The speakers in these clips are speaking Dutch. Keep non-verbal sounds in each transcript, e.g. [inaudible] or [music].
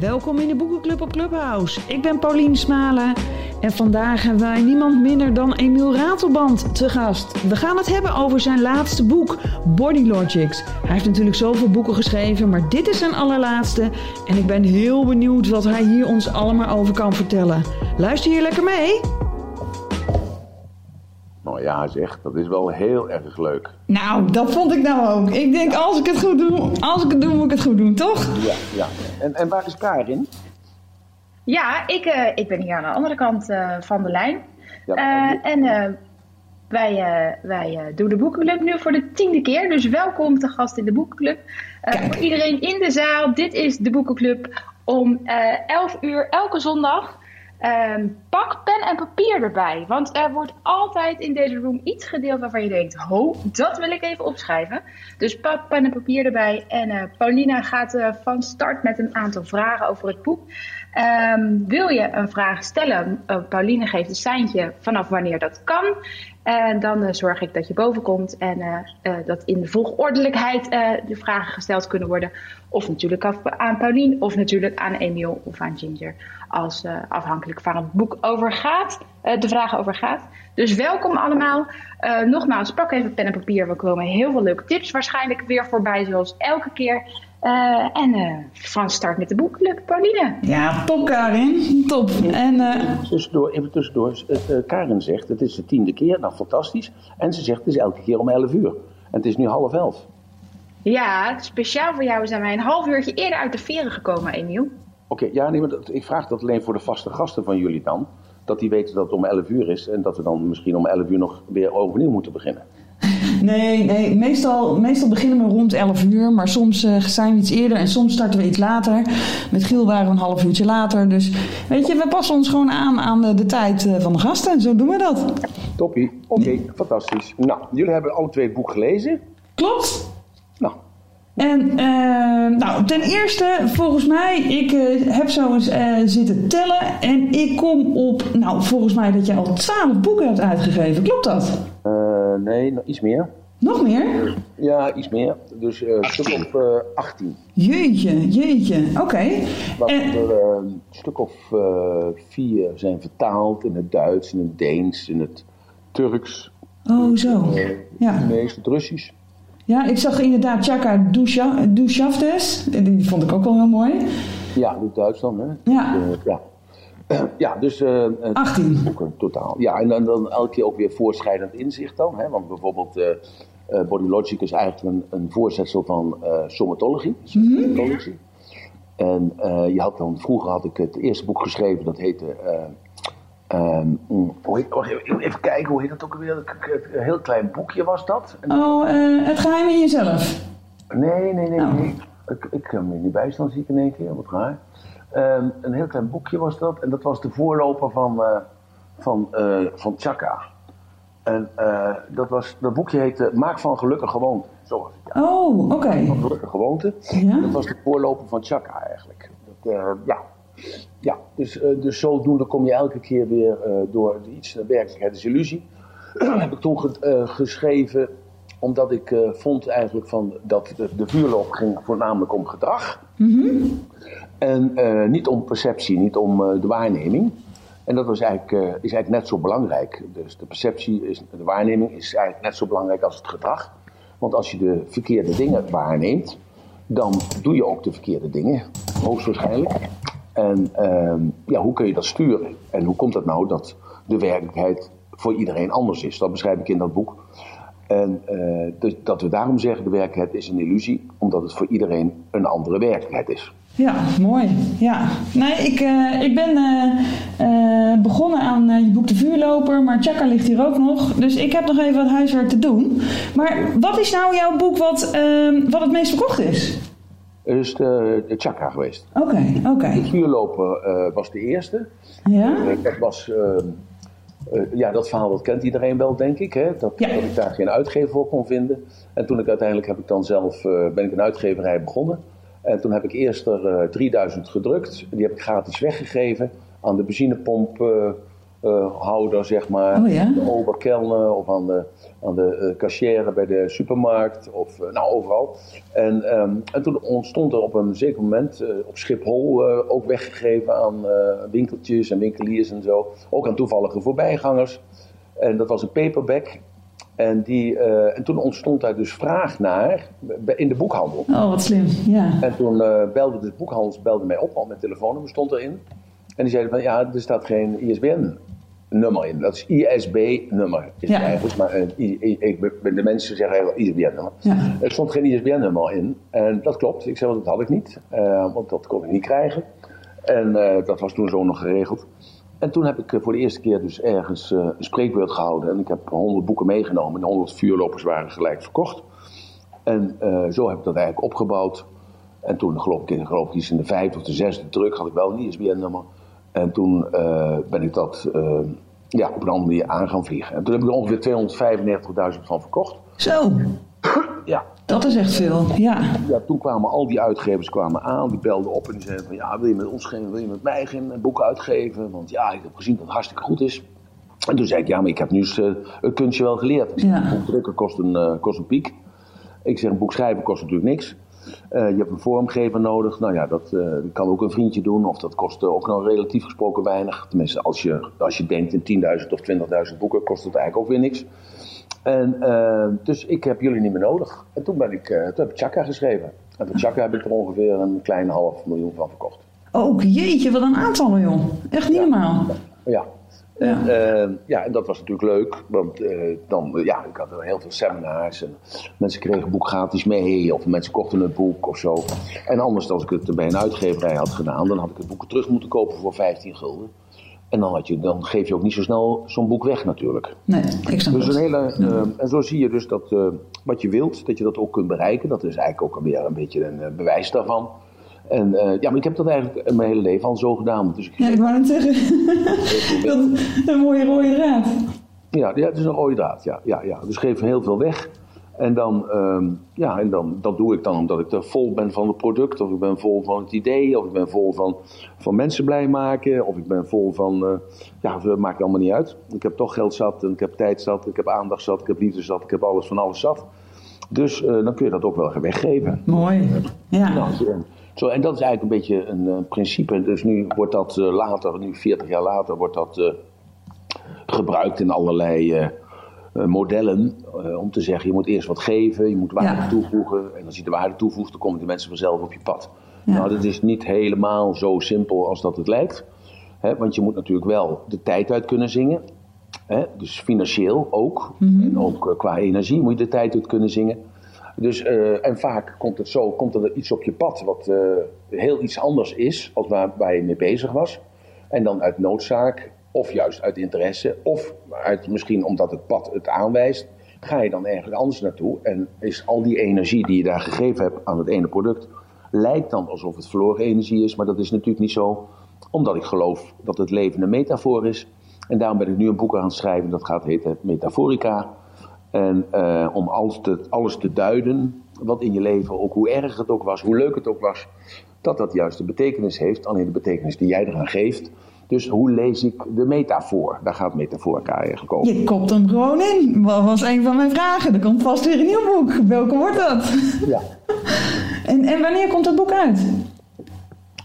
Welkom in de Boekenclub op Clubhouse. Ik ben Paulien Smalen en vandaag hebben wij niemand minder dan Emiel Ratelband te gast. We gaan het hebben over zijn laatste boek, Body Logics. Hij heeft natuurlijk zoveel boeken geschreven, maar dit is zijn allerlaatste. En ik ben heel benieuwd wat hij hier ons allemaal over kan vertellen. Luister hier lekker mee. Ja, zeg, dat is wel heel erg leuk. Nou, dat vond ik nou ook. Ik denk, als ik het goed doe, als ik het doe, moet ik het goed doen, toch? Ja, ja. En, en waar is Karin? Ja, ik, eh, ik ben hier aan de andere kant eh, van de lijn. Ja, Eh, en eh, wij, eh, wij eh, doen de boekenclub nu voor de tiende keer. Dus welkom te gast in de boekenclub. Eh, voor iedereen in de zaal, dit is de boekenclub om eh 11 uur elke zondag. Ehm, pak pen en papier erbij. Want er wordt altijd in deze room iets gedeeld waarvan je denkt: ho, dat wil ik even opschrijven. Dus pak pen en papier erbij. En eh, Paulina gaat eh, van start met een aantal vragen over het boek. Ehm, wil je een vraag stellen? Uh, Pauline geeft een seintje vanaf wanneer dat kan. En dan zorg ik dat je boven komt en dat in de volgordelijkheid de vragen gesteld kunnen worden. Of natuurlijk aan Pauline, of natuurlijk aan Emiel of aan Ginger. Als eh, afhankelijk van het boek over gaat, eh, de vragen over gaat. Dus welkom allemaal. Eh, nogmaals, pak even pen en papier. We komen heel veel leuke tips waarschijnlijk weer voorbij, zoals elke keer. Eh, en eh, van start met de boekclub, Pauline. Ja, top Karin. Top. En eh, Tussendoor, even tussendoor. Eh, Karin zegt, het is de tiende keer. Nou, fantastisch. En ze zegt, het is elke keer om 11 uur. En het is nu half elf. Ja, speciaal voor jou zijn wij een half uurtje eerder uit de veren gekomen, Emiel. Oké, ja, nee, maar dat- ik vraag dat alleen voor de vaste gasten van jullie dan. Dat die weten dat het om 11 uur is. En dat we dan misschien om 11 uur nog weer overnieuw moeten beginnen. [laughs] nee, nee meestal, meestal beginnen we rond 11 uur, maar soms eh, zijn we iets eerder en soms starten we iets later. Met Giel waren we een half uurtje later. Dus weet je, we passen ons gewoon aan aan de, de tijd eh, van de gasten. Zo doen we dat. Toppie. Oké, fantastisch. Nou, jullie hebben alle twee het boek gelezen. Klopt. En eh, nou, ten eerste, volgens mij, ik eh, heb zo eens eh, zitten tellen en ik kom op, nou, volgens mij dat je al 12 boeken hebt uitgegeven. Klopt dat? eh, nee, nog iets meer. Nog meer? Ja, iets meer. Dus eh stuk op eh 18. Jeetje, jeetje. Oké. Wat En- er eh, een stuk of eh, vier zijn vertaald in het Duits, in het Deens, in het Turks, Oh, zo. Ja. Chinees, het Russisch. Ja, ik zag inderdaad Chaka Dushaftes. Die vond ik ook wel heel mooi. Ja, het Duits dan, hè? Ja. Dus, eh, ja. [clears throat] ja, dus eh, eh, 18. boeken totaal. Ja, en dan, dan elke keer ook weer voorschrijdend inzicht dan. Hè? Want bijvoorbeeld eh eh, Body Logic is eigenlijk een, een voorzetsel van eh somatologie. somatologie. En eh, je had dan, vroeger had ik het eerste boek geschreven, dat heette... eh, ehm, hoe even, kijken, hoe heet dat ook alweer? Een heel klein boekje was dat. En- Oh, eh, het geheim in jezelf. Nee, nee, nee, Oh. nee. Ik, ik kan me niet bijstaan, zie ik in één keer, wat raar. Ehm, een heel klein boekje was dat. En dat was de voorloper van, eh, van, eh, van Chaka. En dat, was, dat boekje heette Maak van gelukkig gewoonte. Zo was het, ja. Oh, oké. Van gelukkig gewoonte. Ja? Dat was de voorloper van Chaka eigenlijk. Dat, ja. Ja, dus, eh, dus zodoende kom je elke keer weer eh, door iets naar werkelijkheid is illusie. [clears throat] heb ik toen ge- eh, geschreven omdat ik vond eigenlijk van dat de, de vuurloop ging voornamelijk om gedrag. En eh, niet om perceptie, niet om de waarneming. En dat was eigenlijk, is eigenlijk net zo belangrijk. Dus de perceptie, is, de waarneming is eigenlijk net zo belangrijk als het gedrag. Want als je de verkeerde dingen waarneemt, dan doe je ook de verkeerde dingen, hoogstwaarschijnlijk. En ehm, ja, hoe kun je dat sturen? En hoe komt het nou dat de werkelijkheid voor iedereen anders is? Dat beschrijf ik in dat boek. En eh, dus dat we daarom zeggen, de werkelijkheid is een illusie, omdat het voor iedereen een andere werkelijkheid is. Ja, mooi. Ja. Nee, ik, eh, ik ben eh, begonnen aan je boek De Vuurloper, maar Chaka ligt hier ook nog. Dus ik heb nog even wat huiswerk te doen. Maar wat is nou jouw boek wat, eh, wat het meest verkocht is? Is de, de Chakra geweest. Oké, oké. De vuurloper eh, was de eerste. Ja? Eh, dat was, eh, eh, ja, dat verhaal dat kent iedereen wel, denk ik. Hè? Dat, Ja. dat ik daar geen uitgever voor kon vinden. En toen ik uiteindelijk heb ik dan zelf, ben ik een uitgeverij begonnen. En toen heb ik eerst er eh, 3000 gedrukt. Die heb ik gratis weggegeven aan de benzinepomp houder, zeg maar. Oh ja? De oberkelner of aan de, aan de cashier bij de supermarkt. Of nou, overal. En, ehm, en toen ontstond er op een zeker moment op Schiphol ook weggegeven aan winkeltjes en winkeliers en zo. Ook aan toevallige voorbijgangers. En dat was een paperback. En, die, uh, en toen ontstond daar dus vraag naar in de boekhandel. Oh, wat slim, ja. En toen uh, belde de boekhandel belde mij op, want mijn telefoonnummer stond erin. En die zeiden van, ja, er staat geen ISBN-nummer in. Dat is ISB-nummer, is ja. eigenlijk. Maar uh, ik, de mensen zeggen eigenlijk ISBN-nummer. Ja. Er stond geen ISBN-nummer in. En dat klopt. Ik zei, dat had ik niet. want dat kon ik niet krijgen. En dat was toen zo nog geregeld. En toen heb ik voor de eerste keer dus ergens uh, een spreekbeurt gehouden. En ik heb honderd boeken meegenomen. En de honderd vuurlopers waren gelijk verkocht. En zo heb ik dat eigenlijk opgebouwd. En toen geloof ik, in, geloof ik iets in de vijfde of de zesde druk had ik wel een ISBN-nummer. En toen uh, ben ik dat ja, op een andere manier aan gaan vliegen. En toen heb ik er ongeveer 295.000 van verkocht. Zo. Ja. Dat is echt veel, ja. ja. Toen kwamen al die uitgevers kwamen aan, die belden op en die zeiden van ja, wil je met ons geen, wil je met mij geen boek uitgeven? Want ja, ik heb gezien dat het hartstikke goed is. En toen zei ik, ja, maar ik heb nu eens, uh, het kunstje wel geleerd. Ja. Een boek drukken kost een, kost een piek. Ik zeg, een boek schrijven kost natuurlijk niks. Uh, je hebt een vormgever nodig. Nou ja, dat kan ook een vriendje doen. Of dat kost ook nog relatief gesproken weinig. Tenminste, als je, als je denkt in 10.000 of 20.000 boeken, kost het eigenlijk ook weer niks. En, uh, dus ik heb jullie niet meer nodig. En toen, ben ik, toen heb ik Chaka geschreven. En van Chaka heb ik er ongeveer een klein half miljoen van verkocht. Oh jeetje, wat een aantal joh. Echt niet ja. normaal. Ja. En, ja. Uh, ja, en dat was natuurlijk leuk. Want dan, ja, ik had heel veel seminars. En mensen kregen het boek gratis mee. Of mensen kochten het boek of zo. En anders, als ik het bij een uitgeverij had gedaan, dan had ik het boek terug moeten kopen voor 15 gulden. En dan, had je, dan geef je ook niet zo snel zo'n boek weg natuurlijk. Nee, ik snap dus een hele, uh, En zo zie je dus dat uh, wat je wilt, dat je dat ook kunt bereiken. Dat is eigenlijk ook alweer een beetje een uh, bewijs daarvan. En ja, maar ik heb dat eigenlijk mijn hele leven al zo gedaan. Dus ik ja, ik wou het zeggen. [laughs] dat een mooie rode draad. Ja, ja, het is een rode draad, ja. ja, ja. Dus geef heel veel weg. En dan, um, ja, en dan, dat doe ik dan omdat ik er vol ben van het product, of ik ben vol van het idee, of ik ben vol van, van mensen blij maken, of ik ben vol van, uh, ja, dat maakt allemaal niet uit. Ik heb toch geld zat, en ik heb tijd zat, ik heb aandacht zat, ik heb liefde zat, ik heb alles van alles zat. Dus uh, dan kun je dat ook wel weggeven. Mooi, ja. Nou, zo, en dat is eigenlijk een beetje een uh, principe. Dus nu wordt dat later, nu 40 jaar later, wordt dat gebruikt in allerlei modellen om te zeggen, je moet eerst wat geven, je moet waarde ja. toevoegen. En als je de waarde toevoegt, dan komen die mensen vanzelf op je pad. Ja. Nou, dat is niet helemaal zo simpel als dat het lijkt. Hè, want je moet natuurlijk wel de tijd uit kunnen zingen. Hè, dus financieel ook. Mhm. En ook qua energie moet je de tijd uit kunnen zingen. Dus, en vaak komt het zo, komt er iets op je pad wat heel iets anders is als waar, waar je mee bezig was. En dan uit noodzaak of juist uit interesse, of uit, misschien omdat het pad het aanwijst, ga je dan ergens anders naartoe. En is al die energie die je daar gegeven hebt aan het ene product, lijkt dan alsof het verloren energie is, maar dat is natuurlijk niet zo, omdat ik geloof dat het leven een metafoor is. En daarom ben ik nu een boek aan het schrijven, dat gaat heten Metaforica. En uh, om alles te, alles te duiden, wat in je leven, ook hoe erg het ook was, hoe leuk het ook was, dat dat juist de betekenis heeft, alleen de betekenis die jij eraan geeft. Dus hoe lees ik de metafoor? Daar gaat metaforica eigenlijk over. Je kopt hem gewoon in. Dat was een van mijn vragen. Er komt vast weer een nieuw boek. Welke wordt dat? Ja. [laughs] en, en wanneer komt dat boek uit?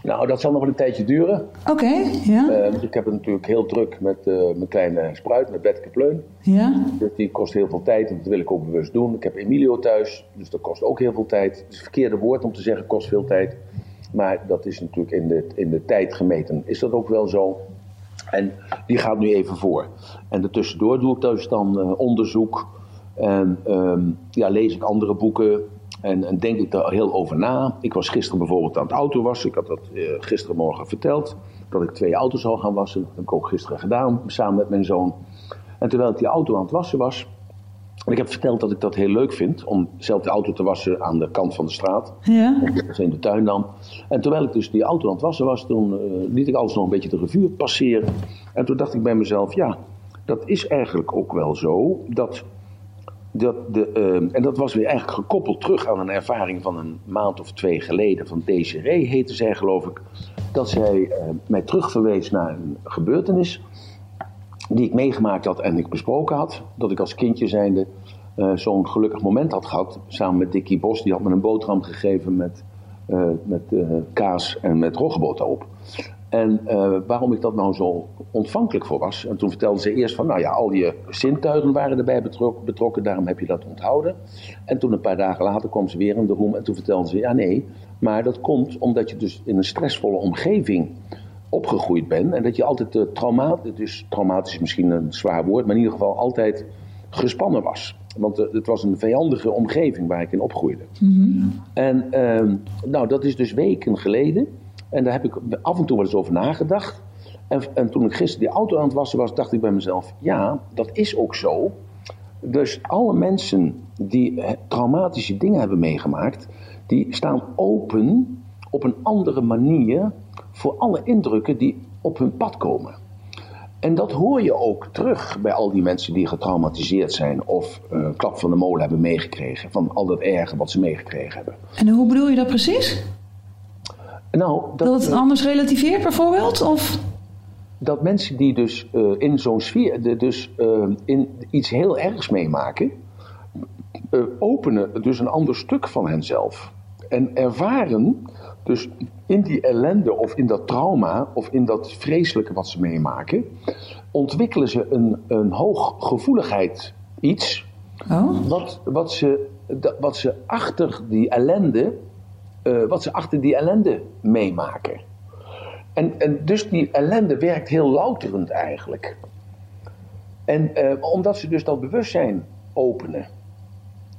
Nou, dat zal nog een tijdje duren. Oké, okay, ja. Uh, want ik heb het natuurlijk heel druk met uh, mijn kleine spruit, met Betke Pleun. Ja. Dus die kost heel veel tijd en dat wil ik ook bewust doen. Ik heb Emilio thuis, dus dat kost ook heel veel tijd. Het is het verkeerde woord om te zeggen kost veel tijd. Maar dat is natuurlijk in de, in de tijd gemeten. Is dat ook wel zo? En die gaat nu even voor. En daartussendoor doe ik dus dan uh, onderzoek. En um, ja, lees ik andere boeken. En, en, denk ik daar heel over na. Ik was gisteren bijvoorbeeld aan het auto wassen. Ik had dat uh, gisterenmorgen verteld. Dat ik twee auto's zou gaan wassen. Dat heb ik ook gisteren gedaan. Samen met mijn zoon. En terwijl ik die auto aan het wassen was. En ik heb verteld dat ik dat heel leuk vind om zelf de auto te wassen aan de kant van de straat. Ja. In de tuin dan. En terwijl ik dus die auto aan het wassen was, toen uh, liet ik alles nog een beetje de revue passeren. En toen dacht ik bij mezelf, ja, dat is eigenlijk ook wel zo. Dat, uh, en dat was weer eigenlijk gekoppeld terug aan een ervaring van een maand of twee geleden. Van Desiree heette zij geloof ik. Dat zij uh, mij terugverwees naar een gebeurtenis. die ik meegemaakt had en ik besproken had. Dat ik als kindje zijnde uh, zo'n gelukkig moment had gehad. Samen met Dickie Bos, die had me een boterham gegeven met, uh, met uh, kaas en met roggebot erop. En waarom ik dat nou zo ontvankelijk voor was. En toen vertelde ze eerst van, nou ja, al je zintuigen waren erbij betrokken, betrokken, daarom heb je dat onthouden. En toen een paar dagen later kwam ze weer in de room en toen vertelde ze, ja nee, maar dat komt omdat je dus in een stressvolle omgeving opgegroeid bent. En dat je altijd uh, traumatisch, dus traumatisch is misschien een zwaar woord, maar in ieder geval altijd gespannen was. Want uh, het was een vijandige omgeving waar ik in opgroeide. Mhm. En uh, nou, dat is dus weken geleden. En daar heb ik af en toe wel eens over nagedacht. En, en toen ik gisteren die auto aan het wassen was, dacht ik bij mezelf: ja, dat is ook zo. Dus alle mensen die eh, traumatische dingen hebben meegemaakt, die staan open op een andere manier voor alle indrukken die op hun pad komen. En dat hoor je ook terug bij al die mensen die getraumatiseerd zijn of een uh, klap van de molen hebben meegekregen. Van al dat erge wat ze meegekregen hebben. En hoe bedoel je dat precies? Nou, dat, dat het anders relativeert bijvoorbeeld? Of? Dat mensen die dus uh, in zo'n sfeer, dus uh, in iets heel ergs meemaken, openen dus een ander stuk van henzelf. En ervaren dus in die ellende of in dat trauma of in dat vreselijke wat ze meemaken, ontwikkelen ze een, een hooggevoeligheid iets. Oh. Wat, wat, ze, wat ze achter die ellende, uh, wat ze achter die ellende meemaken. En, en dus die ellende werkt heel louterend eigenlijk. En uh, omdat ze dus dat bewustzijn openen.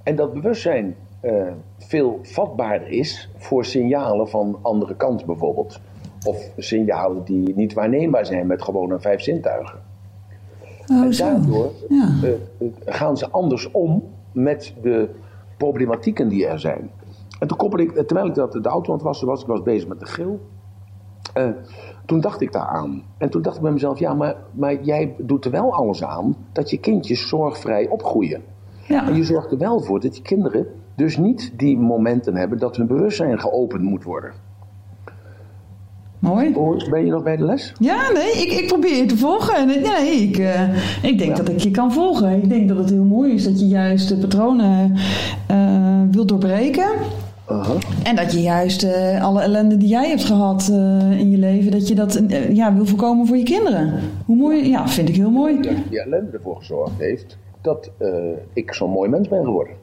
En dat bewustzijn uh, veel vatbaarder is voor signalen van andere kant bijvoorbeeld. Of signalen die niet waarneembaar zijn met gewoon een vijf zintuigen. Oh, en daardoor Ja. uh, gaan ze anders om met de problematieken die er zijn. En toen koppelde ik, terwijl ik dat de auto aan het wassen was, ik was bezig met de grill. Uh, toen dacht ik daar aan. En toen dacht ik bij mezelf, ja, maar, maar jij doet er wel alles aan dat je kindjes zorgvrij opgroeien. Ja. En je zorgt er wel voor dat die kinderen dus niet die momenten hebben dat hun bewustzijn geopend moet worden. Mooi. Ben je nog bij de les? Ja, nee, ik, ik probeer je te volgen. Nee, nee ik, uh, ik denk Ja. dat ik je kan volgen. Ik denk dat het heel mooi is dat je juist de patronen uh, wilt doorbreken. Uh-huh. En dat je juist uh, alle ellende die jij hebt gehad uh, in je leven, dat je dat uh, ja, wil voorkomen voor je kinderen. Hoe mooi, ja, vind ik heel mooi. Dat die ellende ervoor gezorgd heeft dat uh, ik zo'n mooi mens ben geworden.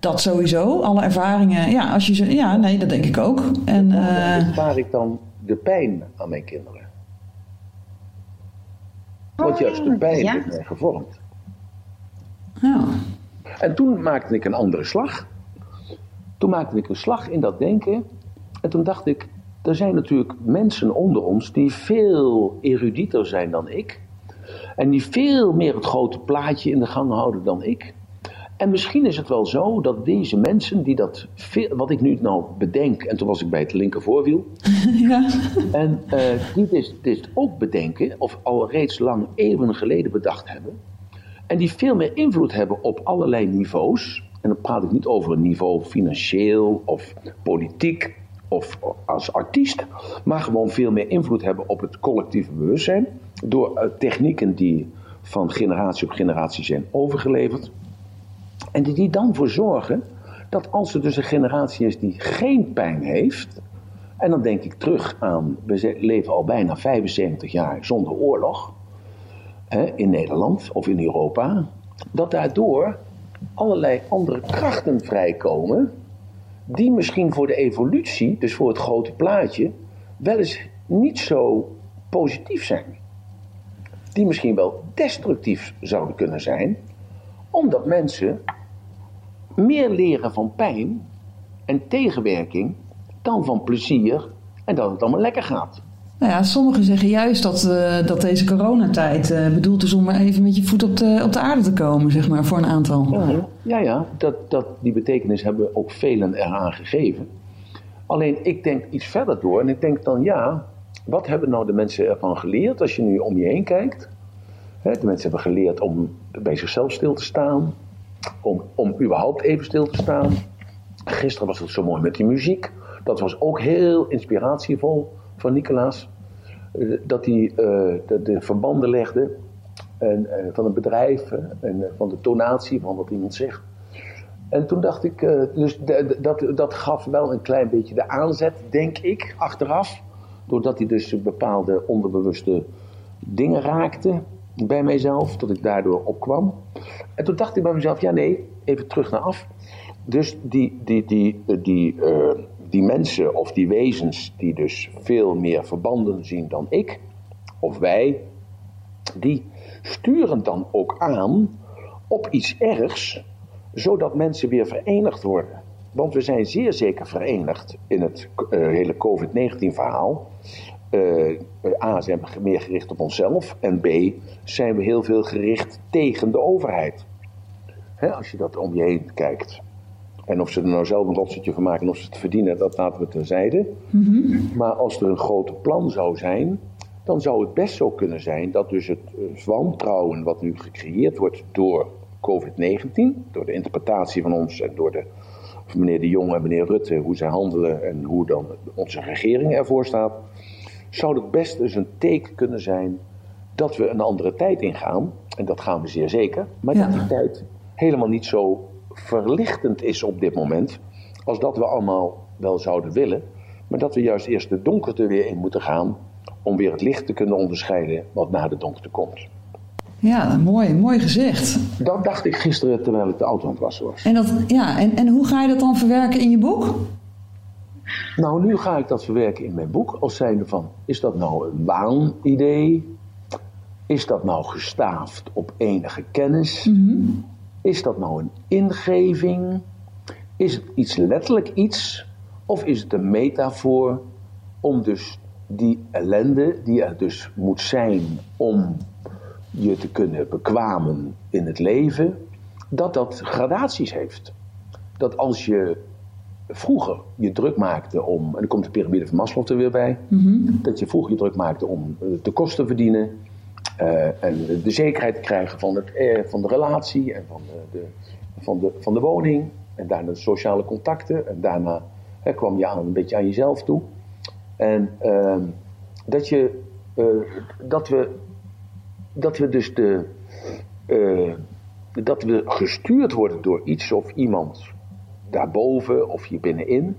Dat sowieso, alle ervaringen. Ja, als je ja nee, dat denk ik ook. En, uh, Waar ik dan de pijn aan mijn kinderen? Want juist de pijn Ja. heeft mij gevormd. ja. En toen maakte ik een andere slag. Toen maakte ik een slag in dat denken. En toen dacht ik, er zijn natuurlijk mensen onder ons die veel erudieter zijn dan ik. En die veel meer het grote plaatje in de gang houden dan ik. En misschien is het wel zo dat deze mensen die dat, veel, wat ik nu nou bedenk, en toen was ik bij het linker voorwiel, [laughs] ja. en uh, die dit, dit ook bedenken, of al reeds lang eeuwen geleden bedacht hebben, en die veel meer invloed hebben op allerlei niveaus, en dan praat ik niet over een niveau financieel of politiek of als artiest, maar gewoon veel meer invloed hebben op het collectieve bewustzijn door uh, technieken die van generatie op generatie zijn overgeleverd. En die, die dan voor zorgen dat als er dus een generatie is die geen pijn heeft, en dan denk ik terug aan, we leven al bijna 75 jaar zonder oorlog hè, in Nederland of in Europa, dat daardoor allerlei andere krachten vrijkomen die misschien voor de evolutie, dus voor het grote plaatje, wel eens niet zo positief zijn. Die misschien wel destructief zouden kunnen zijn, omdat mensen meer leren van pijn en tegenwerking dan van plezier en dat het allemaal lekker gaat. Nou ja, sommigen zeggen juist dat, uh, dat deze coronatijd uh, bedoeld is om even met je voet op de, op de aarde te komen, zeg maar, voor een aantal. Ja, ja, ja dat, dat, die betekenis hebben ook velen eraan gegeven. Alleen ik denk iets verder door en ik denk dan ja, wat hebben nou de mensen ervan geleerd als je nu om je heen kijkt? Hè, de mensen hebben geleerd om bij zichzelf stil te staan, om, om überhaupt even stil te staan. Gisteren was het zo mooi met die muziek. Dat was ook heel inspiratievol van Nicolaas. Dat hij uh, de, de, verbanden legde En, van een bedrijf en van de tonatie van wat iemand zegt. En toen dacht ik, dus dat, dat gaf wel een klein beetje de aanzet, denk ik, achteraf. Doordat hij dus bepaalde onderbewuste dingen raakte bij mijzelf, dat ik daardoor opkwam. En toen dacht ik bij mezelf, ja nee, even terug naar af. Dus die, die, die, die, die mensen of die wezens die dus veel meer verbanden zien dan ik, of wij, die sturen dan ook aan op iets ergs, zodat mensen weer verenigd worden. Want we zijn zeer zeker verenigd in het uh, hele COVID-19 verhaal. Uh, A, zijn we meer gericht op onszelf. En B, zijn we heel veel gericht tegen de overheid. Hè, als je dat om je heen kijkt. En of ze er nou zelf een rotsertje van maken of ze het verdienen, dat laten we terzijde. Mm Maar als er een groot plan zou zijn, dan zou het best zo kunnen zijn dat dus het uh, wantrouwen wat nu gecreëerd wordt door COVID-19, door de interpretatie van ons en door de, meneer De Jong en meneer Rutte, hoe zij handelen en hoe dan onze regering ervoor staat, zou het best eens een teken kunnen zijn dat we een andere tijd ingaan. En dat gaan we zeer zeker. Maar dat die tijd helemaal niet zo verlichtend is op dit moment. Als dat we allemaal wel zouden willen. Maar dat we juist eerst de donkerte weer in moeten gaan. Om weer het licht te kunnen onderscheiden wat na de donkerte komt. Ja, mooi, mooi gezegd. Dat dacht ik gisteren terwijl ik de auto aan het wassen was. En, dat, ja, en, en hoe ga je dat dan verwerken in je boek? Nou, nu ga ik dat verwerken in mijn boek als zijnde van, is dat nou een waanidee? Is dat nou gestaafd op enige kennis? Mhm. Is dat nou een ingeving? Is het iets letterlijk iets? Of is het een metafoor om dus die ellende die er dus moet zijn om je te kunnen bekwamen in het leven, dat dat gradaties heeft. Dat als je vroeger je druk maakte om, en dan komt de piramide van Maslow er weer bij, mhm. dat je vroeger je druk maakte om de eh, kosten te verdienen en de, zekerheid krijgen van, het, eh, van de relatie en van de, de, van, de, van de woning en daarna de sociale contacten en daarna kwam je aan een beetje aan jezelf toe. En uh, dat, je, dat, we, dat we dus de, dat we gestuurd worden door iets of iemand daarboven of hier binnenin.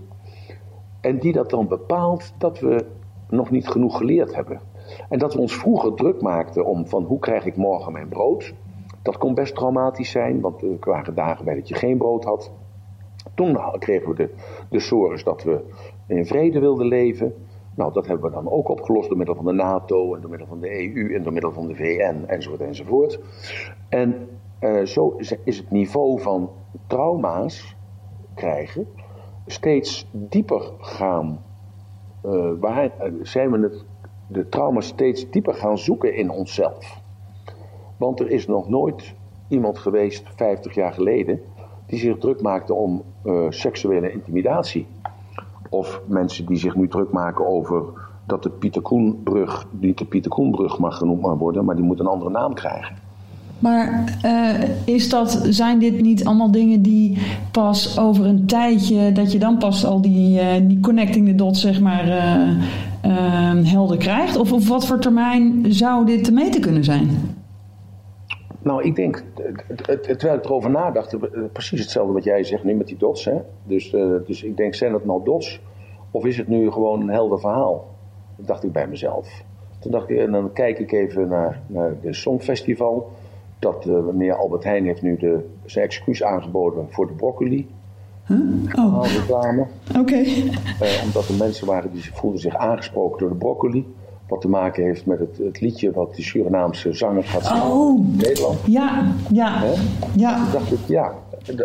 En die dat dan bepaalt dat we nog niet genoeg geleerd hebben. En dat we ons vroeger druk maakten om van hoe krijg ik morgen mijn brood. Dat kon best traumatisch zijn, want er waren dagen bij dat je geen brood had. Toen kregen we de, de dat we in vrede wilden leven. Nou, dat hebben we dan ook opgelost door middel van de NATO en door middel van de EU en door middel van de VN enzovoort enzovoort. En uh, zo is het niveau van trauma's krijgen, steeds dieper gaan. Uh, waar, uh, zijn we het, de trauma steeds dieper gaan zoeken in onszelf. Want er is nog nooit iemand geweest, 50 jaar geleden, die zich druk maakte om uh, seksuele intimidatie. Of mensen die zich nu druk maken over dat de Pieter Koenbrug, niet de Pieter Koenbrug mag genoemd worden, maar die moet een andere naam krijgen. Maar uh, is dat, zijn dit niet allemaal dingen die pas over een tijdje, dat je dan pas al die, uh, die connecting the dots, zeg maar, helder krijgt? Of op wat voor termijn zou dit te meten kunnen zijn? Nou, ik denk, terwijl ik erover nadacht, precies hetzelfde wat jij zegt nu met die dots. Hè? Dus, dus ik denk, zijn het nou dots? Of is het nu gewoon een helder verhaal? Dacht ik bij mezelf. Toen dacht ik, en dan kijk ik even naar, naar de Songfestival dat uh, meneer Albert Heijn heeft nu de, zijn excuus aangeboden voor de broccoli. Huh? Oh. reclame. Oké. Uh, omdat er mensen waren die voelden zich aangesproken door de broccoli. Wat te maken heeft met het, het liedje wat die Surinaamse zanger gaat zingen oh. in Nederland. Ja, ja. ja. Toen dacht ik, ja,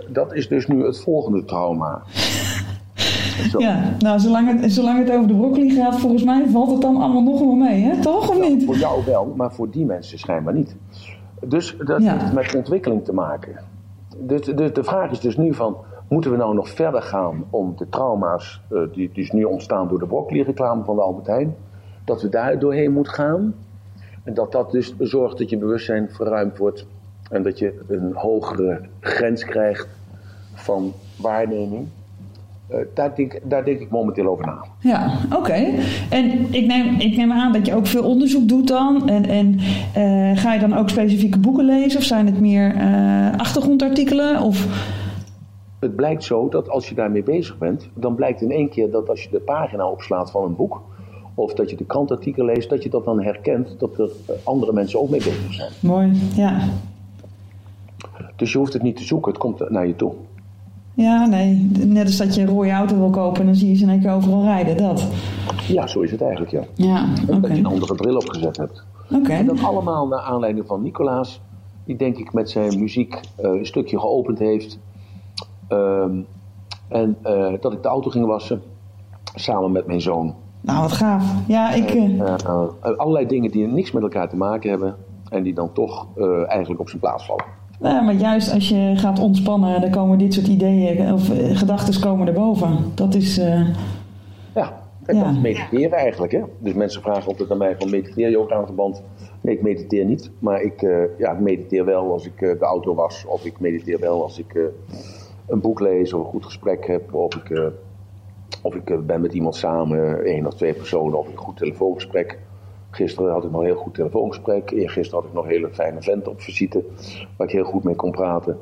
dat is dus nu het volgende trauma. Zo. Ja, nou, zolang het, zolang het over de broccoli gaat, volgens mij valt het dan allemaal nog wel mee, hè? Toch of niet? Voor jou wel, maar voor die mensen schijnbaar niet. Dus dat heeft met ontwikkeling te maken. Dus, de vraag is dus nu van, moeten we nou nog verder gaan om de trauma's uh, die, die nu ontstaan door de broccoli-reclame van de Albert Heijn, dat we daar doorheen moeten gaan? En dat dat dus zorgt dat je bewustzijn verruimd wordt en dat je een hogere grens krijgt van waarneming. eh, daar, denk, denk ik momenteel over na. Ja, oké. En ik neem, ik neem aan dat je ook veel onderzoek doet dan. En, en eh, ga je dan ook specifieke boeken lezen? Of zijn het meer achtergrondartikelen? Of... Het blijkt zo dat als je daarmee bezig bent, dan blijkt in één keer dat als je de pagina opslaat van een boek, of dat je de krantartikel leest, dat je dat dan herkent dat er andere mensen ook mee bezig zijn. Mooi, ja. Dus je hoeft het niet te zoeken, het komt naar je toe. Ja, nee. Net als dat je een rode auto wil kopen en dan zie je ze in één keer overal rijden, dat. Ja, zo is het eigenlijk, ja. Ja. Dat je een andere bril opgezet hebt. Oké. En dat allemaal naar aanleiding van Nicolaas, die denk ik met zijn muziek uh, een stukje geopend heeft. Um, en uh, dat ik de auto ging wassen, samen met mijn zoon. Nou, wat gaaf. Ja, ik... En, uh, allerlei dingen die niks met elkaar te maken hebben en die dan toch eigenlijk op zijn plaats vallen. Ja, maar juist als je gaat ontspannen, dan komen dit soort ideeën of gedachten komen erboven. Dat is. Ja, en ja. dat is mediteren eigenlijk. Hè? Dus mensen vragen altijd aan mij: van mediteer je ook aan verband? Nee, ik mediteer niet. Maar ik, uh, ja, ik mediteer wel als ik de auto was. Of ik mediteer wel als ik een boek lees of een goed gesprek heb. Of ik, of ik ben met iemand samen, één of twee personen, of een goed telefoongesprek. Gisteren had ik nog een heel goed telefoongesprek. Eergisteren had ik nog een hele fijne vent op visite. Waar ik heel goed mee kon praten.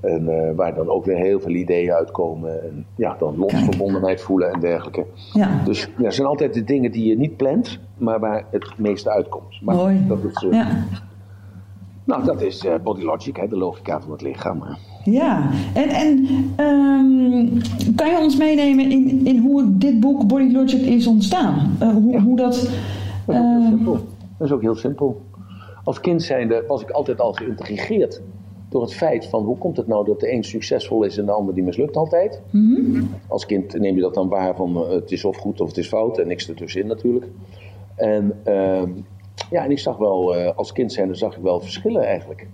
En uh, waar dan ook weer heel veel ideeën uitkomen. En ja, dan lotverbondenheid voelen en dergelijke. Ja. Dus ja, zijn altijd de dingen die je niet plant. Maar waar het meeste uitkomt. Maar Mooi. Dat is, uh, ja. Nou, dat is uh, body logic, hè, de logica van het lichaam. Ja, en, en um, kan je ons meenemen in, in hoe dit boek Body Logic is ontstaan? hoe, ja. hoe dat... Dat is ook heel simpel. Dat is ook heel simpel. Als kind zijnde was ik altijd al geïntrigeerd door het feit van hoe komt het nou dat de een succesvol is en de ander die mislukt altijd. Mm -hmm. Als kind neem je dat dan waar van uh, het is of goed of het is fout en niks ertussenin natuurlijk. En uh, ja, en ik zag wel, uh, als kind zijnde zag ik wel verschillen eigenlijk.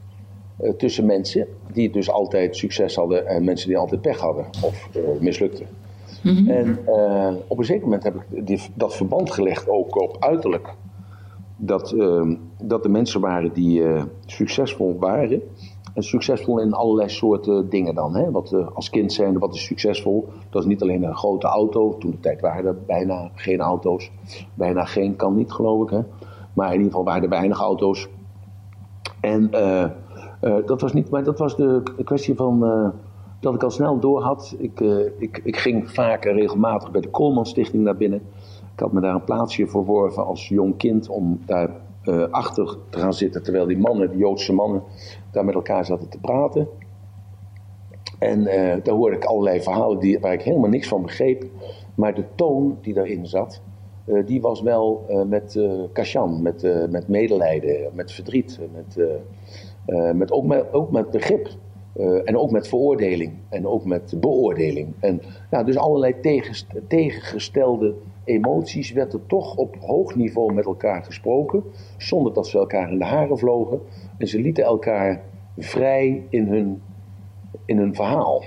Uh, tussen mensen die dus altijd succes hadden en mensen die altijd pech hadden of mislukten. Mm -hmm. En uh, op een zeker moment heb ik die, dat verband gelegd ook op uiterlijk. Dat, uh, dat de mensen waren die succesvol waren. En succesvol in allerlei soorten dingen dan. Hè? Wat, als kind zijnde, wat is succesvol? Dat is niet alleen een grote auto. Toen de tijd waren er bijna geen auto's. Bijna geen, kan niet geloof ik. Hè? Maar in ieder geval waren er weinig auto's. En dat was niet, maar dat was de kwestie van dat ik al snel door had. Ik, uh, ik, ik ging vaak en regelmatig bij de Koolman Stichting naar binnen. Ik had me daar een plaatsje verworven als jong kind om daar achter te gaan zitten. Terwijl die mannen, die Joodse mannen, daar met elkaar zaten te praten. En daar hoorde ik allerlei verhalen die, waar ik helemaal niks van begreep. Maar de toon die daarin zat, die was wel met uh, kashan, met, met medelijden, met verdriet. Met, met, ook, met, ook met begrip. Uh, en ook met veroordeling en ook met beoordeling. En ja, dus allerlei tegen, tegengestelde emoties werd er toch op hoog niveau met elkaar gesproken, zonder dat ze elkaar in de haren vlogen. En ze lieten elkaar vrij in hun, in hun verhaal.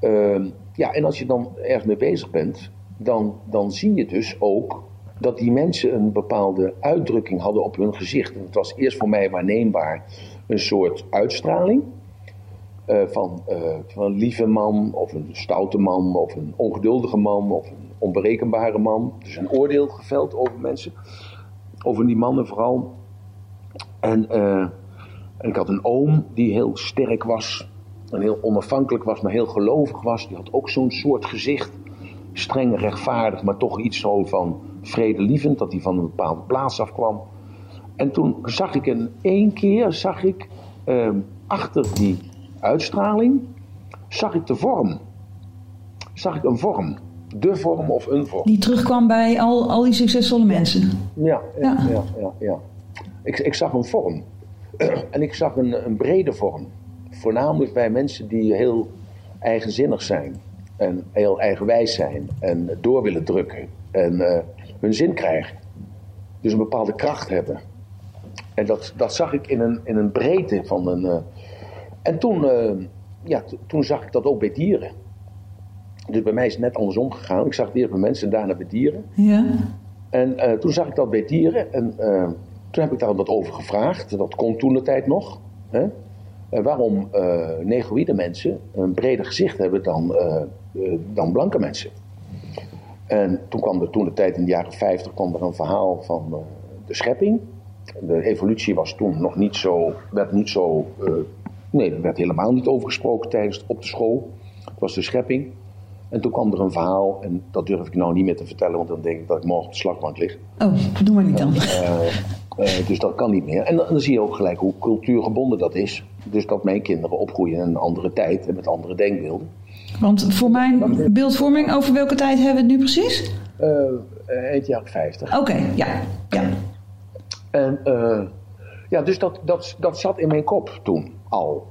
Uh, ja, en als je dan ergens mee bezig bent, dan, dan zie je dus ook dat die mensen een bepaalde uitdrukking hadden op hun gezicht. En het was eerst voor mij waarneembaar een soort uitstraling. Uh, van, uh, van een lieve man, of een stoute man, of een ongeduldige man, of een onberekenbare man. Dus een oordeel geveld over mensen, over die mannen vooral. En, uh, en ik had een oom die heel sterk was, en heel onafhankelijk was, maar heel gelovig was. Die had ook zo'n soort gezicht, streng rechtvaardig, maar toch iets zo van vredelievend, dat hij van een bepaalde plaats afkwam. En toen zag ik in één keer, zag ik achter die uitstraling, zag ik de vorm. Zag ik een vorm. De vorm of een vorm. Die terugkwam bij al, al die succesvolle mensen. Ja, ja, ja. ja, ja, ja. Ik, ik zag een vorm. [clears throat] en ik zag een, een brede vorm. Voornamelijk bij mensen die heel eigenzinnig zijn. En heel eigenwijs zijn. En door willen drukken. En uh, hun zin krijgen. Dus een bepaalde kracht hebben. En dat, dat zag ik in een, in een breedte van een... Uh, en toen, uh, ja, toen zag ik dat ook bij dieren. Dus bij mij is het net andersom gegaan. Ik zag het eerst bij mensen en daarna bij dieren. Ja. En toen zag ik dat bij dieren. En toen heb ik daar wat over gevraagd. Dat kon toen de tijd nog. Hè? waarom negroïde mensen een breder gezicht hebben dan dan blanke mensen. En toen kwam er toen de tijd in de jaren 50 kwam er een verhaal van de schepping. De evolutie was toen nog niet zo, werd niet zo, nee, er werd helemaal niet over gesproken tijdens op de school. Het was de schepping. En toen kwam er een verhaal, en dat durf ik nou niet meer te vertellen, want dan denk ik dat ik morgen op de slagbank lig. Oh, doe maar niet dan. Uh, uh, dus dat kan niet meer. En dan, dan, zie je ook gelijk hoe cultuurgebonden dat is. Dus dat mijn kinderen opgroeien in een andere tijd en met andere denkbeelden. Want voor mijn beeldvorming, over welke tijd hebben we het nu precies? Uh, eind jaren 50. Oké, ja. ja. En ja, dus dat, dat, dat zat in mijn kop toen al.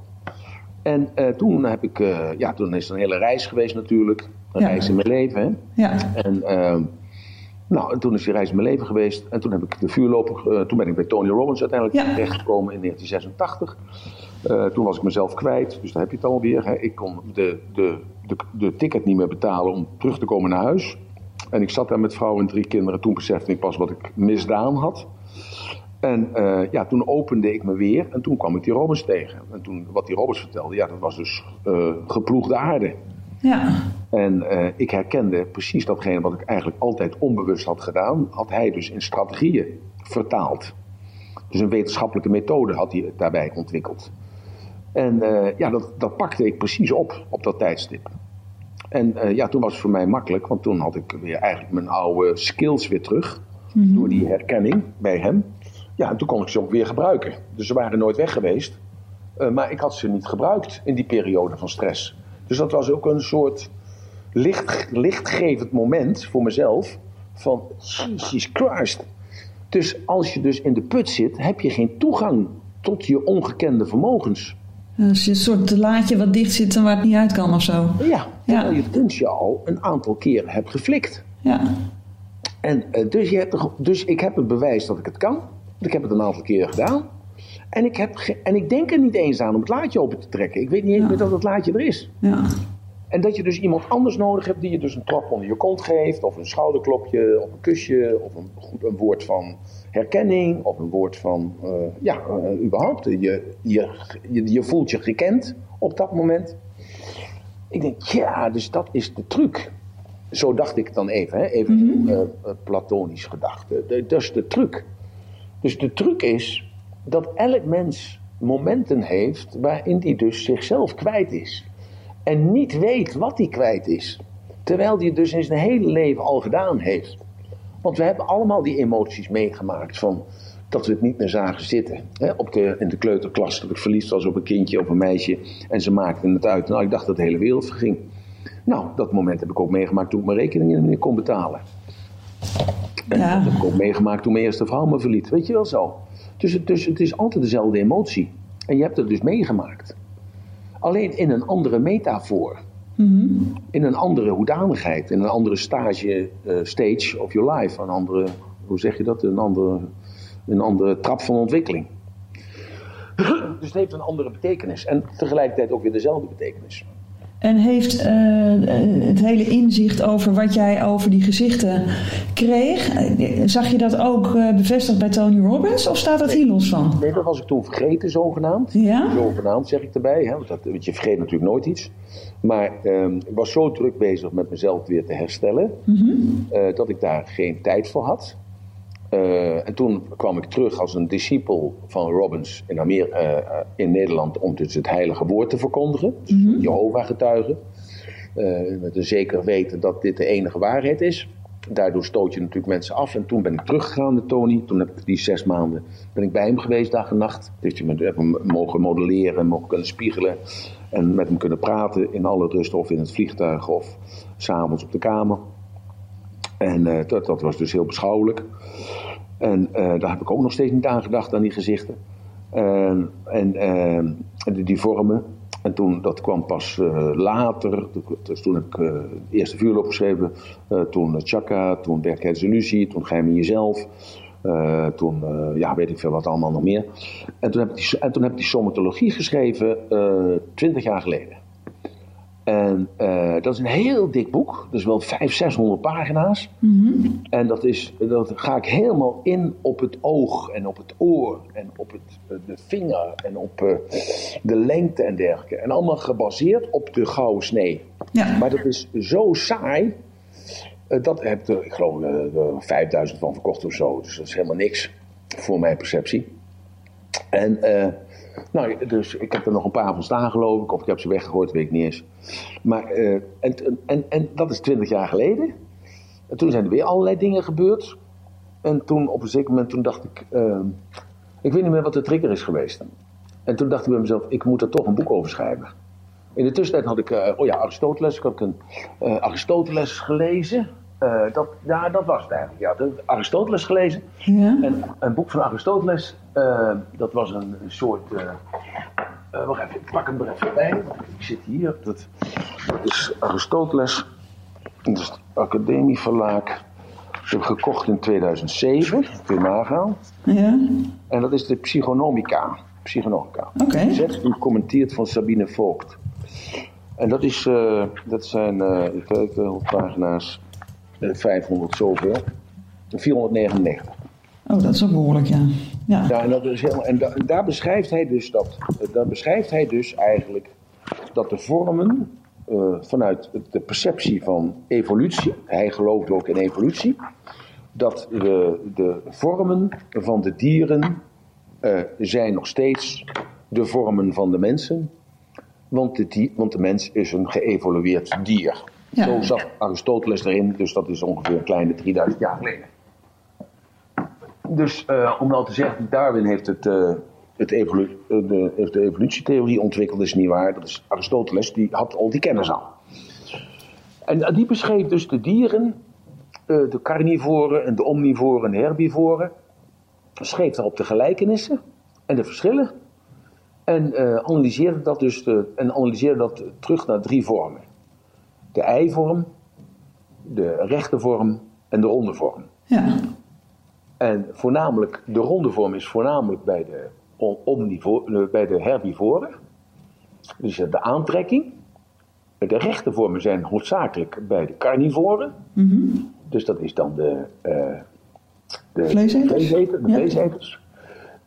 En uh, toen heb ik, uh, ja, toen is er een hele reis geweest natuurlijk. Een ja. reis in mijn leven, hè. Ja. En, uh, nou, en toen is die reis in mijn leven geweest. En toen heb ik de vuurloper, toen ben ik bij Tony Robbins uiteindelijk ja. terechtgekomen in 1986. Toen was ik mezelf kwijt, dus daar heb je het alweer. Hè. Ik kon de, de, de, de ticket niet meer betalen om terug te komen naar huis. En ik zat daar met vrouw en drie kinderen. Toen besefte ik pas wat ik misdaan had. En uh, ja, toen opende ik me weer en toen kwam ik die Robbers tegen. En toen, wat die Robbers vertelde, ja, dat was dus uh, geploegde aarde. Ja. En uh, ik herkende precies datgene wat ik eigenlijk altijd onbewust had gedaan, had hij dus in strategieën vertaald. Dus een wetenschappelijke methode had hij daarbij ontwikkeld. En ja, dat, dat pakte ik precies op, op dat tijdstip. En ja, toen was het voor mij makkelijk, want toen had ik weer eigenlijk mijn oude skills weer terug. Mm -hmm. Door die herkenning bij hem. Ja, en toen kon ik ze ook weer gebruiken. Dus ze waren nooit weg geweest. Uh, maar ik had ze niet gebruikt in die periode van stress. Dus dat was ook een soort licht, lichtgevend moment voor mezelf. Van, Jesus Christ. Dus als je dus in de put zit, heb je geen toegang tot je ongekende vermogens. Als je een soort laadje wat dicht zit en waar het niet uit kan of zo. Ja, terwijl ja. je het kunstje al een aantal keren hebt geflikt. Ja. En uh, dus, je hebt, dus ik heb het bewijs dat ik het kan. Ik heb het een aantal keren gedaan. En ik, heb en ik denk er niet eens aan om het laadje open te trekken. Ik weet niet eens ja. meer dat het laadje er is. Ja. En dat je dus iemand anders nodig hebt die je dus een klap onder je kont geeft. Of een schouderklopje, of een kusje. Of een, goed, een woord van herkenning. Of een woord van, uh, ja, uh, überhaupt. Je, je, je, je voelt je gekend op dat moment. Ik denk, ja, dus dat is de truc. Zo dacht ik dan even, hè? even mm -hmm. uh, platonisch gedachte. Dat is de truc. Dus de truc is dat elk mens momenten heeft waarin hij dus zichzelf kwijt is. En niet weet wat hij kwijt is. Terwijl hij het dus in zijn hele leven al gedaan heeft. Want we hebben allemaal die emoties meegemaakt van dat we het niet meer zagen zitten. Hè? Op de, in de kleuterklas dat ik verliefd was op een kindje of een meisje en ze maakten het uit. Nou, ik dacht dat de hele wereld verging. Nou, dat moment heb ik ook meegemaakt toen ik mijn rekeningen niet kon betalen. En Ja. dat heb ik ook meegemaakt toen mijn eerste vrouw me verliet. Weet je wel zo. Dus het, dus het is altijd dezelfde emotie. En je hebt het dus meegemaakt. Alleen in een andere metafoor. Mhm. In een andere hoedanigheid. In een andere stage, eh, stage of your life. Een andere, hoe zeg je dat? Een andere, een andere trap van ontwikkeling. [clears throat] Dus het heeft een andere betekenis. En tegelijkertijd ook weer dezelfde betekenis. En heeft uh, het hele inzicht over wat jij over die gezichten kreeg, zag je dat ook uh, bevestigd bij Tony Robbins of staat dat hier los van? Nee, dat was ik toen vergeten, zogenaamd. Ja? Zogenaamd zeg ik erbij, hè, want, dat, want je vergeet natuurlijk nooit iets. Maar um, ik was zo druk bezig met mezelf weer te herstellen, mm -hmm. dat ik daar geen tijd voor had. Uh, en toen kwam ik terug als een discipel van Robbins in, Amer uh, in Nederland om dus het heilige woord te verkondigen. Dus Mhm. mm -hmm. Jehovah-getuigen. Uh, met een zeker weten dat dit de enige waarheid is. Daardoor stoot je natuurlijk mensen af. En toen ben ik teruggegaan naar Tony. Toen heb ik die zes maanden ben ik bij hem geweest, dag en nacht. Dus je heb hem mogen modelleren, mogen kunnen spiegelen. En met hem kunnen praten in alle rust of in het vliegtuig of s'avonds op de kamer. En uh, dat, dat, was dus heel beschouwelijk. En uh, daar heb ik ook nog steeds niet aan gedacht, aan die gezichten. Uh, en die, die, vormen. En toen, dat kwam pas later. Dus toen ik de eerste vuurloop geschreven. toen Chaka, toen werkelijkheid illusie, toen Geheim in jezelf. toen, ja, weet ik veel wat allemaal nog meer. En toen heb ik die, en toen heb ik die somatologie geschreven, twintig jaar geleden. En eh, dat is een heel dik boek. Dat is wel 500, 600 pagina's. En dat, is, dat ga ik helemaal in op het oog en op het oor en op het, eh, de vinger en op eh, de lengte en dergelijke. En allemaal gebaseerd op de gouden snee. Ja. Maar dat is zo saai. dat heb er, ik geloof, er 5000 van verkocht of zo. Dus dat is helemaal niks voor mijn perceptie. En eh, nou, dus ik heb er nog een paar van staan geloof ik. Of ik heb ze weggegooid, weet ik niet eens. Maar, eh, en, en, en dat is 20 jaar geleden. En toen zijn er weer allerlei dingen gebeurd. En toen op een zeker moment toen dacht ik... eh, ik weet niet meer wat de trigger is geweest. En toen dacht ik bij mezelf, ik moet er toch een boek over schrijven. In de tussentijd had ik, eh, oh ja, Aristoteles. Ik had een Aristoteles gelezen. Eh, dat, ja, dat was het eigenlijk. Ja, de Aristoteles gelezen. Ja. En een boek van Aristoteles, eh, dat was een, een soort. eh eh, wacht even, ik pak hem er even bij. Ik zit hier. Dat, dat is Aristoteles. Dat is het Academieverlaag. Dat heb ik gekocht in 2007. Kun je nagaan. Ja. En dat is de Psychonomica. Psychonomica. Oké. Zet gecommenteerd van Sabine Vogt. En dat, is, eh, dat zijn, hoeveel pagina's, 500 zoveel. 499. Oh, dat is ook behoorlijk, ja. Ja. Ja, en, dat is helemaal, en, da- en daar beschrijft hij dus dat. Daar beschrijft hij dus eigenlijk dat de vormen eh, vanuit de perceptie van evolutie, hij gelooft ook in evolutie, dat de, de vormen van de dieren eh, zijn nog steeds de vormen van de mensen, want de, die- want de mens is een geëvolueerd dier. Zo zat Aristoteles erin, dus dat is ongeveer een kleine 3000 jaar geleden. Dus eh, om nou te zeggen, Darwin heeft, het, eh, het evolu- eh, de, de evolutietheorie ontwikkeld, is niet waar. Dat is Aristoteles, die had al die kennis al. En die beschreef dus de dieren, de carnivoren en de omnivoren en herbivoren. Schreef daarop de gelijkenissen en de verschillen. En analyseerde dat dus en analyseerde dat terug naar drie vormen. De eivorm, de rechte vorm en de ronde vorm. Ja. En voornamelijk, de ronde vorm is voornamelijk bij de, om- omnivo- eh, bij de herbivoren. Dus de aantrekking. De rechte vormen zijn hoofdzakelijk bij de carnivoren. Dus dat is dan de, eh de Vleeseters? vleeseter- de Ja. vleeseters.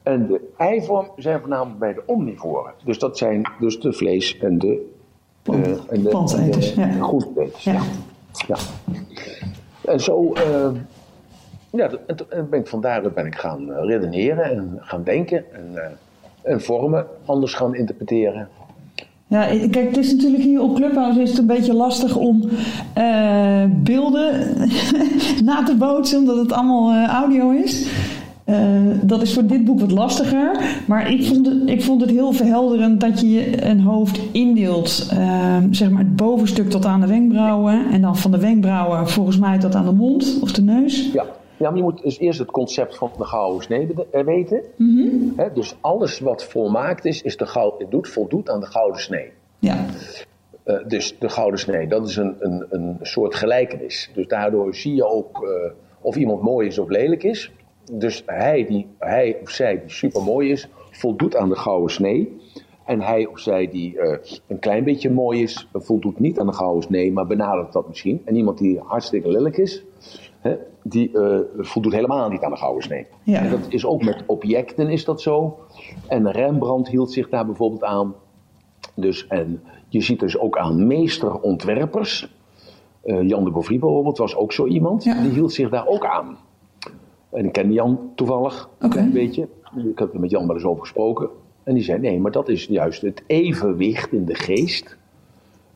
En de eivorm zijn voornamelijk bij de omnivoren. Dus dat zijn dus de vlees en de, eh, en de, en de ja. Ja. En zo, eh, ja, en ben ik van daaruit ben ik gaan eh, redeneren en gaan denken en, en vormen anders gaan interpreteren. Ja, kijk, het is natuurlijk hier op Clubhouse is het een beetje lastig om beelden [laughs] na te bootsen, omdat het allemaal audio is. Eh, dat is voor dit boek wat lastiger. Maar ik vond het, ik vond het heel verhelderend dat je je een hoofd indeelt. eh, zeg maar het bovenstuk tot aan de wenkbrauwen. En dan van de wenkbrauwen volgens mij tot aan de mond of de neus. Ja. ja, maar je moet dus eerst het concept van de gouden snee bede- eh, weten. Hè, dus alles wat volmaakt is, is de gouden, doet, voldoet aan de gouden snee. Ja, Eh, dus de gouden snee, dat is een, een, een soort gelijkenis. Dus daardoor zie je ook of iemand mooi is of lelijk is. Dus hij, die, hij of zij die super mooi is, voldoet aan de gouden snee. En hij of zij die eh, een klein beetje mooi is, voldoet niet aan de gouden snee, maar benadert dat misschien. En iemand die hartstikke lelijk is, hè, die eh, voldoet helemaal niet aan de gouden snee. Ja. En dat is ook met objecten is dat zo. En Rembrandt hield zich daar bijvoorbeeld aan. Dus, en je ziet dus ook aan meesterontwerpers. Eh, Jan de Beauvry bijvoorbeeld was ook zo iemand. Ja. Die hield zich daar ook aan. En ik ken Jan toevallig, Oké. een beetje. Ik heb er met Jan wel eens over gesproken. En die zei, nee, maar dat is juist het evenwicht in de geest.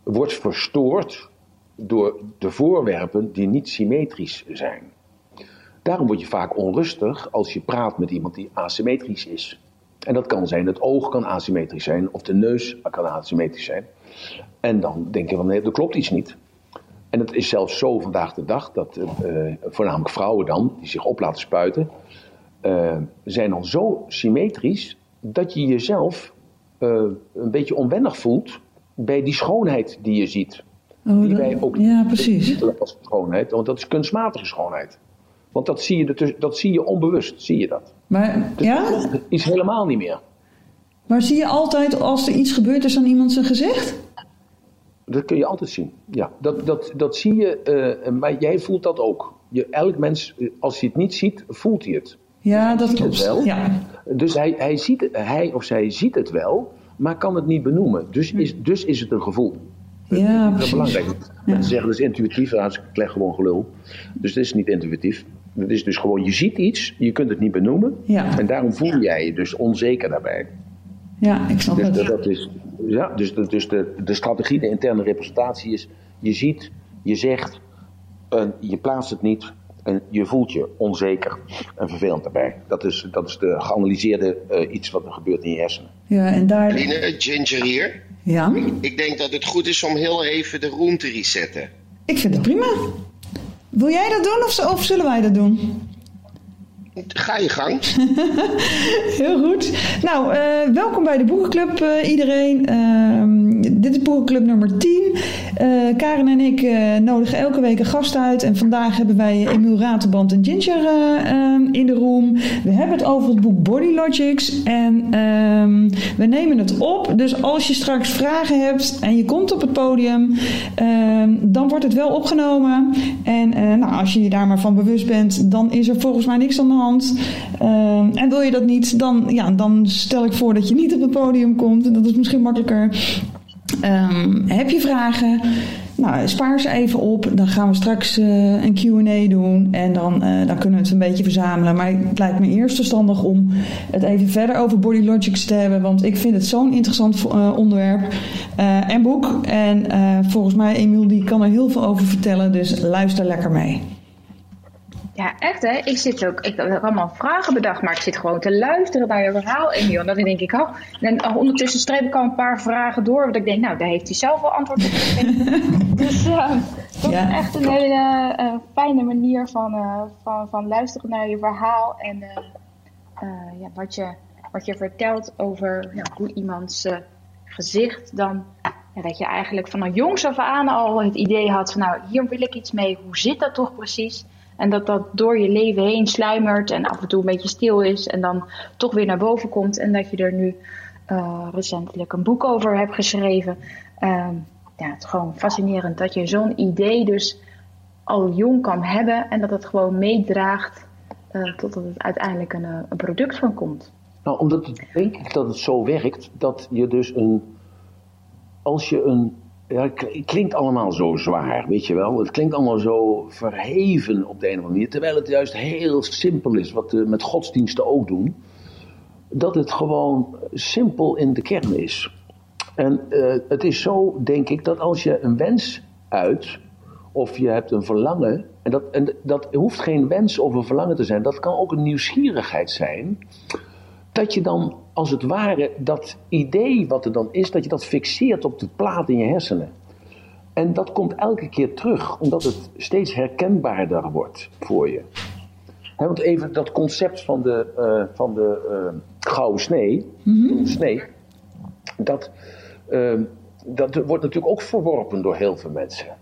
Wordt verstoord door de voorwerpen die niet symmetrisch zijn. Daarom word je vaak onrustig als je praat met iemand die asymmetrisch is. En dat kan zijn, het oog kan asymmetrisch zijn, of de neus kan asymmetrisch zijn. En dan denk je van, nee, er klopt iets niet. En het is zelfs zo vandaag de dag dat eh, eh, voornamelijk vrouwen dan, die zich op laten spuiten, eh, zijn dan zo symmetrisch dat je jezelf een beetje onwennig voelt bij die schoonheid die je ziet. Oh, die wij ook ja, precies. als schoonheid, want dat is kunstmatige schoonheid. Want dat zie je, dat zie je onbewust, zie je dat. Maar, Dus ja? dat is helemaal niet meer. maar zie je altijd als er iets gebeurt is aan iemand zijn gezicht? Dat kun je altijd zien. Ja, dat, dat, dat zie je, eh, maar jij voelt dat ook. Je, elk mens, eh, als hij het niet ziet, voelt hij het. Ja, dat klopt. wel. Ja. Dus hij, hij, ziet, hij of zij ziet het wel, maar kan het niet benoemen. Dus is, dus is het een gevoel. Ja, dat is belangrijk. Mensen zeggen dat is intuïtief, nou, ik leg gewoon gelul. Dus het is niet intuïtief. Het is dus gewoon, je ziet iets, je kunt het niet benoemen. Ja. En daarom voel jij je dus onzeker daarbij. Ja, ik snap Dus, het. dat, dat is, ja, dus, de, dus de, de strategie, de interne representatie is: je ziet, je zegt, en je plaatst het niet en je voelt je onzeker en vervelend daarbij. Dat is, dat is de geanalyseerde eh, iets wat er gebeurt in je hersenen. Ja, en daar... Line, Ginger hier. Ja, Ik denk dat het goed is om heel even de room te resetten. ik vind het prima. Wil jij dat doen of, of zullen wij dat doen? Ga je gang. [laughs] Heel goed. Nou, eh, welkom bij de Boekenclub eh, iedereen. Ehm, dit is Boekenclub nummer 10. Eh, Karen en ik eh, nodigen elke week een gast uit. En vandaag hebben wij Emiel Raterband en Ginger eh, ehm, in de room. We hebben het over het boek Body Logics. En ehm, we nemen het op. Dus als je straks vragen hebt en je komt op het podium... ehm, dan wordt het wel opgenomen. En nou, als je je daar maar van bewust bent... dan is er volgens mij niks aan de hand. En wil je dat niet, dan, ja, dan stel ik voor dat je niet op het podium komt. Dat is misschien makkelijker. Ehm, heb je vragen? Nou, spaar ze even op. Dan gaan we straks eh, een Q&A doen. En dan, eh, dan kunnen we het een beetje verzamelen. Maar het lijkt me eerst verstandig om het even verder over Body Logics te hebben. Want ik vind het zo'n interessant eh, onderwerp en boek. En volgens mij, Emiel, die kan er heel veel over vertellen. Dus luister lekker mee. Ja, echt hè. Ik zit ook, ik heb allemaal vragen bedacht, maar ik zit gewoon te luisteren naar je verhaal, Emiel. En dan denk ik, oh, en ondertussen streep ik al een paar vragen door, want ik denk, nou, daar heeft hij zelf wel antwoord op [laughs] dus eh, dat Ja, is echt een hele eh, fijne manier van, eh, van, van luisteren naar je verhaal en ja, wat, je, wat je vertelt over ja, hoe iemands gezicht dan ja, dat je eigenlijk van jongs af aan al het idee had van nou, hier wil ik iets mee. Hoe zit dat toch precies? En dat dat door je leven heen sluimert en af en toe een beetje stil is en dan toch weer naar boven komt. En dat je er nu eh, recentelijk een boek over hebt geschreven. Ehm, ja, het is gewoon fascinerend dat je zo'n idee dus al jong kan hebben en dat het gewoon meedraagt eh, totdat het uiteindelijk een, eh, een product van komt. Nou, omdat het, denk ik dat het zo werkt dat je dus een. Als je een. Ja, het kl- het klinkt allemaal zo zwaar, weet je wel. Het klinkt allemaal zo verheven op de een of andere manier. Terwijl het juist heel simpel is, wat we met godsdiensten ook doen. Dat het gewoon simpel in de kern is. En eh, het is zo, denk ik, dat als je een wens uit, of je hebt een verlangen, en dat, en dat hoeft geen wens of een verlangen te zijn, dat kan ook een nieuwsgierigheid zijn, dat je dan als het ware dat idee wat er dan is, dat je dat fixeert op de plaat in je hersenen. En dat komt elke keer terug, omdat het steeds herkenbaarder wordt voor je. Want even dat concept van de, eh, van de eh, gouden snee, snee dat, eh, dat wordt natuurlijk ook verworpen door heel veel mensen.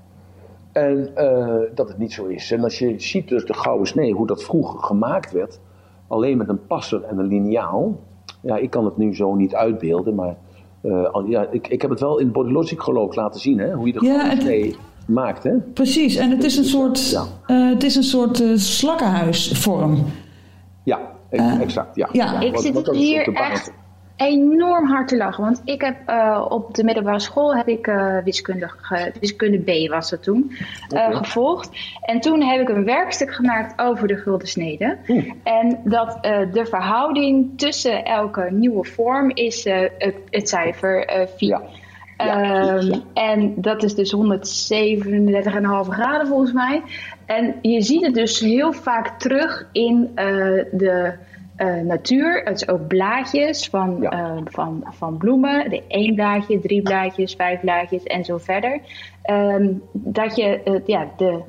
En eh, dat het niet zo is. En als je ziet dus de gouden snee, hoe dat vroeger gemaakt werd, alleen met een passer en een liniaal. Ja, ik kan het nu zo niet uitbeelden, maar eh, ja, ik, ik heb het wel in Body Logic geloof laten zien, hè, hoe je de Ja, het- snee maakt. Hè? Precies, en het is een soort, Ja. eh, het is een soort eh, slakkenhuisvorm. Ja, ex- exact. Ja. ja. Ik Wat- zit wat het hier echt enorm hard te lachen. Want ik heb eh, op de middelbare school heb ik eh, wiskunde, wiskunde B was het toen, eh, Oké. gevolgd. En toen heb ik een werkstuk gemaakt over de gulden snede. En dat de verhouding tussen elke nieuwe vorm is het, het cijfer eh 4. Ja. Ja, ja. En dat is dus 137,5 graden volgens mij. En je ziet het dus heel vaak terug in de eh, natuur. Het is ook blaadjes van, Ja. eh, van, van bloemen. De één blaadje, drie blaadjes, vijf blaadjes en zo verder. Ehm, dat je eh, ja, de,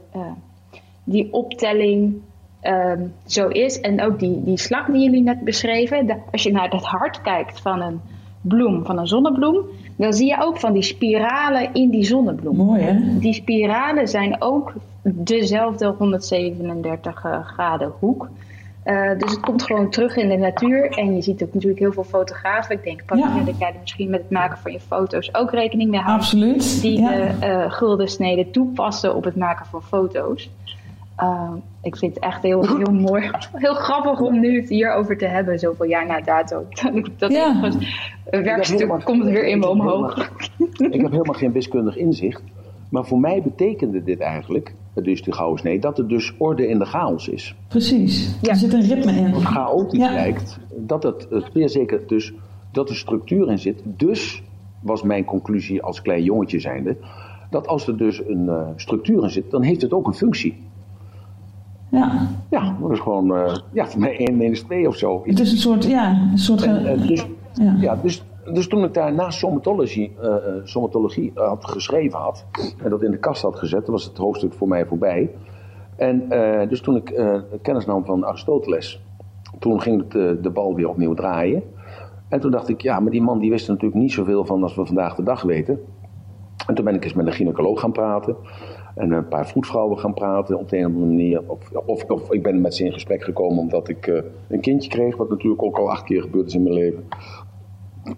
die optelling ehm, zo is. En ook die, die slag die jullie net beschreven. als je naar het hart kijkt van een bloem, van een zonnebloem, dan zie je ook van die spiralen in die zonnebloem. Mooi, hè? Die spiralen zijn ook dezelfde 137 graden hoek. Eh, dus het komt gewoon terug in de natuur. En je ziet ook natuurlijk heel veel fotografen. Ik denk, Pauline, Ja. dat jij er misschien met het maken van je foto's ook rekening mee houdt. Absoluut. Die Ja. de eh, gulden snede toepassen op het maken van foto's. Uh, ik vind het echt heel, heel [laughs] mooi. Heel grappig om nu het hierover te hebben, zoveel jaar na dato. [laughs] Dat Ja. ja. werkstuk komt weer in me omhoog. Ik heb helemaal geen wiskundig inzicht. Maar voor mij betekende dit eigenlijk, dus de gouden snee, dat er dus orde in de chaos is. Precies. Ja. Er zit een ritme in. Wat chaotisch Ja. lijkt, dat het eh, zeer zeker dus dat er structuur in zit. Dus was mijn conclusie als klein jongetje zijnde, dat als er dus een eh, structuur in zit, dan heeft het ook een functie. Ja. Ja, dat is gewoon, eh, ja, voor mij 1 minus 2 of zo. Het is een soort, ja, een soort... En, eh, dus, Ja. ja. dus, dus toen ik daar na somatologie, eh, eh, somatologie had geschreven had, en dat in de kast had gezet, was het hoofdstuk voor mij voorbij. En eh, dus toen ik eh, kennis nam van Aristoteles, toen ging het, de bal weer opnieuw draaien. En toen dacht ik, ja, maar die man die wist er natuurlijk niet zoveel van als we vandaag de dag weten. En toen ben ik eens met een gynaecoloog gaan praten. En een paar vroedvrouwen gaan praten op de een of andere manier. Of, of, of ik ben met ze in gesprek gekomen omdat ik een kindje kreeg. Wat natuurlijk ook al acht keer gebeurd is in mijn leven.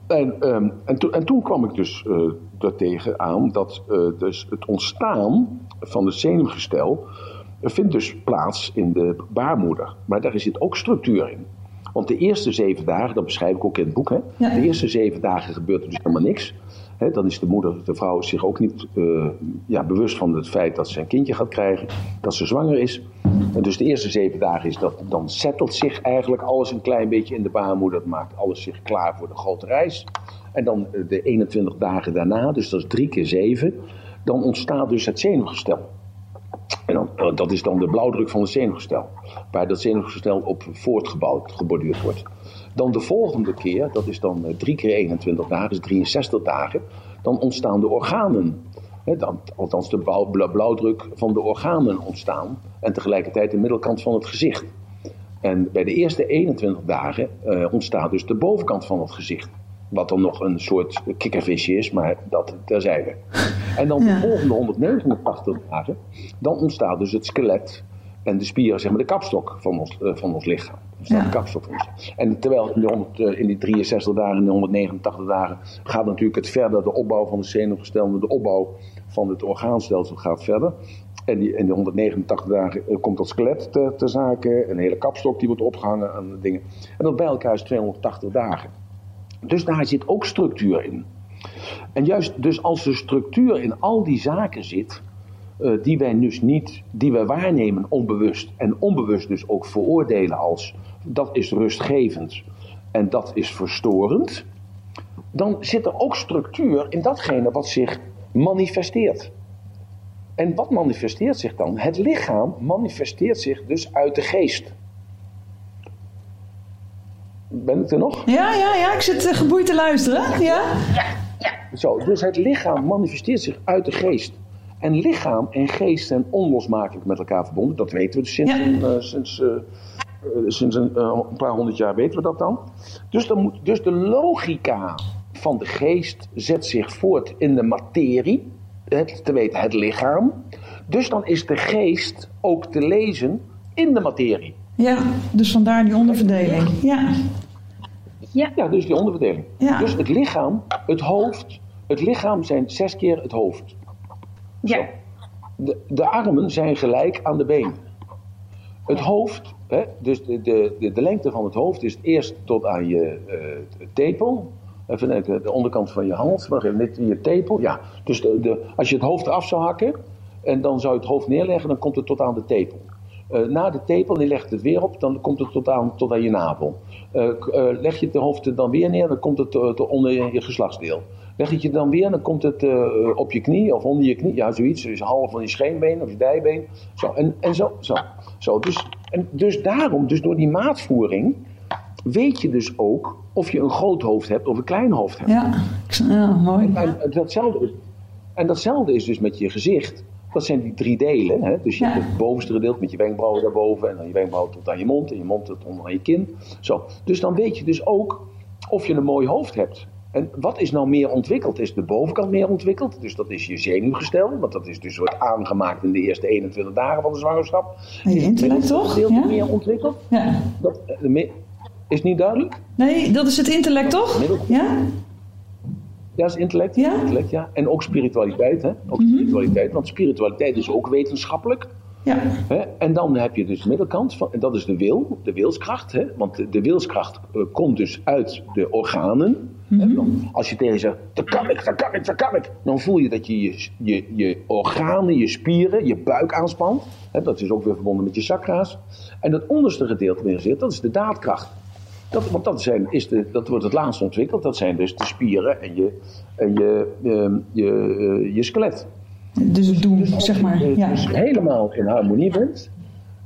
En, ehm, en, to- en toen kwam ik dus eh er tegen aan dat eh, dus het ontstaan van het zenuwgestel vindt dus plaats in de baarmoeder. Maar daar zit ook structuur in. Want de eerste zeven dagen, dat beschrijf ik ook in het boek, hè, Ja. de eerste zeven dagen gebeurt er dus helemaal niks. Dan is de moeder, de vrouw, zich ook niet eh, ja, bewust van het feit dat ze een kindje gaat krijgen, dat ze zwanger is. En dus de eerste zeven dagen is dat, dan settelt zich eigenlijk alles een klein beetje in de baarmoeder. Dat maakt alles zich klaar voor de grote reis. En dan eh, de 21 dagen daarna, dus dat is drie keer zeven, dan ontstaat dus het zenuwgestel. En dan, eh, dat is dan de blauwdruk van het zenuwgestel. Waar dat zenuwgestel op voortgebouwd, geborduurd wordt. Dan de volgende keer, dat is dan eh, drie keer 21 dagen, is 63 dagen. Dan ontstaan de organen. Dan, althans, de blauw- bla- blauwdruk van de organen ontstaan. En tegelijkertijd de middelkant van het gezicht. En bij de eerste 21 dagen eh, ontstaat dus de bovenkant van het gezicht. Wat dan nog een soort kikkervisje is, maar dat terzijde. En dan Ja. de volgende 189 dagen, dan ontstaat dus het skelet en de spieren, zeg maar de kapstok van ons, eh, van ons lichaam. Ontstaat Ja. de kapstok. En terwijl in die, 100, eh, in die 63 dagen, in die 189 dagen, gaat natuurlijk het verder, de opbouw van het zenuwgestel, de opbouw van het orgaanstelsel gaat verder. En die, in die 189 dagen eh, komt dat skelet ter, ter zake, een hele kapstok die wordt opgehangen aan de dingen. En dat bij elkaar is 280 dagen. Dus daar zit ook structuur in. En juist dus als er structuur in al die zaken zit, eh, die wij dus niet, die wij waarnemen onbewust en onbewust dus ook veroordelen als dat is rustgevend en dat is verstorend, dan zit er ook structuur in datgene wat zich manifesteert. En wat manifesteert zich dan? Het lichaam manifesteert zich dus uit de geest. Ben ik er nog? Ja, ja, ja, ik zit eh, geboeid te luisteren. Ja? Zo, dus het lichaam manifesteert zich uit de geest. En lichaam en geest zijn onlosmakelijk met elkaar verbonden. Dat weten we dus sinds, Ja. eh, sinds, eh, sinds een, eh, een paar honderd jaar weten we dat dan. Dus, dan moet, dus de logica van de geest zet zich voort in de materie. Het, te weten het lichaam. Dus dan is de geest ook te lezen in de materie. Ja, dus vandaar die onderverdeling. Ja, Ja, Ja, dus die onderverdeling. Ja. Dus het lichaam, het hoofd. Het lichaam zijn zes keer het hoofd. ja. De, de armen zijn gelijk aan de benen. Het hoofd, hè, dus de, de, de, lengte van het hoofd is eerst tot aan je eh, tepel. Even de, de onderkant van je hals, maar even net je tepel. Ja, dus de, als je het hoofd af zou hakken en dan zou je het hoofd neerleggen, dan komt het tot aan de tepel. Eh, na de tepel, je legt het weer op, dan komt het tot aan, tot aan je navel. Eh, leg je het hoofd dan weer neer, dan komt het onder je geslachtsdeel. Leg het je dan weer, dan komt het eh, op je knie of onder je knie. Ja, zoiets. Dus half van je scheenbeen of je dijbeen. Zo, en, en zo. zo, zo. Dus, en dus daarom, dus door die maatvoering, weet je dus ook of je een groot hoofd hebt of een klein hoofd hebt. ja. Mooi. En, datzelfde, is- en datzelfde is dus met je gezicht. Dat zijn die drie delen. Hè? Dus je Ja. hebt het bovenste gedeelte met je wenkbrauwen daarboven. En dan je wenkbrauwen tot aan je mond. En je mond tot onder aan je kin. Zo. Dus dan weet je dus ook of je een mooi hoofd hebt. En wat is nou meer ontwikkeld? Is de bovenkant meer ontwikkeld? Dus dat is je zenuwgestel, want dat is dus wordt aangemaakt in de eerste 21 dagen van de zwangerschap. En je Is het intellect toch? middelgedeelte Ja? meer ontwikkeld? Ja. Dat, eh, is niet duidelijk? Nee, dat is het intellect toch? Ja? Ja, is intellect. Ja? Mhm. intellect ja. En ook spiritualiteit, hè? Ook spiritualiteit, want spiritualiteit is ook wetenschappelijk. Ja. Hè? En dan heb je dus de middelkant, van, en dat is de wil, de wilskracht. Hè? Want de, de wilskracht eh, komt dus uit de organen. Dan, als je tegen zegt, dat kan ik, dat kan ik, dat kan ik. Dan voel je dat je je, je, je organen, je spieren, je buik aanspant. Hè? Dat is ook weer verbonden met je chakra's. En dat onderste gedeelte waarin zit, dat is de daadkracht. Dat, want dat, zijn, is de, dat wordt het laatst ontwikkeld. Dat zijn dus de spieren en je, en je, ehm, je, eh, je skelet. Dus het doen, zeg maar. Als je Ja. dus helemaal in harmonie bent,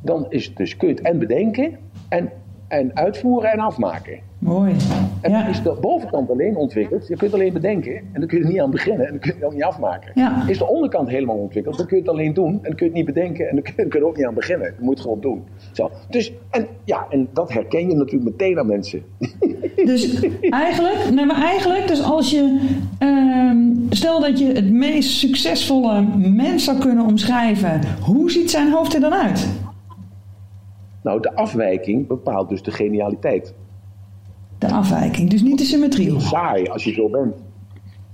dan is het dus, kun je het en bedenken en, en uitvoeren en afmaken. Mooi. En Ja. is de bovenkant alleen ontwikkeld. Je kunt alleen bedenken en dan kun je er niet aan beginnen en dan kun je het ook niet afmaken. Ja. Is de onderkant helemaal ontwikkeld, dan kun je het alleen doen en dan kun je het niet bedenken en dan kun je, dan kun je er ook niet aan beginnen. Je moet het gewoon doen. Zo. Dus, en, ja, en dat herken je natuurlijk meteen aan mensen. [laughs] Dus eigenlijk, nee, maar eigenlijk, dus als je, ehm, stel dat je het meest succesvolle mens zou kunnen omschrijven, hoe ziet zijn hoofd er dan uit? Nou, de afwijking bepaalt dus de genialiteit. De afwijking, dus niet de symmetrie. Saai als je zo bent.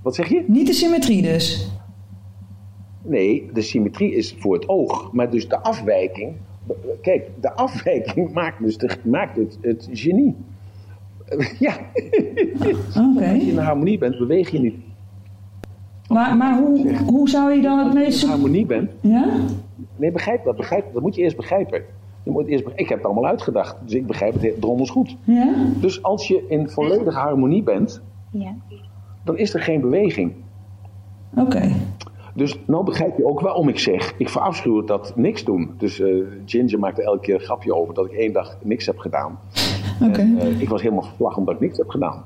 Wat zeg je? Niet de symmetrie dus. Nee, de symmetrie is voor het oog. Maar dus de afwijking. Kijk, de afwijking [laughs] maakt dus de, maakt het, het genie. [laughs] Ja, Oké. als je in harmonie bent, beweeg je niet. Maar, maar hoe, hoe zou je dan het Als je meest... in harmonie bent. Ja? Nee, begrijp dat. Begrijp, dat moet je eerst begrijpen. Je moet eerst, ik heb het allemaal uitgedacht, dus ik begrijp het heel- drommels goed. Ja? Dus als je in volledige harmonie bent, Ja. dan is er geen beweging. Oké. Dus nou begrijp je ook waarom ik zeg, ik verafschuw dat niks doen. Dus eh, Ginger maakte elke keer een grapje over dat ik één dag niks heb gedaan. Oké. En, eh, ik was helemaal verslag omdat ik niks heb gedaan.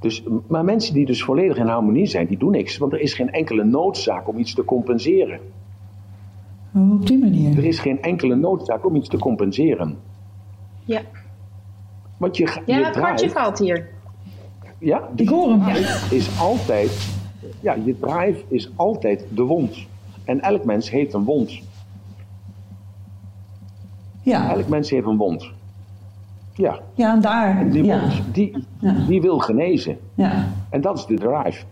Dus, maar mensen die dus volledig in harmonie zijn, die doen niks. Want er is geen enkele noodzaak om iets te compenseren. Oh, op die manier. Er is geen enkele noodzaak om iets te compenseren. Ja, Want je, ga- ja je het kwartje drive, valt hier. ja, Ik hoor hem. is altijd, ja, je drive is altijd de wond. En elk mens heeft een wond. Ja. Elk mens heeft een wond. Ja, Ja, en daar. die Ja. wond, die, Ja. die wil genezen. Ja. En dat is de drive.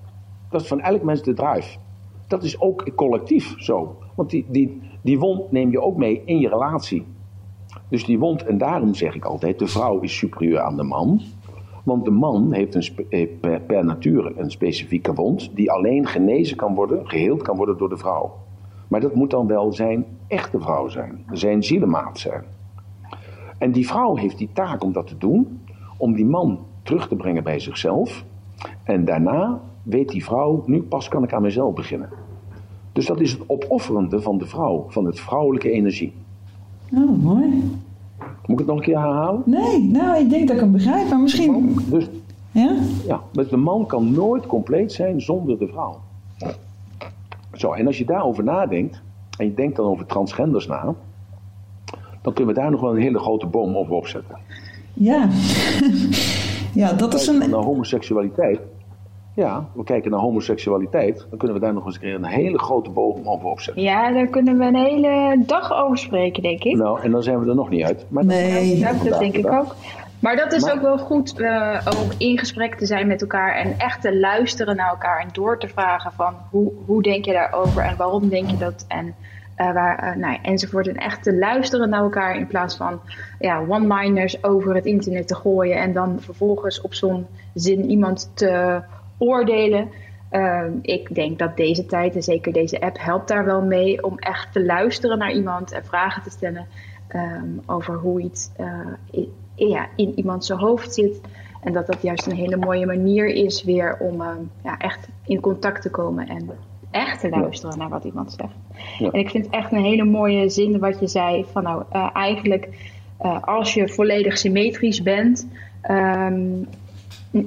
Dat is van elk mens de drive. Dat is ook collectief zo. Want die, die, die wond neem je ook mee in je relatie. Dus die wond, en daarom zeg ik altijd, de vrouw is superieur aan de man. Want de man heeft een eh, per, nature een specifieke wond die alleen genezen kan worden, geheeld kan worden door de vrouw. Maar dat moet dan wel zijn echte vrouw zijn, zijn zielemaat zijn. En die vrouw heeft die taak om dat te doen, om die man terug te brengen bij zichzelf. En daarna weet die vrouw, nu pas kan ik aan mezelf beginnen. Dus dat is het opofferende van de vrouw, van het vrouwelijke energie. Oh, mooi. Moet ik het nog een keer herhalen? Nee, nou, ik denk dat ik hem begrijp, maar misschien... Dus Ja? ja, dus de man kan nooit compleet zijn zonder de vrouw. Zo, en als je daarover nadenkt, en je denkt dan over transgenders na, dan kunnen we daar nog wel een hele grote boom over opzetten. Ja. [laughs] ja, dat is een... naar homoseksualiteit. Ja, we kijken naar homoseksualiteit, dan kunnen we daar nog eens een keer een hele grote boom over opzetten. Ja, daar kunnen we een hele dag over spreken, denk ik. Nou, en dan zijn we er nog niet uit. Maar Nee. Ja, dat denk ik ook. Maar dat is Maar- ook wel goed, eh, ook in gesprek te zijn met elkaar en echt te luisteren naar elkaar en door te vragen van hoe, hoe denk je daarover en waarom denk je dat en eh, waar, eh, nou, ja, enzovoort. En echt te luisteren naar elkaar in plaats van ja, one-liners over het internet te gooien en dan vervolgens op zo'n zin iemand te oordelen. Ehm, ik denk dat deze tijd en zeker deze app helpt daar wel mee om echt te luisteren naar iemand en vragen te stellen ehm, over hoe iets eh, i- ja, in iemand zijn hoofd zit. En dat dat juist een hele mooie manier is weer om ehm, ja, echt in contact te komen en echt te luisteren naar wat iemand zegt. Ja. En ik vind het echt een hele mooie zin wat je zei van nou eh, eigenlijk eh, als je volledig symmetrisch bent,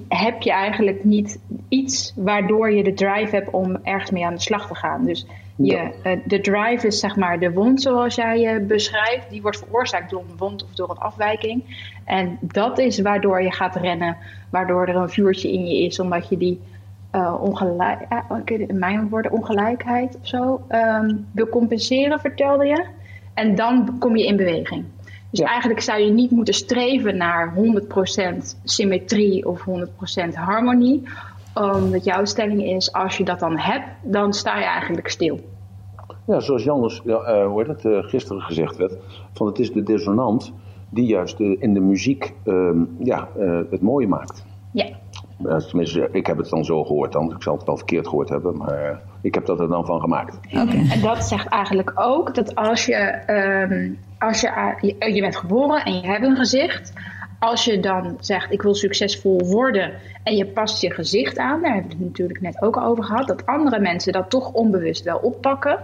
heb je eigenlijk niet iets waardoor je de drive hebt om ergens mee aan de slag te gaan. Dus je, eh, de drive is zeg maar de wond zoals jij uh, beschrijft. Die wordt veroorzaakt door een wond of door een afwijking. En dat is waardoor je gaat rennen. Waardoor er een vuurtje in je is. Omdat je die uh, ongelijk, in mijn woorden ongelijkheid of zo um, wil compenseren, vertelde je. En dan kom je in beweging. Dus eigenlijk zou je niet moeten streven naar 100% symmetrie of 100% harmonie. Omdat jouw stelling is, als je dat dan hebt, dan sta je eigenlijk stil. Ja, zoals Jannes ja, uh, hoe het, uh, gisteren gezegd werd, van het is de dissonant die juist uh, in de muziek ehm, ja, het mooie maakt. Ja. tenminste, ik heb het dan zo gehoord dan. Ik zal het wel verkeerd gehoord hebben, maar ik heb dat er dan van gemaakt. Okay. En dat zegt eigenlijk ook dat als je, um, als je, je, je bent geboren en je hebt een gezicht, als je dan zegt ik wil succesvol worden en je past je gezicht aan, daar hebben we het natuurlijk net ook al over gehad, dat andere mensen dat toch onbewust wel oppakken,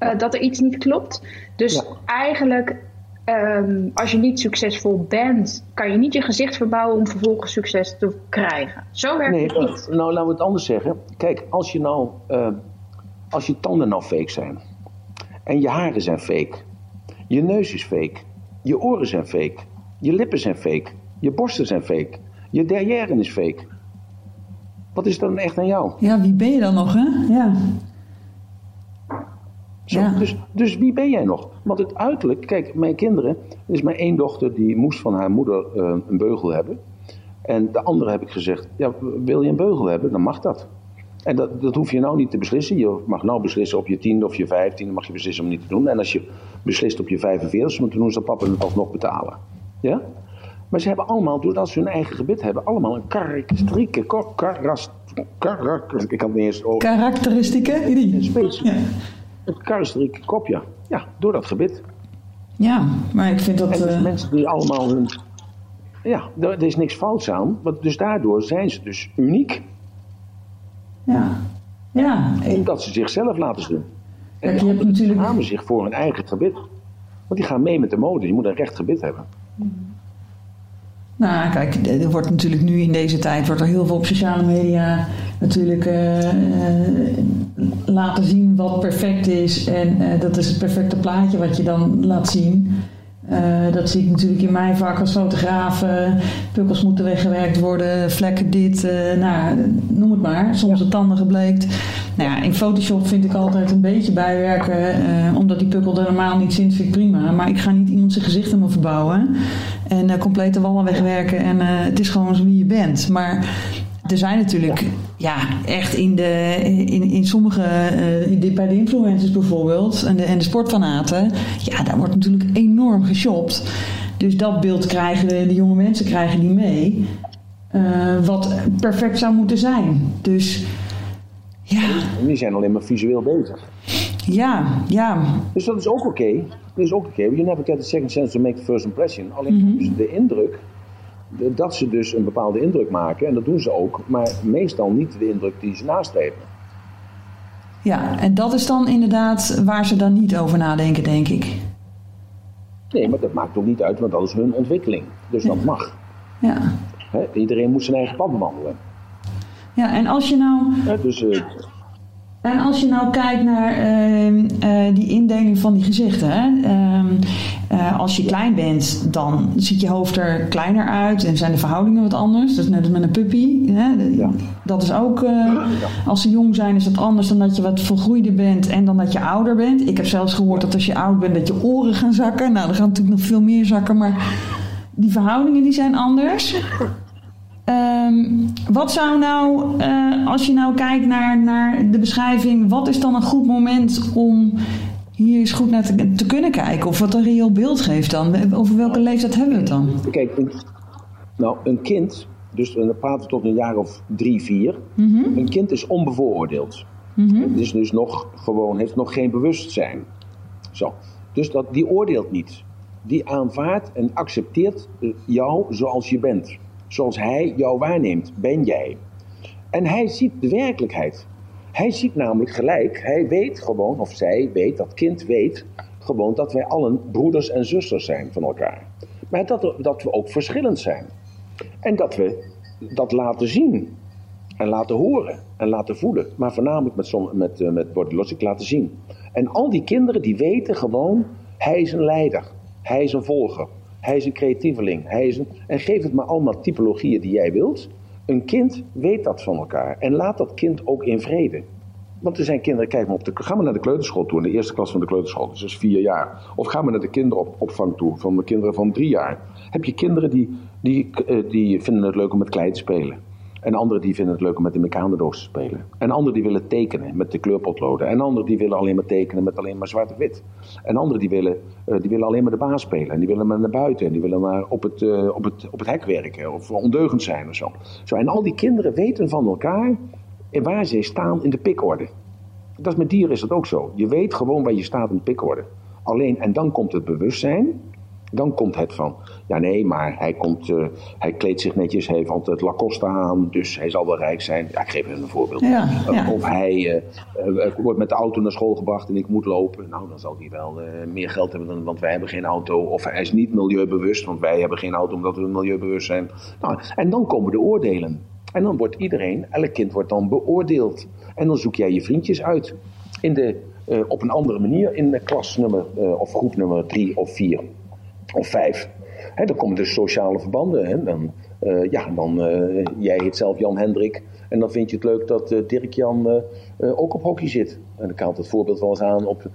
uh, dat er iets niet klopt. Dus ja. eigenlijk, um, als je niet succesvol bent, kan je niet je gezicht verbouwen om vervolgens succes te krijgen. Zo werkt nee, het niet. Nou, laten we het anders zeggen. Kijk, als je nou, uh, als je tanden nou fake zijn en je haren zijn fake, je neus is fake, je oren zijn fake, je lippen zijn fake, je borsten zijn fake, je derrière is fake. Wat is dan echt aan jou? Ja, wie ben je dan nog, hè? Ja. Zo, ja. dus, dus wie ben jij nog? Want het uiterlijk, kijk, mijn kinderen, er is maar één dochter die moest van haar moeder uh, een beugel hebben. En de andere heb ik gezegd, ja, wil je een beugel hebben, dan mag dat. En dat, dat hoef je nou niet te beslissen. Je mag nou beslissen op je tiende of je vijftiende, mag je beslissen om niet te doen. En als je beslist op je 45 moet doen, zal papa het alsnog betalen. Ja? Maar ze hebben allemaal, doordat ze hun eigen gebit hebben, allemaal een karakteristieke, karas, karak, ik kan het niet eens over. Karakteristieken? Een space. Ja. Een karakteristieke kopje. Ja, door dat gebit. Ja, maar ik vind dat... En dus uh... mensen die allemaal hun... Ja, er, er is niks fouts aan. Want dus daardoor zijn ze dus uniek. Ja. Ja. Omdat ze zichzelf laten zien. En je hebt natuurlijk... schamen zich voor hun eigen gebit. Want die gaan mee met de mode. Je moet een recht gebit hebben. Nou, kijk, er wordt natuurlijk nu in deze tijd wordt er heel veel op sociale media natuurlijk uh, uh, laten zien wat perfect is. En uh, dat is het perfecte plaatje wat je dan laat zien. Dat zie ik natuurlijk in mijn vak als fotograaf. pukkels moeten weggewerkt worden, vlekken dit, nou, noem het maar. Soms de tanden gebleekt. Nou ja, in Photoshop vind ik altijd een beetje bijwerken, omdat die pukkel er normaal niet zit, vind ik prima. Maar ik ga niet iemand zijn gezicht helemaal verbouwen en uh, complete wallen wegwerken. En uh, het is gewoon zo wie je bent. Maar er zijn natuurlijk, ja, echt in, de, in, in sommige, uh, in de, bij de influencers bijvoorbeeld en de, en de sportfanaten, ja, daar wordt natuurlijk enorm geshopt. Dus dat beeld krijgen de, de jonge mensen krijgen die mee. wat perfect zou moeten zijn. Dus ja. Die zijn alleen maar visueel bezig. Ja, ja. Dus dat is ook oké. Okay. Dat is ook oké. Okay. You never get a second chance to make the first impression. Alleen mm -hmm. dus de indruk, dat ze dus een bepaalde indruk maken, en dat doen ze ook, maar meestal niet de indruk die ze nastreven. Ja, en dat is dan inderdaad waar ze dan niet over nadenken, denk ik. Nee, maar dat maakt ook niet uit, want dat is hun ontwikkeling. Dus dat mag. Ja. He, iedereen moet zijn eigen pad bewandelen. Ja, en als je nou... He, dus... Uh, en als je nou kijkt naar uh, uh, die indeling van die gezichten. Hè? Uh, als je klein bent, dan ziet je hoofd er kleiner uit en zijn de verhoudingen wat anders. Dat is net als met een puppy. Hè? Ja. Dat is ook, als ze jong zijn, is dat anders dan dat je wat volgroeider bent en dan dat je ouder bent. Ik heb zelfs gehoord dat als je oud bent, dat je oren gaan zakken. Nou, er gaan natuurlijk nog veel meer zakken, maar die verhoudingen die zijn anders. Um, wat zou nou, uh, als je nou kijkt naar, naar de beschrijving, wat is dan een goed moment om hier eens goed naar te, te kunnen kijken? Of wat een reëel beeld geeft dan? Over welke leeftijd hebben we het dan? Kijk, een, nou, een kind, dus dan praten we tot een jaar of drie, vier. Mm -hmm. Een kind is onbevooroordeeld. Mm -hmm. Het is dus nog gewoon, heeft nog geen bewustzijn. Zo. Dus dat, die oordeelt niet. Die aanvaardt en accepteert jou zoals je bent zoals hij jou waarneemt, ben jij. En hij ziet de werkelijkheid. Hij ziet namelijk gelijk, hij weet gewoon, of zij weet, dat kind weet gewoon dat wij allen broeders en zusters zijn van elkaar. Maar dat, dat we ook verschillend zijn. En dat we dat laten zien. En laten horen en laten voelen. Maar voornamelijk met, met, uh, met laten zien. En al die kinderen die weten gewoon, hij is een leider. Hij is een volger. Hij is een creatieveling. Hij is een... En geef het maar allemaal typologieën die jij wilt. Een kind weet dat van elkaar. En laat dat kind ook in vrede. Want er zijn kinderen, kijk maar op de, ga maar naar de kleuterschool toe, in de eerste klas van de kleuterschool, dus dat is vier jaar. Of ga maar naar de kinderopvang toe, van de kinderen van drie jaar. Heb je kinderen die, die, eh, die vinden het leuk om met klei te spelen. En anderen die vinden het leuk om met de mecanendoos te spelen. En anderen die willen tekenen met de kleurpotloden. En anderen die willen alleen maar tekenen met alleen maar zwart-wit. En anderen die willen, uh, die willen alleen maar de baas spelen. En die willen maar naar buiten. En die willen maar op het, uh, op het, op het hek werken. Of ondeugend zijn of zo. zo. En al die kinderen weten van elkaar waar ze staan in de pikorde. Dat is met dieren is dat ook zo. Je weet gewoon waar je staat in de pikorde. Alleen, en dan komt het bewustzijn. Dan komt het van, ja nee, maar hij, komt, uh, hij kleedt zich netjes, hij heeft altijd Lacoste aan, dus hij zal wel rijk zijn. Ja, ik geef even een voorbeeld. Ja, ja. Of hij uh, uh, wordt met de auto naar school gebracht en ik moet lopen. Nou, dan zal hij wel meer geld hebben, dan, want wij hebben geen auto. Of hij is niet milieubewust, want wij hebben geen auto omdat we milieubewust zijn. Nou, en dan komen de oordelen. En dan wordt iedereen, elk kind wordt dan beoordeeld. En dan zoek jij je vriendjes uit. In de, op een andere manier in de klas nummer, uh, of groep nummer drie of vier of vijf. Hè, dan komen dus sociale verbanden. Hè. Dan, uh, ja, dan, jij heet zelf Jan Hendrik. En dan vind je het leuk dat Dirk Jan ook op hockey zit. En ik haal het voorbeeld wel eens aan op,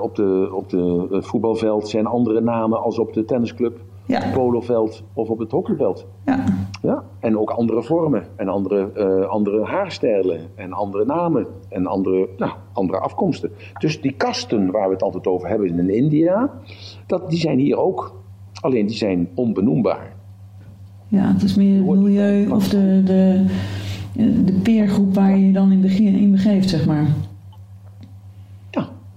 op de, op de voetbalveld zijn andere namen als op de tennisclub ja. het poloveld of op het hockeyveld. Ja. Ja? En ook andere vormen en andere, andere haarstijlen en andere namen en andere, nou, andere afkomsten. Dus die kasten waar we het altijd over hebben in India, dat, die zijn hier ook. Alleen die zijn onbenoembaar. Ja, het is meer het milieu of de, de, de peergroep waar je je dan in, begin, in begeeft, zeg maar.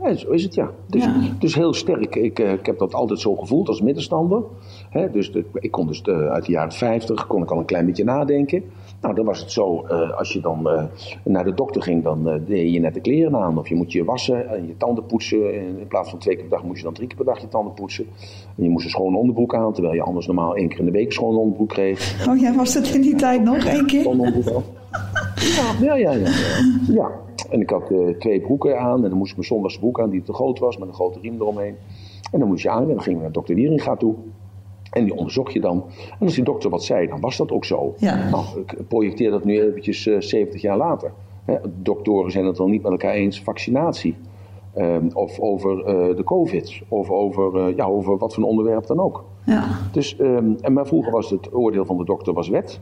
Ja, zo is het ja. Dus, ja. dus heel sterk. Ik, uh, ik heb dat altijd zo gevoeld als middenstander. He, dus de, ik kon dus de, uit de jaren 50 kon ik al een klein beetje nadenken. Nou, dan was het zo, uh, als je dan uh, naar de dokter ging, dan deed je net de kleren aan. Of je moet je wassen en je tanden poetsen. En in plaats van twee keer per dag moest je dan drie keer per dag je tanden poetsen. En je moest een schone onderbroek aan, terwijl je anders normaal één keer in de week een schone onderbroek kreeg. Oh ja, was dat in die tijd nog één keer? [laughs] Ja, ja, ja. ja. ja. En ik had twee broeken aan. En dan moest ik mijn zondagse broek aan die te groot was. Met een grote riem eromheen. En dan moest je aan. En dan ging we naar dokter Wieringa toe. En die onderzocht je dan. En als die dokter wat zei, dan was dat ook zo. Ja. Nou, ik projecteer dat nu eventjes uh, 70 jaar later. Hè, doktoren zijn het wel niet met elkaar eens. Vaccinatie. Um, of over uh, de covid. Of over, uh, ja, over wat voor een onderwerp dan ook. Ja. Dus, um, en maar vroeger was het oordeel van de dokter was wet.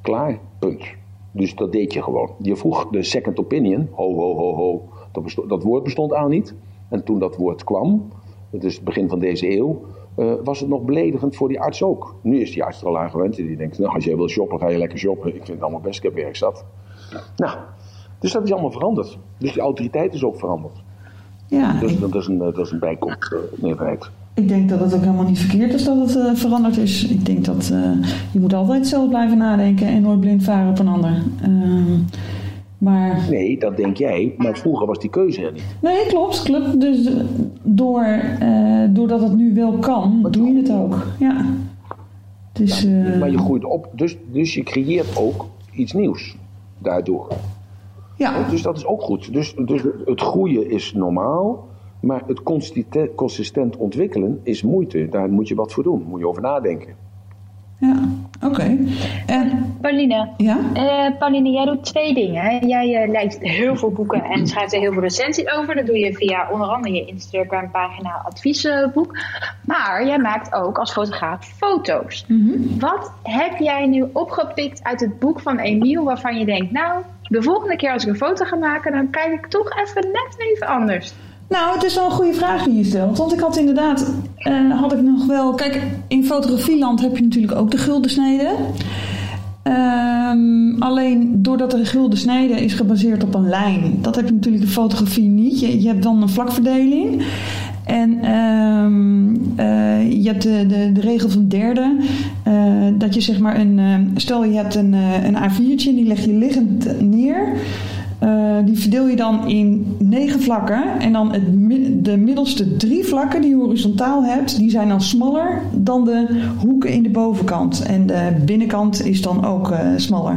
Klaar, punt. Dus dat deed je gewoon. Je vroeg de second opinion, ho, ho, ho, ho. Dat, dat woord bestond aan niet. En toen dat woord kwam, dus het begin van deze eeuw, uh, was het nog beledigend voor die arts ook. Nu is die arts er al aan gewend. Die denkt, nou, als jij wil shoppen, ga je lekker shoppen. Ik vind het allemaal best, ik heb werk zat. Nou, dus dat is allemaal veranderd. Dus die autoriteit is ook veranderd. Ja, dus ik... dat is een, dat is een bijkomst, uh, meerderheid. Ik denk dat het ook helemaal niet verkeerd is dat het uh, veranderd is. Ik denk dat uh, je moet altijd zelf blijven nadenken en nooit blind varen op een ander. Uh, maar... Nee, dat denk jij. Maar vroeger was die keuze er niet. Nee, klopt. klopt. Dus door, uh, doordat het nu wel kan, maar doe je het ook. Ja. Dus, ja, maar je groeit op. Dus, dus je creëert ook iets nieuws daardoor. Ja. Dus dat is ook goed. Dus, dus het groeien is normaal. Maar het consistent ontwikkelen is moeite. Daar moet je wat voor doen. Moet je over nadenken. Ja, oké. Okay. En Pauline. Ja? Uh, Pauline, jij doet twee dingen. Jij uh, heel veel boeken en schrijft er heel veel recensies over. Dat doe je via onder andere je Instagram pagina adviesboek. Maar jij maakt ook als fotograaf foto's. Mm -hmm. Wat heb jij nu opgepikt uit het boek van Emiel waarvan je denkt... nou, de volgende keer als ik een foto ga maken... dan kijk ik toch even net even anders. Nou, het is wel een goede vraag die je stelt. Want ik had inderdaad, uh, had ik nog wel... Kijk, in fotografieland heb je natuurlijk ook de gulden snede. Um, alleen doordat de gulden snede is gebaseerd op een lijn. Dat heb je natuurlijk in fotografie niet. Je, je hebt dan een vlakverdeling. En um, uh, je hebt de, de, de regel van derde. Uh, dat je zeg maar een... Uh, stel je hebt een, een A4'tje en die leg je liggend neer... eh, die verdeel je dan in negen vlakken. En dan de middelste drie vlakken die je horizontaal hebt, die zijn dan smaller dan de hoeken in de bovenkant. En de binnenkant is dan ook uh, smaller.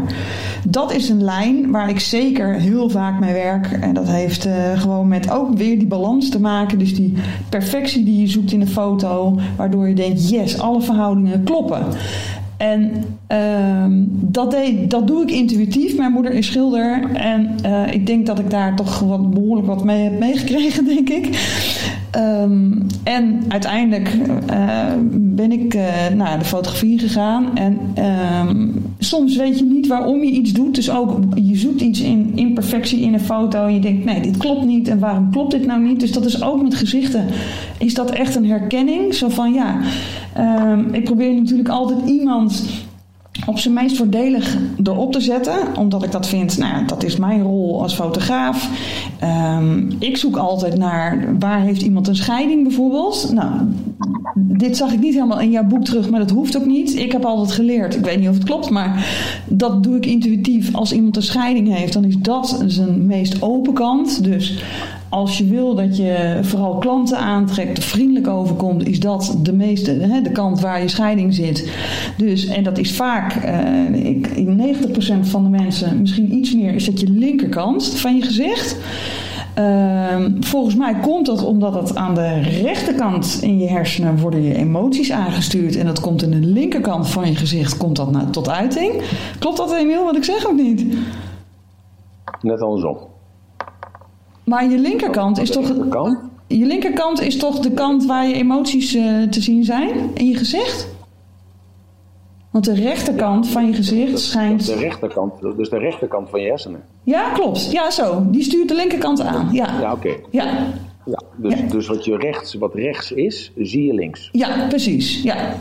Dat is een lijn waar ik zeker heel vaak mee werk. En dat heeft uh, gewoon met ook weer die balans te maken. Dus die perfectie die je zoekt in een foto, waardoor je denkt: yes, alle verhoudingen kloppen. En uh, dat, dat doe ik intuïtief. Mijn moeder is schilder. En uh, ik denk dat ik daar toch wat, behoorlijk wat mee heb meegekregen, [laughs] denk ik. Um, en uiteindelijk uh, ben ik uh, naar de fotografie gegaan. En um, soms weet je niet waarom je iets doet. Dus ook je zoekt iets in imperfectie in een foto. En je denkt, nee, dit klopt niet. En waarom klopt dit nou niet? Dus dat is ook met gezichten. Is dat echt een herkenning? Zo van ja, um, ik probeer natuurlijk altijd iemand op zijn meest voordelig erop te zetten. Omdat ik dat vind, nou dat is mijn rol als fotograaf. Um, ik zoek altijd naar waar heeft iemand een scheiding bijvoorbeeld. Nou, dit zag ik niet helemaal in jouw boek terug, maar dat hoeft ook niet. Ik heb altijd geleerd, ik weet niet of het klopt, maar dat doe ik intuïtief. Als iemand een scheiding heeft, dan is dat zijn meest open kant. Dus als je wil dat je vooral klanten aantrekt, vriendelijk overkomt, is dat de meeste, hè, de kant waar je scheiding zit. Dus, en dat is vaak, uh, ik, in 90% van de mensen, misschien iets meer, is dat je linkerkant van je gezicht. Uh, volgens mij komt dat omdat het aan de rechterkant in je hersenen worden je emoties aangestuurd. En dat komt in de linkerkant van je gezicht komt dat nou tot uiting. Klopt dat Emiel wat ik zeg of niet? Net andersom. Maar je linkerkant is toch. Je linkerkant is toch de kant waar je emoties uh, te zien zijn in je gezicht? Want de rechterkant van je gezicht schijnt. De rechterkant, dus de rechterkant van je hersenen. Ja, klopt. Ja, zo. Die stuurt de linkerkant aan. Ja, ja oké. Okay. Ja. Ja, dus, ja. dus wat, je rechts, wat rechts is, zie je links. Ja, precies. Ja.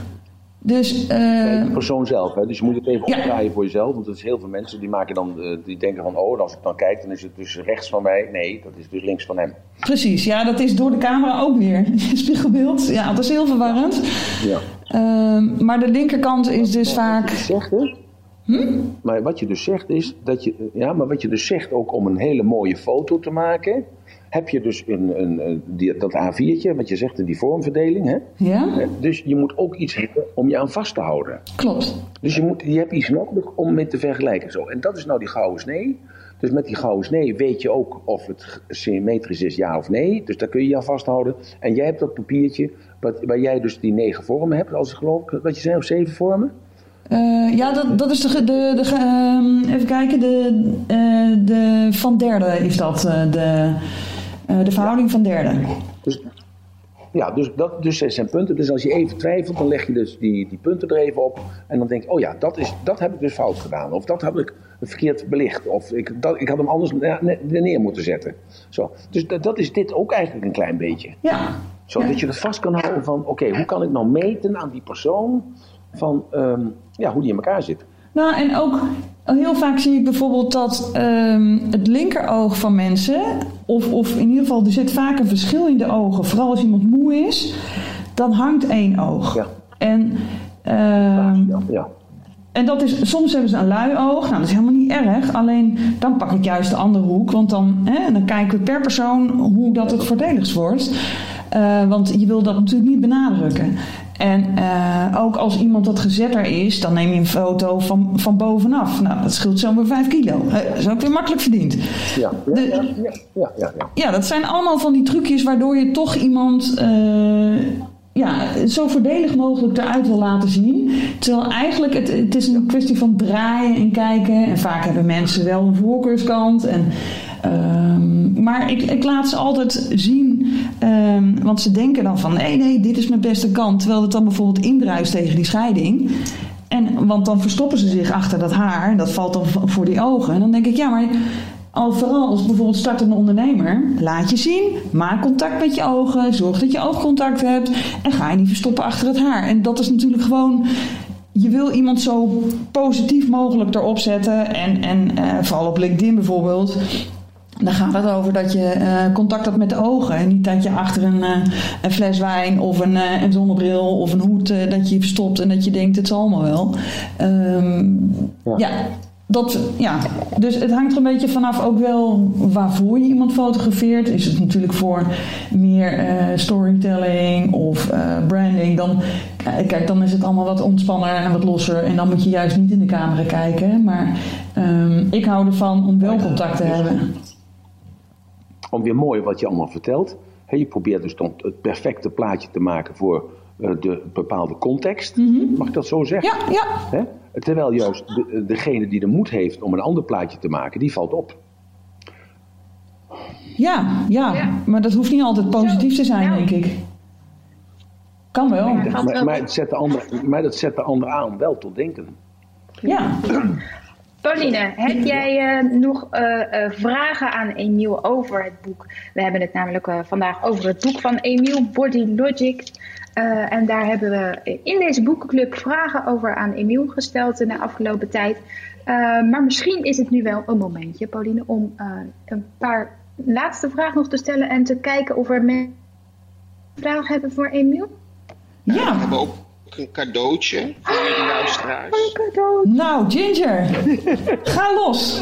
Dus, uh, de persoon zelf, hè? dus je moet het even ja. opdraaien voor jezelf. Want er is heel veel mensen die, maken dan, uh, die denken van... oh, als ik dan kijk, dan is het dus rechts van mij. Nee, dat is dus links van hem. Precies, ja, dat is door de camera ook weer. [laughs] Spiegelbeeld, ja, dat is heel verwarrend. Ja. Uh, maar de linkerkant is dus vaak... Wat je zegt, hè? Hm? Maar wat je dus zegt is dat je... Ja, maar wat je dus zegt ook om een hele mooie foto te maken heb je dus een, een, die, dat A4'tje, wat je zegt, die vormverdeling. Hè? Ja. Dus je moet ook iets hebben om je aan vast te houden. Klopt. Dus je, moet, je hebt iets nodig om mee te vergelijken. Zo. En dat is nou die gouden snee. Dus met die gouden snee weet je ook of het symmetrisch is, ja of nee. Dus daar kun je je aan vasthouden. En jij hebt dat papiertje wat, waar jij dus die negen vormen hebt, als ik geloof, wat je zei, of zeven vormen. Uh, ja, dat, dat is de, de, de uh, even kijken, de, uh, de van derde is dat, de, de verhouding van derde. Dus, ja, dus dat dus zijn punten. Dus als je even twijfelt, dan leg je dus die, die punten er even op. En dan denk je, oh ja, dat, is, dat heb ik dus fout gedaan. Of dat heb ik verkeerd belicht. Of ik, dat, ik had hem anders neer moeten zetten. Zo. Dus dat, dat is dit ook eigenlijk een klein beetje. Ja. Zodat ja. je het vast kan houden van, oké, okay, hoe kan ik nou meten aan die persoon van um, ja, hoe die in elkaar zit. Nou, en ook heel vaak zie ik bijvoorbeeld dat um, het linkeroog van mensen, of, of in ieder geval er zit vaak een verschil in de ogen, vooral als iemand moe is, dan hangt één oog. Ja. En, um, ja, ja. en dat is, soms hebben ze een lui oog, nou dat is helemaal niet erg, alleen dan pak ik juist de andere hoek, want dan, hè, dan kijken we per persoon hoe dat het voordeligst wordt. Uh, want je wil dat natuurlijk niet benadrukken. En uh, ook als iemand dat gezetter is, dan neem je een foto van, van bovenaf. Nou, dat scheelt zomaar 5 kilo. Uh, dat is ook weer makkelijk verdiend. Ja, ja, De, ja, ja, ja, ja, ja. ja, dat zijn allemaal van die trucjes waardoor je toch iemand uh, ja, zo voordelig mogelijk eruit wil laten zien. Terwijl eigenlijk het, het is een kwestie van draaien en kijken. En vaak hebben mensen wel een voorkeurskant. En, um, maar ik, ik laat ze altijd zien, um, want ze denken dan van nee, nee, dit is mijn beste kant. Terwijl het dan bijvoorbeeld indruist tegen die scheiding. En, want dan verstoppen ze zich achter dat haar en dat valt dan voor die ogen. En dan denk ik, ja, maar al vooral als bijvoorbeeld startende ondernemer, laat je zien, maak contact met je ogen, zorg dat je oogcontact hebt en ga je niet verstoppen achter het haar. En dat is natuurlijk gewoon je wil iemand zo positief mogelijk erop zetten. En, en uh, vooral op LinkedIn bijvoorbeeld. Dan gaat het over dat je uh, contact hebt met de ogen. En niet dat je achter een, uh, een fles wijn of een, uh, een zonnebril of een hoed dat je verstopt en dat je denkt het zal allemaal wel. Um, ja. ja. dat, ja, dus het hangt er een beetje vanaf ook wel waarvoor je iemand fotografeert. Is het natuurlijk voor meer storytelling of branding, dan, kijk, dan is het allemaal wat ontspanner en wat losser. En dan moet je juist niet in de camera kijken. Maar um, ik hou ervan om wel contact te hebben. Om weer mooi wat je allemaal vertelt. He, je probeert dus dan het perfecte plaatje te maken voor uh, de bepaalde context. Mm -hmm. Mag ik dat zo zeggen? Ja, ja. He? Terwijl juist de, degene die de moed heeft om een ander plaatje te maken, die valt op. Ja, ja, ja. maar dat hoeft niet altijd positief te zijn, denk ik. Kan wel. Nee, maar, maar, maar, het zet de ander, maar dat zet de ander aan wel tot denken. Ja. Pauline, heb jij uh, nog uh, uh, vragen aan Emiel over het boek? We hebben het namelijk vandaag over het boek van Emiel, Body Logic. Uh, en daar hebben we in deze boekenclub vragen over aan Emiel gesteld in de afgelopen tijd. Uh, maar misschien is het nu wel een momentje, Pauline, om uh, een paar laatste vragen nog te stellen en te kijken of er mensen vragen hebben voor Emiel. Ja. We hebben ook een cadeautje voor de luisteraars. Een cadeau. Nou, Ginger, [laughs] ga los.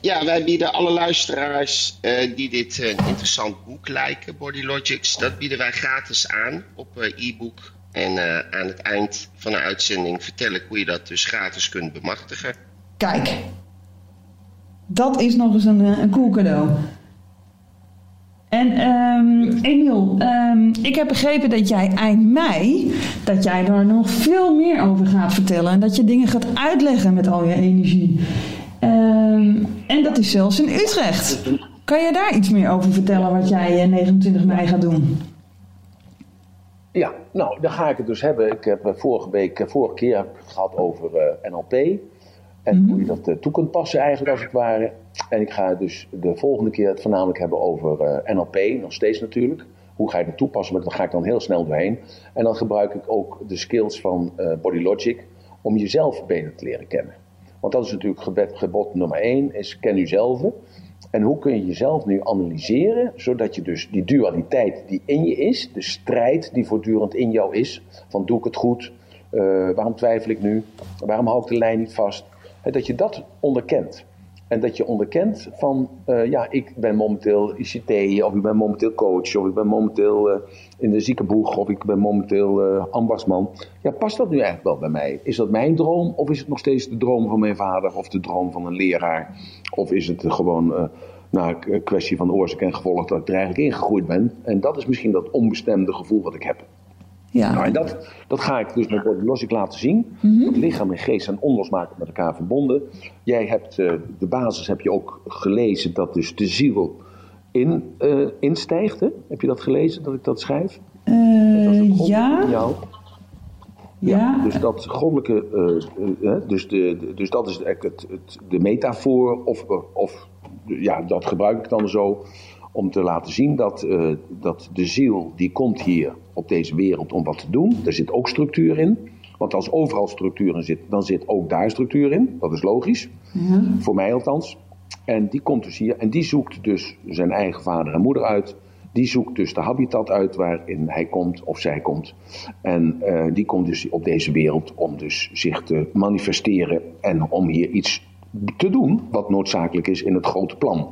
Ja, wij bieden alle luisteraars uh, die dit uh, een interessant boek lijken, Body Logics, dat bieden wij gratis aan op uh, e-book. En aan het eind van de uitzending vertel ik hoe je dat dus gratis kunt bemachtigen. Kijk, dat is nog eens een, een cool cadeau. En um, Emiel, um, ik heb begrepen dat jij eind mei, dat jij daar nog veel meer over gaat vertellen. En dat je dingen gaat uitleggen met al je energie. Um, en dat is zelfs in Utrecht. Kan je daar iets meer over vertellen wat jij 29 mei gaat doen? Ja, nou, daar ga ik het dus hebben. Ik heb vorige week, vorige keer heb ik het gehad over uh, NLP. En mm-hmm. hoe je dat uh, toe kunt passen eigenlijk als het ware. En ik ga dus de volgende keer het voornamelijk hebben over uh, NLP, nog steeds natuurlijk. Hoe ga je dat toepassen, maar daar ga ik dan heel snel doorheen. En dan gebruik ik ook de skills van Body Logic om jezelf beter te leren kennen. Want dat is natuurlijk gebed, gebod nummer één, is ken jezelf. En hoe kun je jezelf nu analyseren, zodat je dus die dualiteit die in je is, de strijd die voortdurend in jou is, van doe ik het goed, uh, waarom twijfel ik nu, waarom hou ik de lijn niet vast, dat je dat onderkent. En dat je onderkent van, uh, ja, ik ben momenteel ICT, of ik ben momenteel coach, of ik ben momenteel uh, in de ziekenboeg, of ik ben momenteel uh. Ja, past dat nu eigenlijk wel bij mij? Is dat mijn droom, of is het nog steeds de droom van mijn vader, of de droom van een leraar? Of is het gewoon nou, een kwestie van oorzaak en gevolg dat ik er eigenlijk ingegroeid ben? En dat is misschien dat onbestemde gevoel wat ik heb. Ja. Nou, en dat, dat ga ik dus met Body Logic laten zien. Mm Dat lichaam en geest zijn onlosmakelijk met elkaar verbonden. Jij hebt uh, de basis heb je ook gelezen dat dus de ziel in, uh, instijgt. Hè? Heb je dat gelezen, dat ik dat schrijf? Uh, dat ja. Ja. ja. Dus dat goddelijke, dus, de, dus dat is het, het, het, de metafoor, of, of ja, dat gebruik ik dan zo om te laten zien dat, dat de ziel die komt hier op deze wereld om wat te doen. Er zit ook structuur in. Want als overal structuur in zit, dan zit ook daar structuur in. Dat is logisch. Ja. Voor mij althans. En die komt dus hier en die zoekt dus zijn eigen vader en moeder uit. Die zoekt dus de habitat uit waarin hij komt of zij komt. En uh, die komt dus op deze wereld om dus zich te manifesteren en om hier iets te doen wat noodzakelijk is in het grote plan.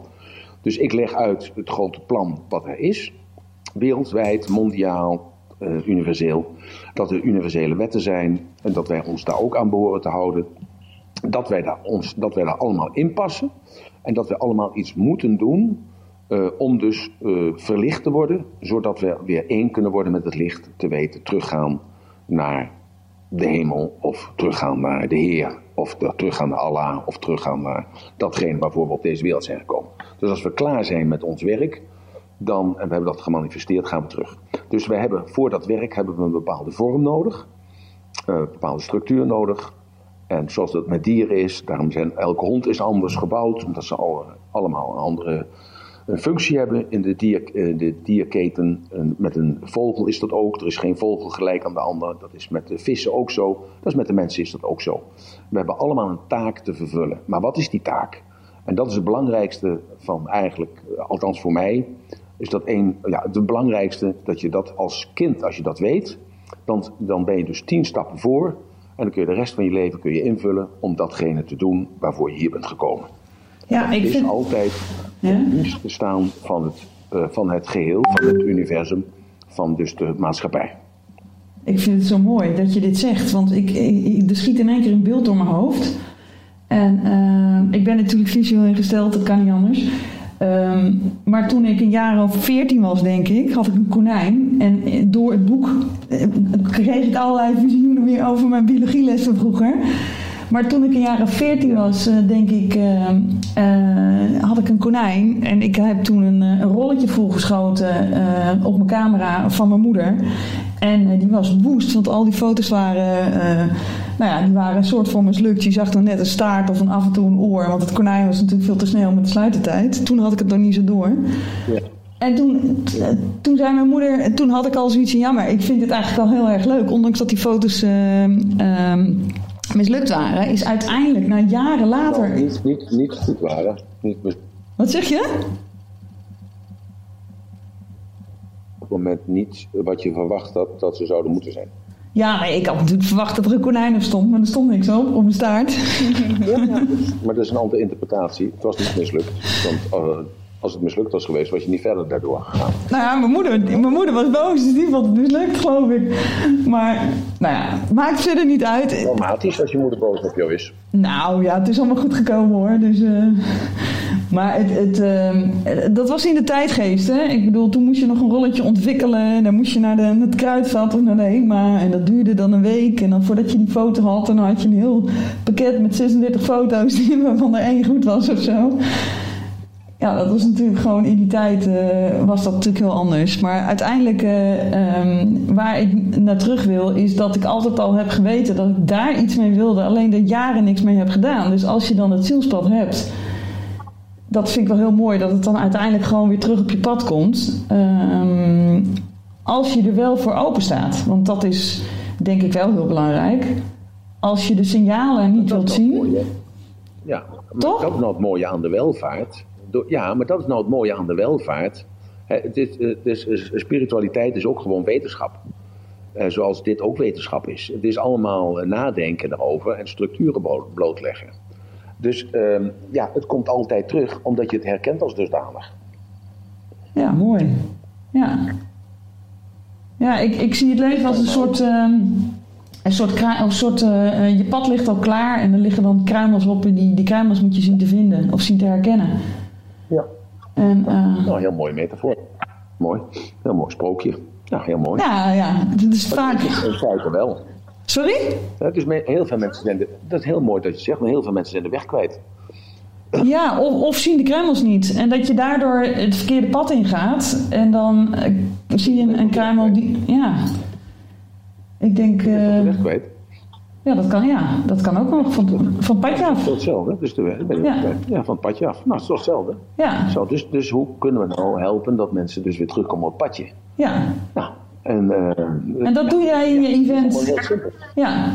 Dus ik leg uit het grote plan wat er is, wereldwijd, mondiaal, uh, universeel. Dat er universele wetten zijn en dat wij ons daar ook aan behoren te houden. Dat wij daar, ons, dat wij daar allemaal in passen en dat we allemaal iets moeten doen uh, om dus uh, verlicht te worden, zodat we weer één kunnen worden met het licht, te weten teruggaan naar de hemel of teruggaan naar de Heer of teruggaan naar Allah of teruggaan naar datgene waarvoor we op deze wereld zijn gekomen. Dus als we klaar zijn met ons werk, dan, en we hebben dat gemanifesteerd, gaan we terug. Dus we hebben, voor dat werk hebben we een bepaalde vorm nodig, een bepaalde structuur nodig. En zoals dat met dieren is, daarom zijn elke hond is anders gebouwd, omdat ze al, allemaal een andere een functie hebben in de, dier, in de dierketen. Met een vogel is dat ook. Er is geen vogel gelijk aan de ander. Dat is met de vissen ook zo. Dat is met de mensen is dat ook zo. We hebben allemaal een taak te vervullen. Maar wat is die taak? En dat is het belangrijkste van eigenlijk, althans voor mij, is dat een, ja, het belangrijkste dat je dat als kind, als je dat weet, dan, dan ben je dus tien stappen voor. En dan kun je de rest van je leven kun je invullen om datgene te doen waarvoor je hier bent gekomen. Ja, Het ik is vind... altijd Ja? het bestaan van het, eh, van het geheel, van het universum, van dus de maatschappij. Ik vind het zo mooi dat je dit zegt, want ik, ik, er schiet in één keer een beeld door mijn hoofd. En eh, ik ben natuurlijk visueel ingesteld, dat kan niet anders. Ehm, maar toen ik een jaar of veertien was, denk ik, had ik een konijn. En door het boek eh, kreeg ik allerlei visioenen weer over mijn biologieles van vroeger. Maar toen ik een jaar of veertien was, eh, denk ik, eh, had ik een konijn. En ik heb toen een, rolletje volgeschoten op mijn camera van mijn moeder. En eh, die was woest, want al die foto's waren, eh, nou ja, die waren een soort van mislukt. Je zag dan net een staart of een af en toe een oor. Want het konijn was natuurlijk veel te snel met de sluitertijd. Toen had ik het nog niet zo door. Ja. En toen, eh, toen zei mijn moeder, toen had ik al zoiets van, ja, maar ik vind het eigenlijk wel heel erg leuk. Ondanks dat die foto's ehm, ehm, mislukt waren, is uiteindelijk na jaren later... Nou, niet, niet, niet goed waren. Niet Wat zeg je? op het moment niet wat je verwacht had dat ze zouden moeten zijn. Ja, ik had natuurlijk verwacht dat er een konijn op stond, maar er stond niks op, op mijn staart. Maar dat is een andere interpretatie. Het was niet mislukt. Want eh, als het mislukt was geweest, was je niet verder daardoor gegaan. Nou ja, mijn moeder, mijn moeder was boos, dus die vond het mislukt, geloof ik. Maar, nou ja, maakt verder niet uit. Dramatisch als je moeder boos op jou is. Nou ja, het is allemaal goed gekomen hoor. Dus, eh, maar het, het, eh, dat was in de tijdgeest. Hè? Ik bedoel, toen moest je nog een rolletje ontwikkelen. En dan moest je naar, de, naar het kruidvat of naar de HEMA. En dat duurde dan een week. En dan voordat je die foto had, dan had je een heel pakket met 36 foto's. [laughs] Waarvan er één goed was of zo. Ja, dat was natuurlijk gewoon in die tijd eh, was dat natuurlijk heel anders. Maar uiteindelijk, eh, ehm, waar ik naar terug wil, is dat ik altijd al heb geweten dat ik daar iets mee wilde. Alleen er jaren niks mee heb gedaan. Dus als je dan het zielspad hebt, dat vind ik wel heel mooi dat het dan uiteindelijk gewoon weer terug op je pad komt. Ehm, als je er wel voor open staat. Want dat is denk ik wel heel belangrijk. Als je de signalen niet Dat wilt zien. Ja, maar Toch? dat is nou het mooie aan de welvaart. Ja, maar dat is nou het mooie aan de welvaart. Het is, is, is- spiritualiteit is ook gewoon wetenschap. Eh, zoals dit ook wetenschap is. Het is allemaal eh, nadenken erover en structuren blo- blootleggen. Dus ehm, ja, het komt altijd terug omdat je het herkent als dusdanig. Ja, mooi. Ja. Ja, ik, ik zie het leven als een soort. ehm, een soort, soort eh, eh, je pad ligt al klaar en er liggen dan kruimels op en die, die kruimels moet je zien te vinden of zien te herkennen. Ja. En, eh, Nou, heel mooie metafoor. Mooi. Heel mooi sprookje. Ja, heel mooi. ja, ja, dat is vaak. In feite wel. Sorry? Ja, dus heel veel mensen zijn de, dat is heel mooi dat je zegt, maar heel veel mensen zijn de weg kwijt. Ja, of, of zien de kruimels niet. En dat je daardoor het verkeerde pad ingaat en dan eh, zie je een, een kruimel die. Ja. Ik denk. De eh, weg kwijt. Ja, dat kan, ja, dat kan ook nog van, van het padje Dat af. is hetzelfde. Dus de Ja. van het padje af. Nou, het is toch hetzelfde. Ja, Zo, dus, dus hoe kunnen we nou helpen dat mensen dus weer terugkomen op het padje? ja. Nou, en, eh, En dat doe jij in je dat is event. heel simpel. Ja.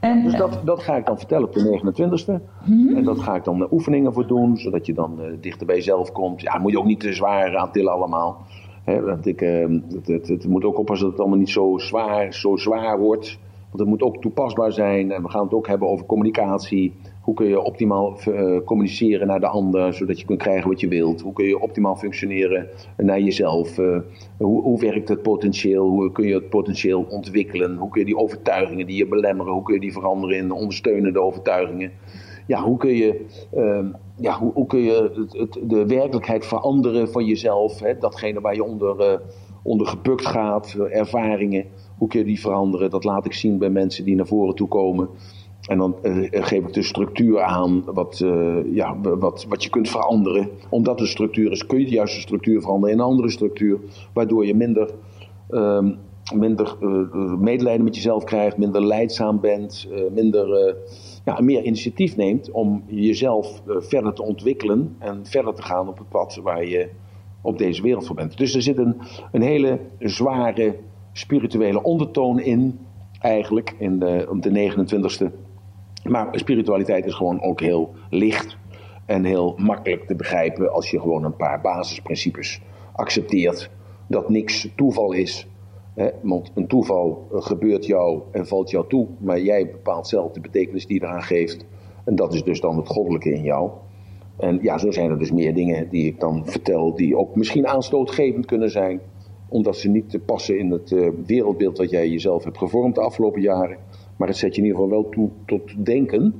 En, Dus dat, dat ga ik dan vertellen op de 29e. Mhm. En dat ga ik dan eh, oefeningen voor doen, zodat je dan eh, dichter bij jezelf komt. Ja, moet je ook niet te zwaar aan tillen allemaal. Hè, want ik, eh, het, het, het moet ook oppassen dat het allemaal niet zo zwaar, zo zwaar wordt. Want het moet ook toepasbaar zijn. En we gaan het ook hebben over communicatie. Hoe kun je optimaal eh, communiceren naar de ander, zodat je kunt krijgen wat je wilt? Hoe kun je optimaal functioneren naar jezelf? Eh, hoe, hoe werkt het potentieel? Hoe kun je het potentieel ontwikkelen? Hoe kun je die overtuigingen die je belemmeren, hoe kun je die veranderen in ondersteunende overtuigingen? Ja, hoe kun je, ehm, ja, hoe, hoe kun je het, de werkelijkheid veranderen van jezelf? Hè? Datgene waar je onder, eh, onder gebukt gaat, ervaringen. Hoe kun je die veranderen? Dat laat ik zien bij mensen die naar voren toe komen. En dan eh, geef ik de structuur aan wat, eh, ja, wat, wat je kunt veranderen. Omdat de structuur is, kun je de juiste structuur veranderen in een andere structuur. Waardoor je minder, ehm, minder eh, medelijden met jezelf krijgt, minder leidzaam bent, minder, ja, meer initiatief neemt om jezelf verder te ontwikkelen en verder te gaan op het pad waar je op deze wereld voor bent. Dus er zit een, een hele zware spirituele ondertoon in, eigenlijk, in de, op de 29e. Maar spiritualiteit is gewoon ook heel licht en heel makkelijk te begrijpen als je gewoon een paar basisprincipes accepteert. Dat niks toeval is Hè? Want een toeval eh, gebeurt jou en valt jou toe, maar jij bepaalt zelf de betekenis die je eraan geeft. En dat is dus dan het goddelijke in jou. En ja, zo zijn er dus meer dingen die ik dan vertel, die ook misschien aanstootgevend kunnen zijn, omdat ze niet passen in het uh, wereldbeeld wat jij jezelf hebt gevormd de afgelopen jaren. Maar het zet je in ieder geval wel toe tot denken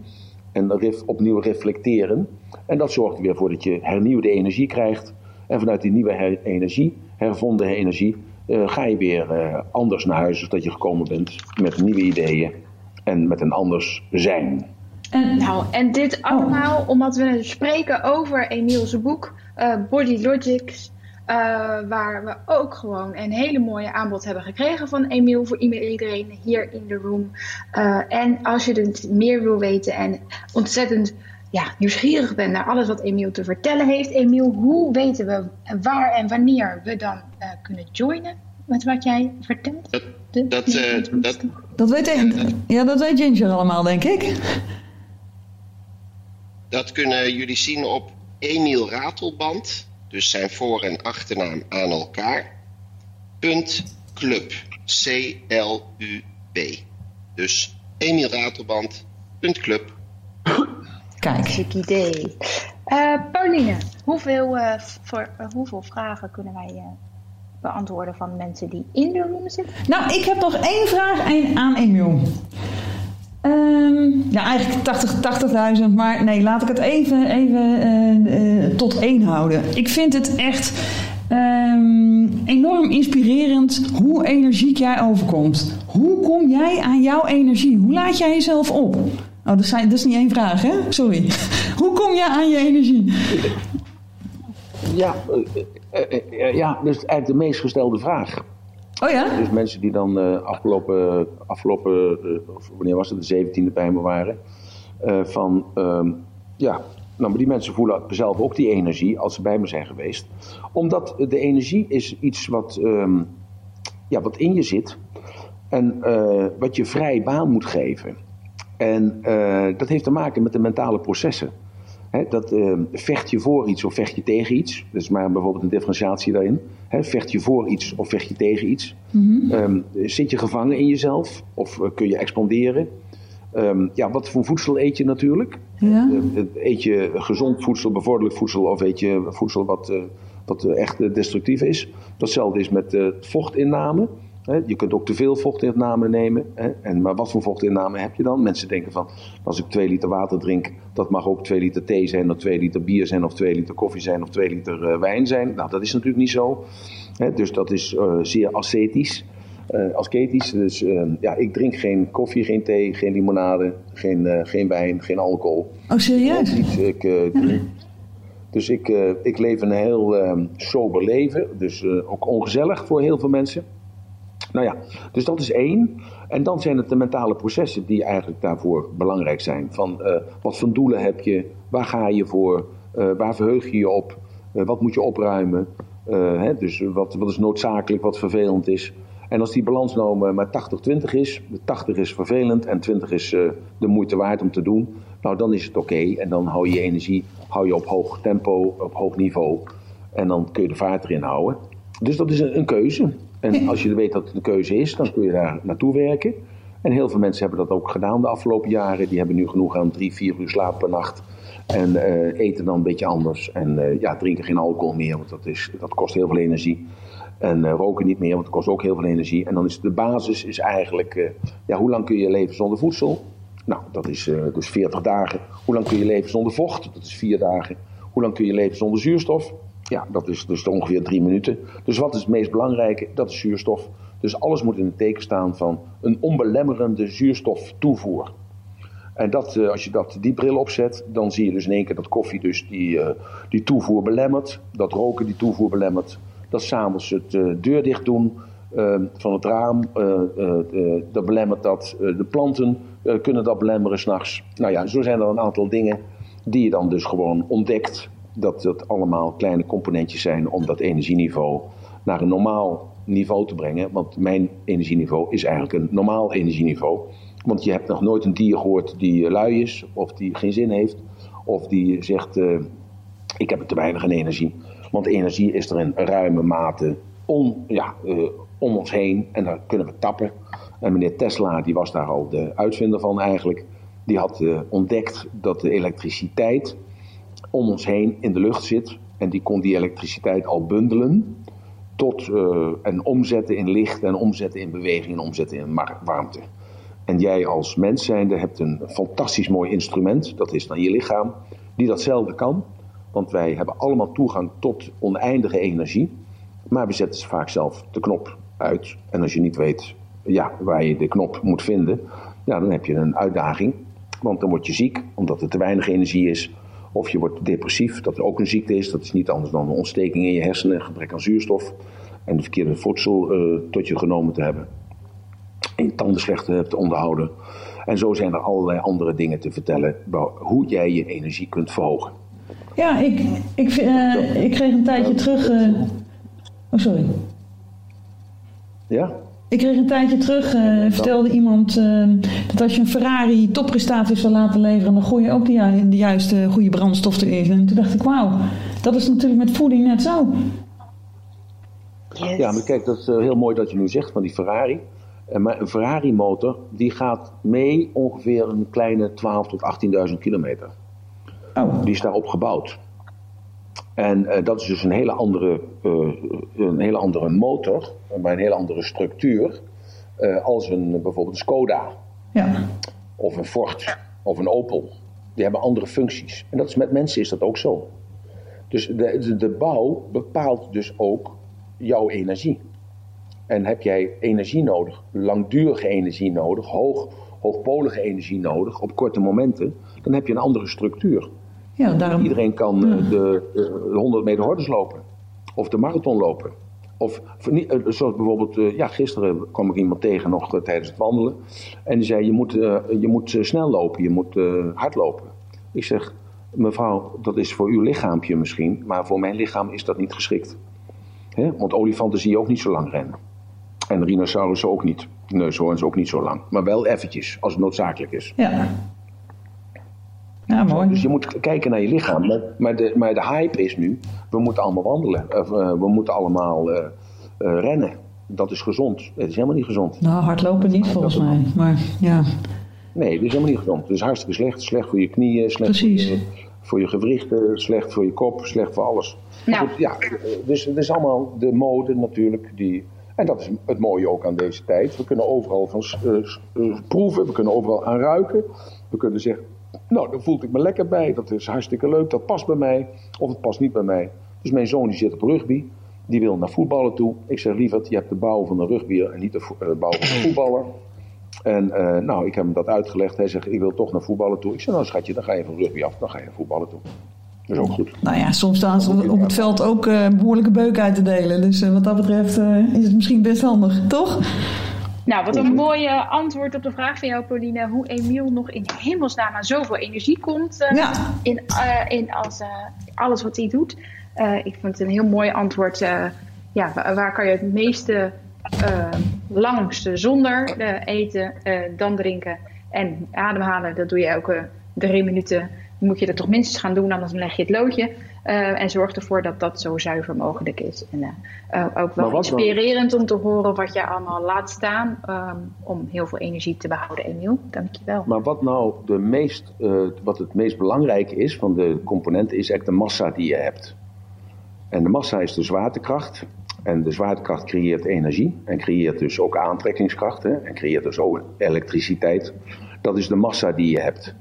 en opnieuw reflecteren. En dat zorgt er weer voor dat je hernieuwde energie krijgt. En vanuit die nieuwe energie, hervonden energie, uh, ga je weer uh, anders naar huis, zodat je gekomen bent met nieuwe ideeën en met een anders zijn. En, nou, en dit allemaal omdat we spreken over Emiel's boek uh, Body Logics. Uh, waar we ook gewoon een hele mooie aanbod hebben gekregen van Emiel voor iedereen hier in de room. Uh, en als je dus meer wil weten en ontzettend ja, nieuwsgierig bent naar alles wat Emiel te vertellen heeft. Emiel, hoe weten we waar en wanneer we dan kunnen joinen met wat jij vertelt? Dat, de, dat, dat, dat, weet, ja, dat weet Ginger allemaal, denk ik. Dat kunnen jullie zien op Emiel Ratelband, dus zijn voor- en achternaam aan elkaar. Punt club, C-L-U-B. Dus Emiel Ratelband, punt club. Kijk. Chic idee. Uh, Pauline, hoeveel, uh, voor, uh, hoeveel vragen kunnen wij beantwoorden van mensen die in de room zitten? Nou, ik heb nog één vraag aan Emiel. Um, ja, eigenlijk 80.000, 80.000, maar nee, laat ik het even, even uh, uh, tot één houden. Ik vind het echt um, enorm inspirerend hoe energiek jij overkomt. Hoe kom jij aan jouw energie? Hoe laat jij jezelf op? Oh, dat is, dat is niet één vraag, hè? Sorry. [laughs] hoe kom jij aan je energie? Ja, uh, ja, dat is eigenlijk de meest gestelde vraag. Oh ja? Dus mensen die dan uh, afgelopen, afgelopen uh, wanneer was het, de 17e bij me waren. Uh, van, ehm, ja, nou, maar die mensen voelen zelf ook die energie als ze bij me zijn geweest. Omdat de energie is iets wat, um, ja, wat in je zit. En wat je vrij baan moet geven. En dat heeft te maken met de mentale processen. He, dat uh, vecht je voor iets of vecht je tegen iets. Dat is maar bijvoorbeeld een differentiatie daarin. He, vecht je voor iets of vecht je tegen iets. Mm -hmm. um, zit je gevangen in jezelf of uh, kun je expanderen? Um, ja, wat voor voedsel eet je natuurlijk? Ja. Uh, eet je gezond voedsel, bevorderlijk voedsel of eet je voedsel wat, wat echt destructief is? Datzelfde is met vochtinname. Je kunt ook te veel vochtinname nemen. En, maar wat voor vochtinname heb je dan? Mensen denken van, als ik 2 liter water drink, dat mag ook 2 liter thee zijn, of 2 liter bier zijn, of 2 liter koffie zijn, of 2 liter uh, wijn zijn. Nou, dat is natuurlijk niet zo. Dus dat is uh, zeer ascetisch. Uh, asketisch. Dus ja, ik drink geen koffie, geen thee, geen limonade, geen, geen wijn, geen alcohol. Oh, serieus? Niet, ik, ja. Dus ik, ik leef een heel sober leven. Dus ook ongezellig voor heel veel mensen. Nou ja, dus dat is één. En dan zijn het de mentale processen die eigenlijk daarvoor belangrijk zijn. Van uh, wat voor doelen heb je, waar ga je voor, uh, waar verheug je je op, uh, wat moet je opruimen. Hè, dus wat, wat is noodzakelijk, wat vervelend is. En als die balans nou maar 80-20 is, 80 is vervelend en 20 is de moeite waard om te doen, nou dan is het oké. En dan hou je je energie hou je op hoog tempo, op hoog niveau. En dan kun je de vaart erin houden. Dus dat is een, een keuze. En [laughs] als je weet dat het een keuze is, dan kun je daar naartoe werken. En heel veel mensen hebben dat ook gedaan de afgelopen jaren. Die hebben nu genoeg aan drie, vier uur slaap per nacht. En uh, eten dan een beetje anders. En uh, ja, drinken geen alcohol meer, want dat, is, dat kost heel veel energie. En uh, roken niet meer, want dat kost ook heel veel energie. En dan is de basis is eigenlijk, ja, hoe lang kun je leven zonder voedsel? Nou, dat is dus 40 dagen. Hoe lang kun je leven zonder vocht? Dat is 4 dagen. Hoe lang kun je leven zonder zuurstof? Ja, dat is dus ongeveer drie minuten. Dus wat is het meest belangrijke? Dat is zuurstof. Dus alles moet in het teken staan van een onbelemmerende zuurstoftoevoer. En dat, als je dat, die bril opzet, dan zie je dus in één keer dat koffie dus die, uh, die toevoer belemmert. Dat roken die toevoer belemmert. Dat s'avonds het uh, deur dicht doen uh, van het raam, dat belemmert dat. de planten kunnen dat belemmeren s'nachts. Nou ja, zo zijn er een aantal dingen die je dan dus gewoon ontdekt dat dat allemaal kleine componentjes zijn om dat energieniveau naar een normaal niveau te brengen. Want mijn energieniveau is eigenlijk een normaal energieniveau. Want je hebt nog nooit een dier gehoord die lui is, of die geen zin heeft, of die zegt: uh, Ik heb te weinig energie. Want energie is er in ruime mate ja, uh, om ons heen en daar kunnen we tappen. En meneer Tesla, die was daar al de uitvinder van eigenlijk, die had ontdekt dat de elektriciteit om ons heen in de lucht zit. En die kon die elektriciteit al bundelen tot uh, en omzetten in licht en omzetten in beweging en omzetten in warmte. En jij als mens zijnde hebt een fantastisch mooi instrument, dat is dan je lichaam, die datzelfde kan. Want wij hebben allemaal toegang tot oneindige energie. Maar we zetten vaak zelf de knop uit. En als je niet weet ja, waar je de knop moet vinden, ja, dan heb je een uitdaging. Want dan word je ziek, omdat er te weinig energie is. Of je wordt depressief, dat ook een ziekte is. Dat is niet anders dan een ontsteking in je hersenen, gebrek aan zuurstof. En de verkeerde voedsel uh, tot je genomen te hebben. En je tanden slecht hebt onderhouden. En zo zijn er allerlei andere dingen te vertellen. Hoe jij je energie kunt verhogen. Ja, ik, ik, uh, ik kreeg een tijdje terug. Uh... Oh, sorry. Ja? Ik kreeg een tijdje terug, uh, vertelde iemand uh, dat als je een Ferrari topprestaties wil laten leveren, dan gooi je ook de, de juiste goede brandstof erin. En toen dacht ik, wauw, dat is natuurlijk met voeding net zo. Yes. Ja, maar kijk, dat is heel mooi dat je nu zegt van die Ferrari. Maar een Ferrari motor, die gaat mee ongeveer een kleine 12.000 tot 18.000 kilometer. Oh. Die is daarop gebouwd. En uh, dat is dus een hele andere, uh, een hele andere motor, maar een hele andere structuur. Uh, als een, bijvoorbeeld een Skoda. Ja. Of een Ford. Of een Opel. Die hebben andere functies. En dat is met mensen is dat ook zo. Dus de, de, de bouw bepaalt dus ook jouw energie. En heb jij energie nodig, langdurige energie nodig, hoog, hoogpolige energie nodig op korte momenten, dan heb je een andere structuur. Ja, daarom... Iedereen kan ja. de, de 100 meter hordes lopen. Of de marathon lopen. Of zoals bijvoorbeeld, ja, gisteren kwam ik iemand tegen nog tijdens het wandelen. En die zei: Je moet, je moet snel lopen, je moet hardlopen. Ik zeg: Mevrouw, dat is voor uw lichaampje misschien, maar voor mijn lichaam is dat niet geschikt. He? Want olifanten zie je ook niet zo lang rennen. En rhinocerussen ook niet. Neushoorns ook niet zo lang. Maar wel eventjes, als het noodzakelijk is. Ja. Ja, mooi. Dus je moet kijken naar je lichaam. Maar, maar, de, maar de hype is nu, we moeten allemaal wandelen. Of, uh, we moeten allemaal uh, uh, rennen. Dat is gezond. Het is helemaal niet gezond. Nou, hardlopen niet volgens mij. Maar ja. Nee, dat is helemaal niet gezond. Het is hartstikke slecht. Slecht voor je knieën, slecht Precies. Voor, je, voor je gewrichten, slecht voor je kop, slecht voor alles. Nou. Goed, ja, dus het is allemaal de mode natuurlijk die... En dat is het mooie ook aan deze tijd. We kunnen overal van uh, proeven, we kunnen overal aan ruiken. We kunnen zeggen, nou, daar voel ik me lekker bij. Dat is hartstikke leuk, dat past bij mij. Of het past niet bij mij. Dus mijn zoon die zit op rugby. Die wil naar voetballen toe. Ik zeg, lieverd, je hebt de bouw van een rugbier en niet de uh, bouw van een voetballer. En uh, nou, ik heb hem dat uitgelegd. Hij zegt, ik wil toch naar voetballen toe. Ik zeg, nou schatje, dan ga je van rugby af. Dan ga je naar voetballen toe. Dat is ook goed. Nou ja, soms staan ze op het veld ook uh, behoorlijke beuk uit te delen. Dus uh, wat dat betreft is het misschien best handig, toch? Nou, wat een mooie antwoord op de vraag van jou, Pauline. Hoe Emiel nog in hemelsnaam aan zoveel energie komt ja. in, in als, alles wat hij doet. ik vind het een heel mooi antwoord. ja, waar, waar, kan je het meeste langste zonder eten, dan drinken en ademhalen? Dat doe je elke drie minuten moet je dat toch minstens gaan doen, anders leg je het loodje. Uh, en zorg ervoor dat dat zo zuiver mogelijk is. En uh, ook wel inspirerend dan? om te horen wat je allemaal laat staan. Um, om heel veel energie te behouden, Emiel. Dankjewel. Maar wat nou de meest, wat het meest belangrijke is van de componenten, is eigenlijk de massa die je hebt. En de massa is de zwaartekracht. En de zwaartekracht creëert energie. En creëert dus ook aantrekkingskracht. Hè, en creëert dus ook elektriciteit. Dat is de massa die je hebt.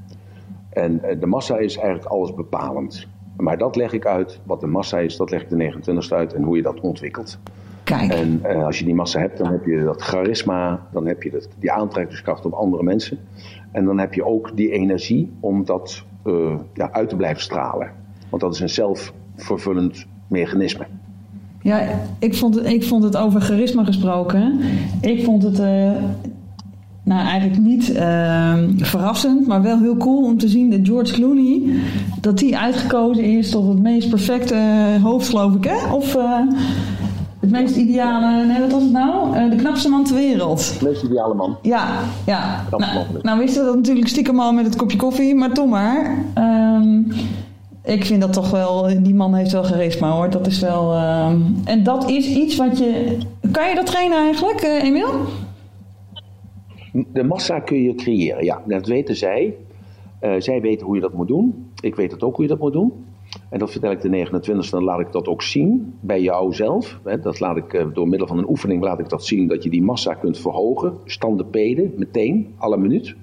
En de massa is eigenlijk alles bepalend. Maar dat leg ik uit. Wat de massa is, dat leg ik de 29e uit. En hoe je dat ontwikkelt. Kijk. En uh, als je die massa hebt, dan heb je dat charisma. Dan heb je dat, die aantrekkingskracht op andere mensen. En dan heb je ook die energie om dat uh, ja, uit te blijven stralen. Want dat is een zelfvervullend mechanisme. Ja, ik vond het, ik vond het over charisma gesproken. Ik vond het... Uh nou, eigenlijk niet uh, verrassend, maar wel heel cool om te zien dat George Clooney, dat die uitgekozen is tot het meest perfecte hoofd, geloof ik, hè? Of uh, het meest ideale, nee, wat was het nou? Uh, de knapste man ter wereld. De meest ideale man. Ja, ja. Nou, nou wisten we dat natuurlijk stiekem al met het kopje koffie, maar toch maar. Um, ik vind dat toch wel, die man heeft wel charisma hoor. Dat is wel. Uh, en dat is iets wat je Kan je dat trainen eigenlijk, Emiel? De massa kun je creëren, ja. Dat weten zij. Uh, zij weten hoe je dat moet doen. Ik weet het ook hoe je dat moet doen. En dat vertel ik de 29e, dan laat ik dat ook zien bij jou zelf. Dat laat ik, door middel van een oefening laat ik dat zien dat je die massa kunt verhogen. Standepeden, meteen, alle minuut.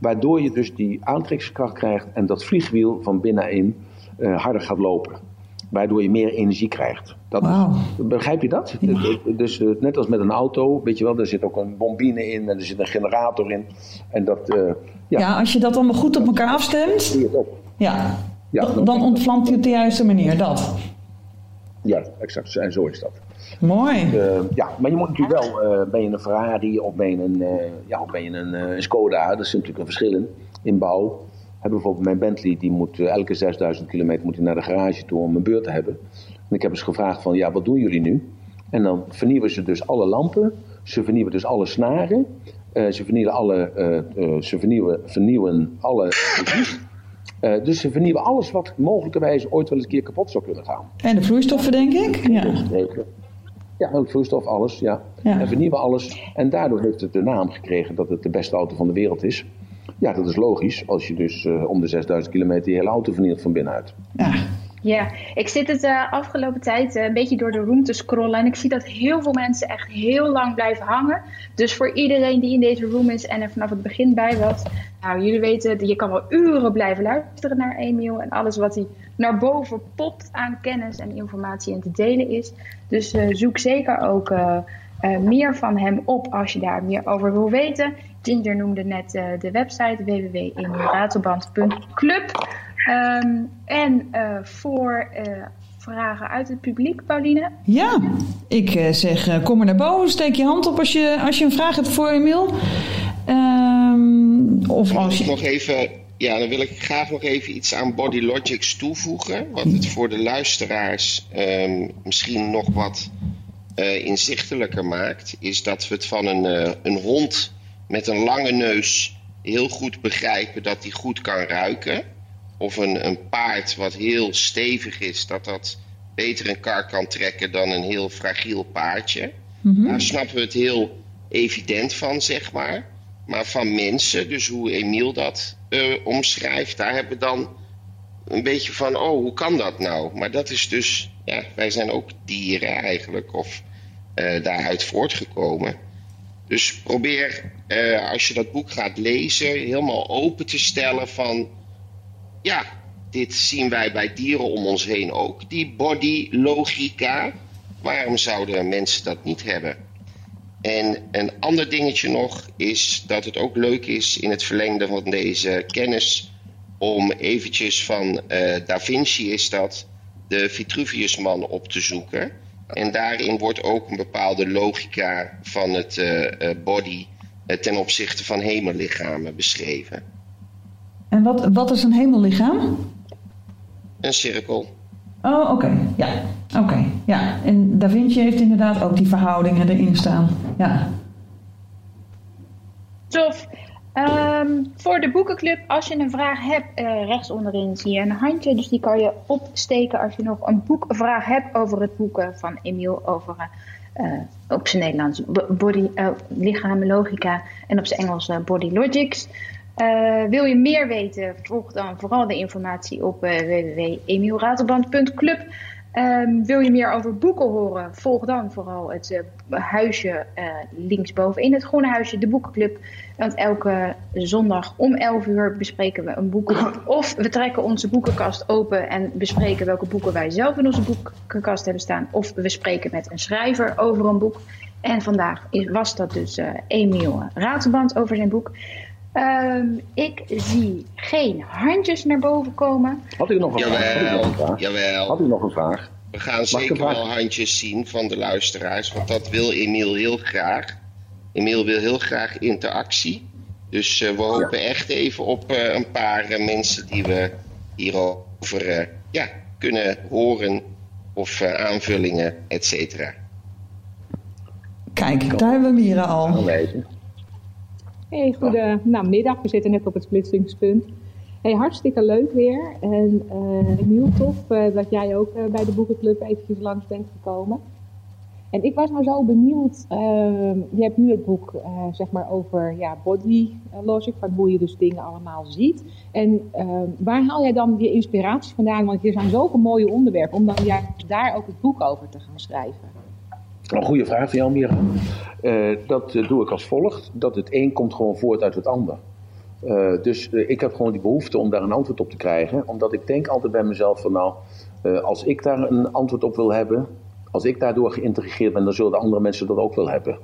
Waardoor je dus die aantrekkingskracht krijgt en dat vliegwiel van binnenin uh, harder gaat lopen. Waardoor je meer energie krijgt. Dat wow. begrijp je dat? Dus uh, net als met een auto, weet je wel, daar zit ook een bombine in en er zit een generator in. En dat, uh, ja. ja. als je dat allemaal goed op elkaar afstemt, ja, ja dan, dan ontvlamt hij op de juiste manier, dat. Ja, exact. En zo is dat. Mooi. Uh, ja, maar je moet natuurlijk wel, uh, ben je een Ferrari of ben je een, uh, ja, of ben je een, een Skoda, dat is natuurlijk een verschil in, in bouw. Heb bijvoorbeeld mijn Bentley, die moet elke 6000 kilometer moet naar de garage toe om een beurt te hebben. En ik heb eens gevraagd van, ja, wat doen jullie nu? En dan vernieuwen ze dus alle lampen, ze vernieuwen dus alle snaren, ze vernieuwen alle, ze vernieuwen, vernieuwen alle uh, dus ze vernieuwen alles wat mogelijkerwijs ooit wel eens een keer kapot zou kunnen gaan. En de vloeistoffen, denk ik? Ja. Ja, ook vloeistof, alles, ja. ja. En vernieuwen alles. En daardoor heeft het de naam gekregen dat het de beste auto van de wereld is. Ja, dat is logisch, als je dus uh, om de 6000 kilometer je hele auto vernielt van binnenuit. Ja. Ja, ik zit het uh, afgelopen tijd uh, een beetje door de room te scrollen en ik zie dat heel veel mensen echt heel lang blijven hangen. Dus voor iedereen die in deze room is en er vanaf het begin bij was, nou jullie weten, je kan wel uren blijven luisteren naar Emiel en alles wat hij naar boven popt aan kennis en informatie en te delen is. Dus zoek zeker ook meer van hem op als je daar meer over wil weten. Ginger noemde net de website www.emilratelband.club. Um, en uh, voor uh, vragen uit het publiek, Pauline? Ja, ik uh, zeg kom er naar boven, steek je hand op als je, als je een vraag hebt voor Emiel. Um, of als je... Nog even, ja, dan wil ik graag nog even iets aan Body Logics toevoegen. Wat het voor de luisteraars um, misschien nog wat inzichtelijker maakt. Is dat we het van een, een hond met een lange neus heel goed begrijpen dat hij goed kan ruiken of een, een paard wat heel stevig is, dat dat beter een kar kan trekken dan een heel fragiel paardje. Mm Daar snappen we het heel evident van, zeg maar. Maar van mensen, dus hoe Emiel dat uh, omschrijft, daar hebben we dan een beetje van, oh, hoe kan dat nou? Maar dat is dus, ja, wij zijn ook dieren eigenlijk, of uh, daaruit voortgekomen. Dus probeer, uh, als je dat boek gaat lezen, helemaal open te stellen van ja, dit zien wij bij dieren om ons heen ook. Die body logica. Waarom zouden mensen dat niet hebben? En een ander dingetje nog is dat het ook leuk is in het verlengde van deze kennis om eventjes van uh, Da Vinci is dat de Vitruviusman op te zoeken. En daarin wordt ook een bepaalde logica van het uh, body ten opzichte van hemellichamen beschreven. En wat, wat is een hemellichaam? Een cirkel. Oh, oké. Ja. Oké. Ja. En Da Vinci heeft inderdaad ook die verhoudingen erin staan. Ja. Tof. Um, voor de boekenclub, als je een vraag hebt, uh, rechts onderin zie je een handje. Dus die kan je opsteken als je nog een boekvraag hebt over het boeken van Emiel over uh, op zijn Nederlands body, uh, en op zijn Engels body logics. Wil je meer weten, volg dan vooral de informatie op uh. Um, wil je meer over boeken horen, volg dan vooral het uh, huisje linksbovenin, het groene huisje, de boekenclub. Want elke zondag om 11 uur bespreken we een boek. [laughs] Of we trekken onze boekenkast open en bespreken welke boeken wij zelf in onze boekenkast hebben staan. Of we spreken met een schrijver over een boek. En vandaag was dat dus Emiel Ratelband over zijn boek. Um, ik zie geen handjes naar boven komen. Had u nog een jawel, vraag? Jawel. Had u nog een vraag? We gaan zeker wel handjes zien van de luisteraars, want dat wil Emiel heel graag. Emiel wil heel graag interactie. Dus uh, we hopen ja. echt even op uh, een paar uh, mensen die we hierover ja, kunnen horen of aanvullingen, et cetera. Kijk, daar hebben we Mira al. Hey, goede nou, middag. We zitten net op het splitsingspunt. Hey, hartstikke leuk weer. En uh, heel tof uh, dat jij ook uh, bij de boekenclub eventjes langs bent gekomen. En ik was nou zo benieuwd, ehm, je hebt nu het boek zeg maar over ja, body logic, van hoe je dus dingen allemaal ziet. En ehm, waar haal jij dan je inspiratie vandaan? Want hier zijn zoveel mooie onderwerpen, om dan juist daar ook het boek over te gaan schrijven. Een goede vraag van jou, Mira. Uh, dat doe ik als volgt. Dat het een komt gewoon voort uit het ander. Uh, dus ik heb gewoon die behoefte om daar een antwoord op te krijgen. Omdat ik denk altijd bij mezelf van nou, als ik daar een antwoord op wil hebben, als ik daardoor geïntegreerd ben, dan zullen de andere mensen dat ook wel hebben.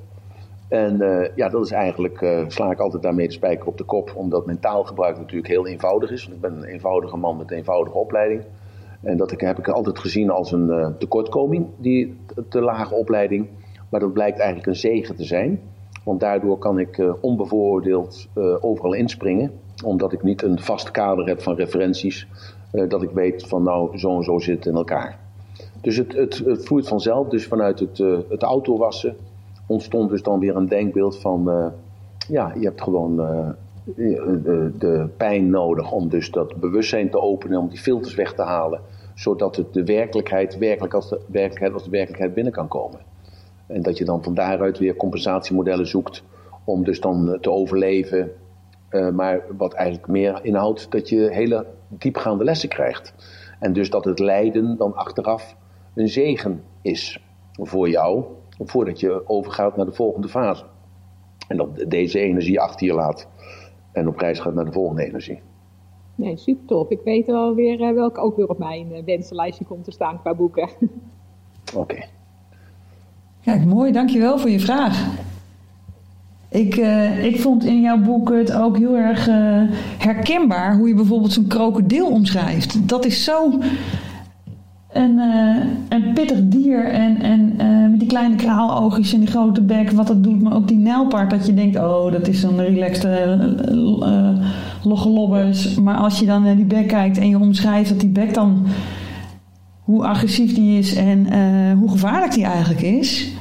En ja, dat is eigenlijk, sla ik altijd daarmee de spijker op de kop, omdat mijn taalgebruik natuurlijk heel eenvoudig is. Ik ben een eenvoudige man met een eenvoudige opleiding. En dat heb ik altijd gezien als een uh, tekortkoming, die te lage opleiding. Maar dat blijkt eigenlijk een zegen te zijn. Want daardoor kan ik onbevooroordeeld overal inspringen. Omdat ik niet een vast kader heb van referenties. dat ik weet van nou, zo en zo zit het in elkaar. Dus het, het, het vanzelf. Dus vanuit het, uh, het autowassen ontstond dus dan weer een denkbeeld van... Uh, ja, je hebt gewoon uh, de, de, pijn nodig om dus dat bewustzijn te openen... om die filters weg te halen. Zodat het de werkelijkheid werkelijk als de werkelijkheid, als de werkelijkheid binnen kan komen. En dat je dan van daaruit weer compensatiemodellen zoekt... om dus dan te overleven... maar wat eigenlijk meer inhoudt dat je hele diepgaande lessen krijgt. En dus dat het lijden dan achteraf een zegen is voor jou, voordat je overgaat naar de volgende fase. En dat deze energie achter je laat en op reis gaat naar de volgende energie. Nee, super tof. Ik weet wel weer uh, welke ook weer op mijn uh, wensenlijstje komt te staan qua boeken. [laughs] Oké. Okay. Kijk, mooi. Dankjewel voor je vraag. Ik, uh, ik vond in jouw boek het ook heel erg herkenbaar hoe je bijvoorbeeld zo'n krokodil omschrijft. Dat is zo een, uh, een pittig dier en, en uh, met die kleine kraaloogjes en die grote bek, wat dat doet, maar ook die nijlpaard dat je denkt, oh, dat is zo'n relaxte uh, logge lobbes. Maar als je dan naar die bek kijkt en je omschrijft dat die bek dan, hoe agressief die is en hoe gevaarlijk die eigenlijk is.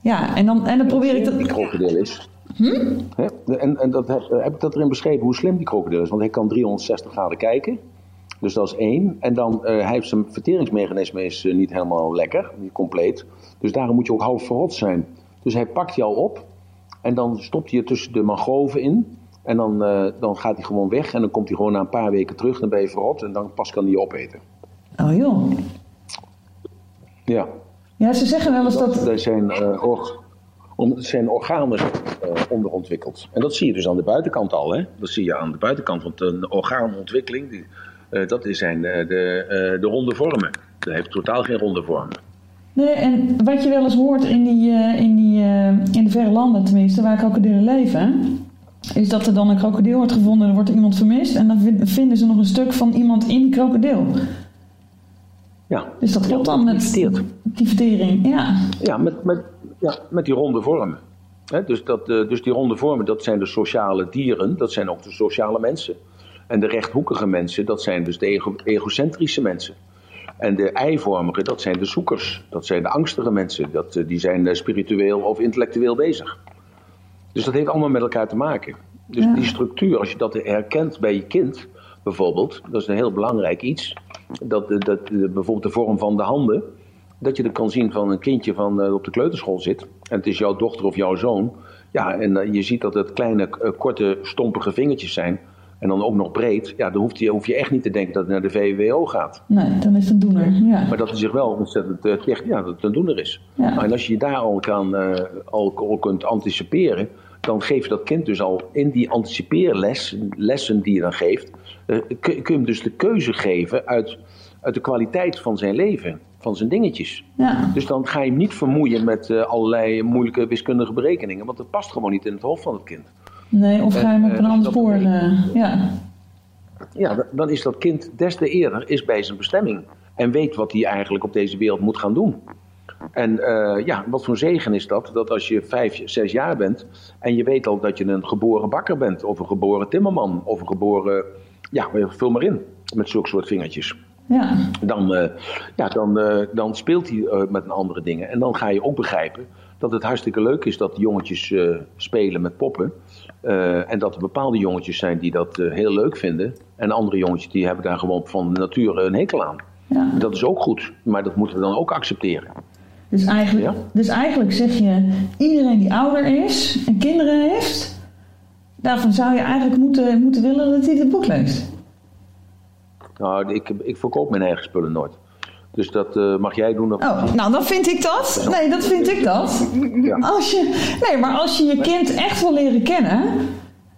Ja, en dan, en dan probeer ik dat... Die krokodil is. Hm? En, en dat heb, heb ik dat erin beschreven, hoe slim die krokodil is. Want hij kan 360 graden kijken. Dus dat is één. En dan uh, hij heeft zijn verteringsmechanisme is uh, niet helemaal lekker, niet compleet. Dus daarom moet je ook half verrot zijn. Dus hij pakt jou op en dan stopt hij je tussen de mangroven in. En dan, uh, dan gaat hij gewoon weg en dan komt hij gewoon na een paar weken terug. Dan ben je verrot en dan pas kan hij je opeten. Oh joh. Ja. Ja, ze zeggen wel eens dat... dat... Er zijn, or om, zijn organen onderontwikkeld. En dat zie je dus aan de buitenkant al. Hè? Dat zie je aan de buitenkant. Want een orgaanontwikkeling... Die, dat zijn de, de, uh, de ronde vormen. Dat heeft totaal geen ronde vormen. Nee, en wat je wel eens hoort in, die, uh, in, die, in de verre landen tenminste, waar krokodillen leven, is dat er dan een krokodil wordt gevonden, er wordt iemand vermist en dan vinden ze nog een stuk van iemand in die krokodil. Ja. Dus dat klopt ja, dan met die vertering, ja. Ja, met, met, ja, met die ronde vormen. He, dus, dat, dus die ronde vormen, dat zijn de sociale dieren, dat zijn ook de sociale mensen. En de rechthoekige mensen, dat zijn dus de ego egocentrische mensen. En de eivormige, dat zijn de zoekers. Dat zijn de angstige mensen. Dat, eh, die zijn spiritueel of intellectueel bezig. Dus dat heeft allemaal met elkaar te maken. Dus ja. die structuur, als je dat herkent bij je kind, bijvoorbeeld, dat is een heel belangrijk iets. Dat, dat, bijvoorbeeld de vorm van de handen, dat je er kan zien van een kindje van uh, op de kleuterschool zit. En het is jouw dochter of jouw zoon. Ja, en uh, je ziet dat het kleine, uh, korte, stompige vingertjes zijn en dan ook nog breed, ja, dan hoef je, hoef je echt niet te denken dat het naar de VWO gaat. Nee, dan is het een doener. Ja. Maar dat hij zich wel ontzettend uh, ja, dat het een doener is. Ja. En als je je daar al, kan, uh, al, al kunt anticiperen, dan geef je dat kind dus al in die anticipeerles, lessen die je dan geeft, uh, kun je hem dus de keuze geven uit, uit de kwaliteit van zijn leven, van zijn dingetjes. Ja. Dus dan ga je hem niet vermoeien met allerlei moeilijke wiskundige berekeningen, want dat past gewoon niet in het hoofd van het kind. Nee, of ga je hem op een ander spoor. Uh, ja. ja, dan is dat kind des te eerder is bij zijn bestemming. En weet wat hij eigenlijk op deze wereld moet gaan doen. En uh, ja, wat voor zegen is dat? Dat als je vijf, zes jaar bent en je weet al dat je een geboren bakker bent, of een geboren timmerman, of een geboren. Ja, vul maar in met zulke soort vingertjes. Ja. Dan, uh, ja, dan, uh, dan speelt hij uh, met een andere dingen. En dan ga je ook begrijpen dat het hartstikke leuk is dat jongetjes spelen met poppen. En dat er bepaalde jongetjes zijn die dat heel leuk vinden. En andere jongetjes die hebben daar gewoon van de natuur een hekel aan. Ja. Dat is ook goed, maar dat moeten we dan ook accepteren. Dus eigenlijk, Ja. dus eigenlijk zeg je, iedereen die ouder is en kinderen heeft, daarvan zou je eigenlijk moeten, moeten willen dat hij dit boek leest. Nou, ik, ik verkoop mijn eigen spullen nooit. Dus dat eh, mag jij doen. Of... Oh, nou dan vind ik dat. Nee, dat vind ik dat. Ja. Als je, nee, maar als je je kind echt wil leren kennen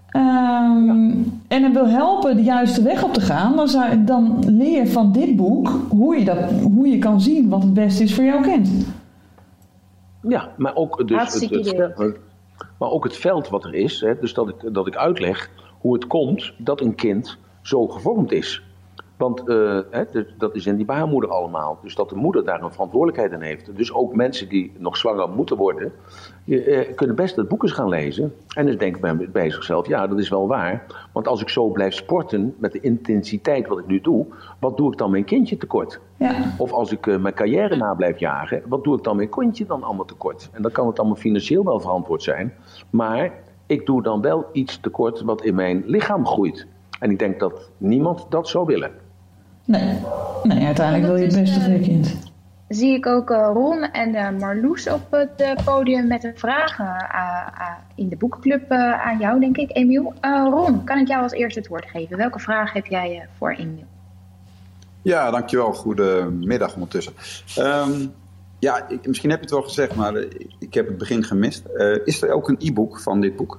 ehm, en hem wil helpen de juiste weg op te gaan, dan, zou, dan leer je van dit boek hoe je, dat, hoe je kan zien wat het beste is voor jouw kind. Ja, maar ook, dus het, maar ook het veld wat er is. Hè, dus dat ik, dat ik uitleg hoe het komt dat een kind zo gevormd is. Want eh, hè, dus dat is in die baarmoeder allemaal. Dus dat de moeder daar een verantwoordelijkheid in heeft. Dus ook mensen die nog zwanger moeten worden, je, eh, kunnen best het boek eens gaan lezen. En dus denken bij, bij zichzelf, ja, dat is wel waar. Want als ik zo blijf sporten met de intensiteit wat ik nu doe, wat doe ik dan mijn kindje tekort? Ja. Of als ik eh, mijn carrière na blijf jagen, wat doe ik dan mijn kindje dan allemaal tekort? En dan kan het allemaal financieel wel verantwoord zijn. Maar ik doe dan wel iets tekort wat in mijn lichaam groeit. En ik denk dat niemand dat zou willen. Nee. nee, uiteindelijk wil je het beste voor je kind. Zie ik ook eh, Ron en eh, Marloes op het eh, podium met een vraag eh, in de boekenclub eh, aan jou, denk ik, Emiel. Eh, Ron, kan ik jou als eerste het woord geven? Welke vraag heb jij eh, voor Emiel? Ja, dankjewel. Goedemiddag ondertussen. Ehm, ja, ik, misschien heb je het wel gezegd, maar eh, ik heb het begin gemist. Eh, is er ook een e-book van dit boek?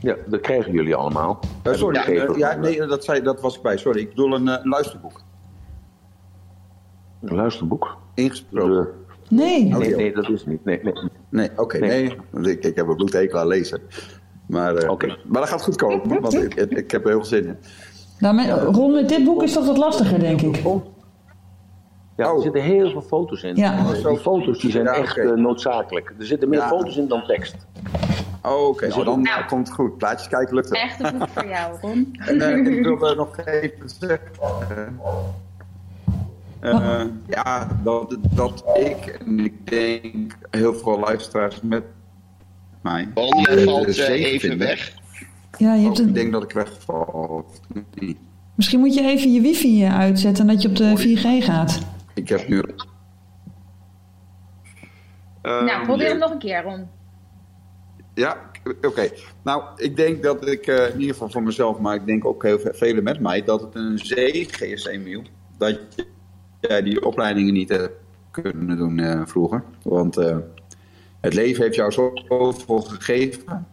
Ja, dat krijgen jullie allemaal. Eh, sorry, eh, ja, nee, dat, zei, dat was ik bij. Sorry, ik bedoel een, eh, luisterboek. Een luisterboek. Ingesproken. De- Nee. Oké. nee, nee, dat is niet. Nee, nee. Nee, oké, Nee. Ik, ik heb een bloedhekel aan lezen. Maar, eh, maar dat gaat goed komen, want ik, ik, ik heb er heel veel zin in. Nou, met, Ron, met dit boek is dat wat lastiger, denk ik. Ja, er Oh. zitten heel veel foto's in. Ja. Die foto's die zijn Ja, echt noodzakelijk. Er zitten meer Ja. foto's in dan tekst. Oh, oké, Dus oh, dan Nou. [laughs] komt het goed. Plaatjes kijken lukt wel. Echt een boek voor jou, Ron. [laughs] En eh, ik wilde nog even zeggen. eh, eh, ja, dat, dat ik en ik denk heel veel luisteraars met mij. Ron, eh, valt even vinden. weg. Ja, je hebt Oh, ik een, denk dat ik wegval. misschien moet je even je wifi uitzetten en dat je op de 4G gaat. Ik heb nu. Eh, nou, probeer hem nog een keer, Ron. Ja, oké. Nou, ik denk dat ik, eh, in ieder geval voor mezelf, maar ik denk ook heel velen met mij, dat het een zegen is, Emiel, dat jij die opleidingen niet hebt kunnen doen eh, vroeger. Want eh, het leven heeft jou zoveel gegeven.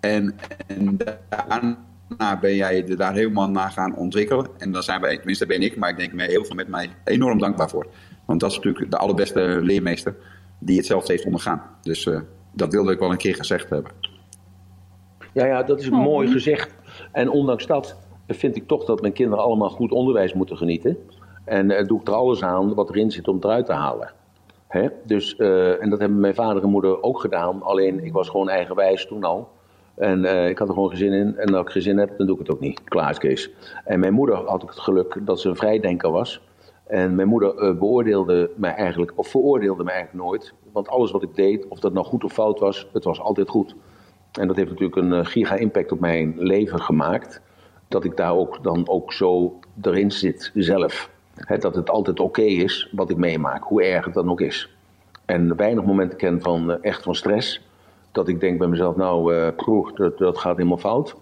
En, en daarna ben jij er daar helemaal naar gaan ontwikkelen. En daar zijn wij, tenminste ben ik, maar ik denk heel veel met mij enorm dankbaar voor. Want dat is natuurlijk de allerbeste leermeester die hetzelfde heeft ondergaan. Dus dat wilde ik wel een keer gezegd hebben. Ja, ja, dat is Oh. mooi gezegd. En ondanks dat vind ik toch dat mijn kinderen allemaal goed onderwijs moeten genieten. En eh, doe ik er alles aan wat erin zit om het eruit te halen. Hè? Dus, eh, en dat hebben mijn vader en moeder ook gedaan. Alleen ik was gewoon eigenwijs toen al. En eh, ik had er gewoon geen zin in. En als ik geen zin heb, dan doe ik het ook niet. Klaar is Kees. En mijn moeder had ik het geluk dat ze een vrijdenker was. En mijn moeder eh, beoordeelde mij eigenlijk, of veroordeelde mij eigenlijk nooit. Want alles wat ik deed, of dat nou goed of fout was, het was altijd goed. En dat heeft natuurlijk een eh, giga-impact op mijn leven gemaakt. Dat ik daar ook dan ook zo erin zit zelf. Dat het altijd oké is wat ik meemaak, hoe erg het dan ook is. En weinig momenten ken van eh, echt van stress. Dat ik denk bij mezelf, nou, proef, dat, dat gaat helemaal fout.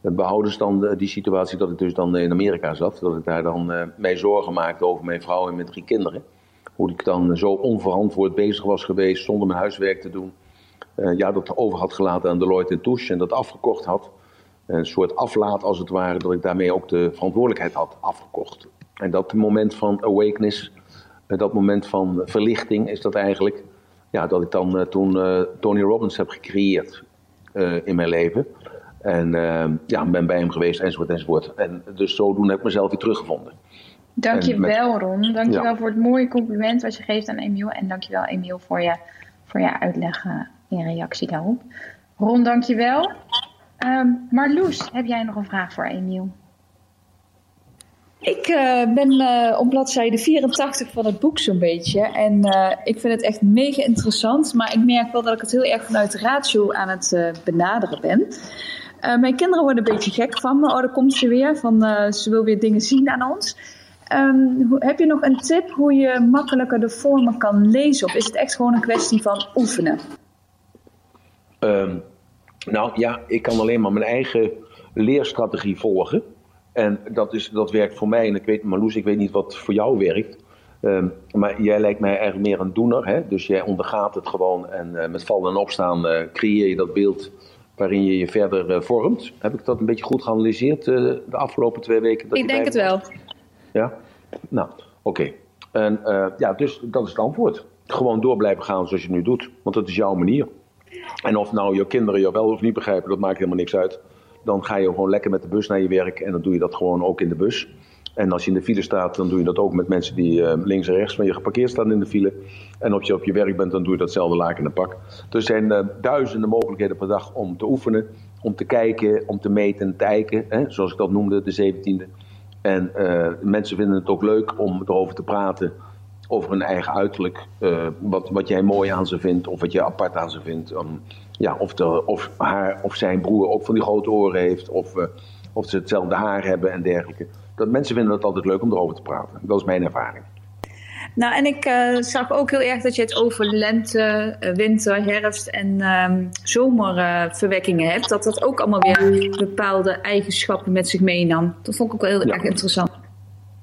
Het behouden dan die situatie dat ik dus dan in Amerika zat. Dat ik daar dan eh mij zorgen maakte over mijn vrouw en mijn drie kinderen. Hoe ik dan zo onverantwoord bezig was geweest zonder mijn huiswerk te doen. Eh, ja, dat over had gelaten aan Deloitte Touche en dat afgekocht had. Een soort aflaat als het ware, dat ik daarmee ook de verantwoordelijkheid had afgekocht. En dat moment van awakeness, eh, dat moment van verlichting is dat eigenlijk. Ja, dat ik dan eh, toen Tony Robbins heb gecreëerd in mijn leven. En ja, ben bij hem geweest enzovoort enzovoort. En dus zodoende heb ik mezelf weer teruggevonden. Dankjewel, Ron. Dankjewel Ja. voor het mooie compliment wat je geeft aan Emiel. En dankjewel, Emiel, voor je, voor je uitleg eh, in reactie daarop. Ron, dankjewel. Ehm Marloes, heb jij nog een vraag voor Emiel? Ik eh, ben eh, op bladzijde 84 van het boek zo'n beetje. En eh, ik vind het echt mega interessant. Maar ik merk wel dat ik het heel erg vanuit de ratio aan het benaderen ben. Eh, mijn kinderen worden een beetje gek van me. Oh, daar komt ze weer. Van, eh, ze wil weer dingen zien aan ons. Ehm, hoe- heb je nog een tip hoe je makkelijker de vormen kan lezen? Of is het echt gewoon een kwestie van oefenen? Ehm, nou ja, ik kan alleen maar mijn eigen leerstrategie volgen. En dat, is, dat werkt voor mij. En ik weet, Marloes, ik weet niet wat voor jou werkt. Ehm, maar jij lijkt mij eigenlijk meer een doener. Hè? Dus jij ondergaat het gewoon. En eh, met vallen en opstaan eh, creëer je dat beeld waarin je je verder eh, vormt. Heb ik dat een beetje goed geanalyseerd eh, de afgelopen twee weken? Dat Ik denk bij het wel. Ja? Nou, oké. En eh, ja, dus dat is het antwoord. Gewoon door blijven gaan zoals je het nu doet. Want dat is jouw manier. En of nou je kinderen je wel of niet begrijpen, dat maakt helemaal niks uit. Dan ga je gewoon lekker met de bus naar je werk en dan doe je dat gewoon ook in de bus. En als je in de file staat, dan doe je dat ook met mensen die eh, links en rechts van je geparkeerd staan in de file. En als je op je werk bent, dan doe je datzelfde laken en pak. Er zijn eh, duizenden mogelijkheden per dag om te oefenen, om te kijken, om te meten en te kijken. Hè, zoals ik dat noemde, de 17e. En eh, mensen vinden het ook leuk om erover te praten, over hun eigen uiterlijk. eh, wat, wat jij mooi aan ze vindt, of wat je apart aan ze vindt. Um, ja, of, de, of haar of zijn broer ook van die grote oren heeft, of, eh, of ze hetzelfde haar hebben en dergelijke. Dat, mensen vinden het altijd leuk om erover te praten. Dat is mijn ervaring. Nou, en ik eh, zag ook heel erg dat je het over lente, eh, winter, herfst en ehm, zomerverwekkingen hebt. Dat dat ook allemaal weer bepaalde eigenschappen met zich meenam. Dat vond ik ook wel heel Ja. erg interessant.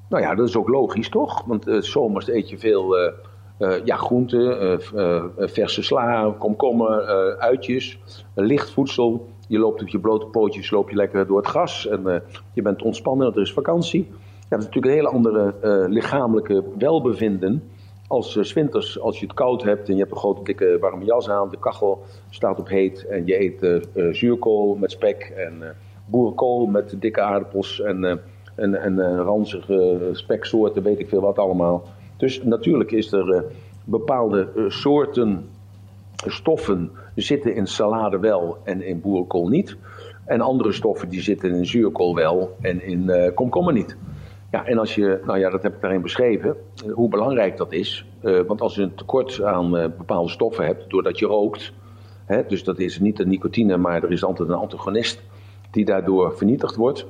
Nou ja, dat is ook logisch, toch? Want eh, 's zomers eet je veel eh, eh, ja, groenten, eh, eh, verse sla, komkommer, eh, uitjes, eh, licht voedsel. Je loopt op je blote pootjes loop je lekker door het gras en eh, je bent ontspannen, want er is vakantie. Dat is natuurlijk een hele andere eh, lichamelijke welbevinden als eh, 's winters, als je het koud hebt en je hebt een grote dikke warme jas aan, de kachel staat op heet en je eet eh, eh, zuurkool met spek en eh, boerenkool met dikke aardappels en, eh, en, en eh, ranzige speksoorten, weet ik veel wat allemaal. Dus natuurlijk is er eh, bepaalde eh, soorten stoffen zitten in salade wel en in boerenkool niet. En andere stoffen die zitten in zuurkool wel en in eh, komkommer niet. Ja, en als je, nou ja, dat heb ik daarin beschreven, eh, hoe belangrijk dat is. Eh, want als je een tekort aan eh, bepaalde stoffen hebt, doordat je rookt, hè, dus dat is niet de nicotine, maar er is altijd een antagonist die daardoor vernietigd wordt.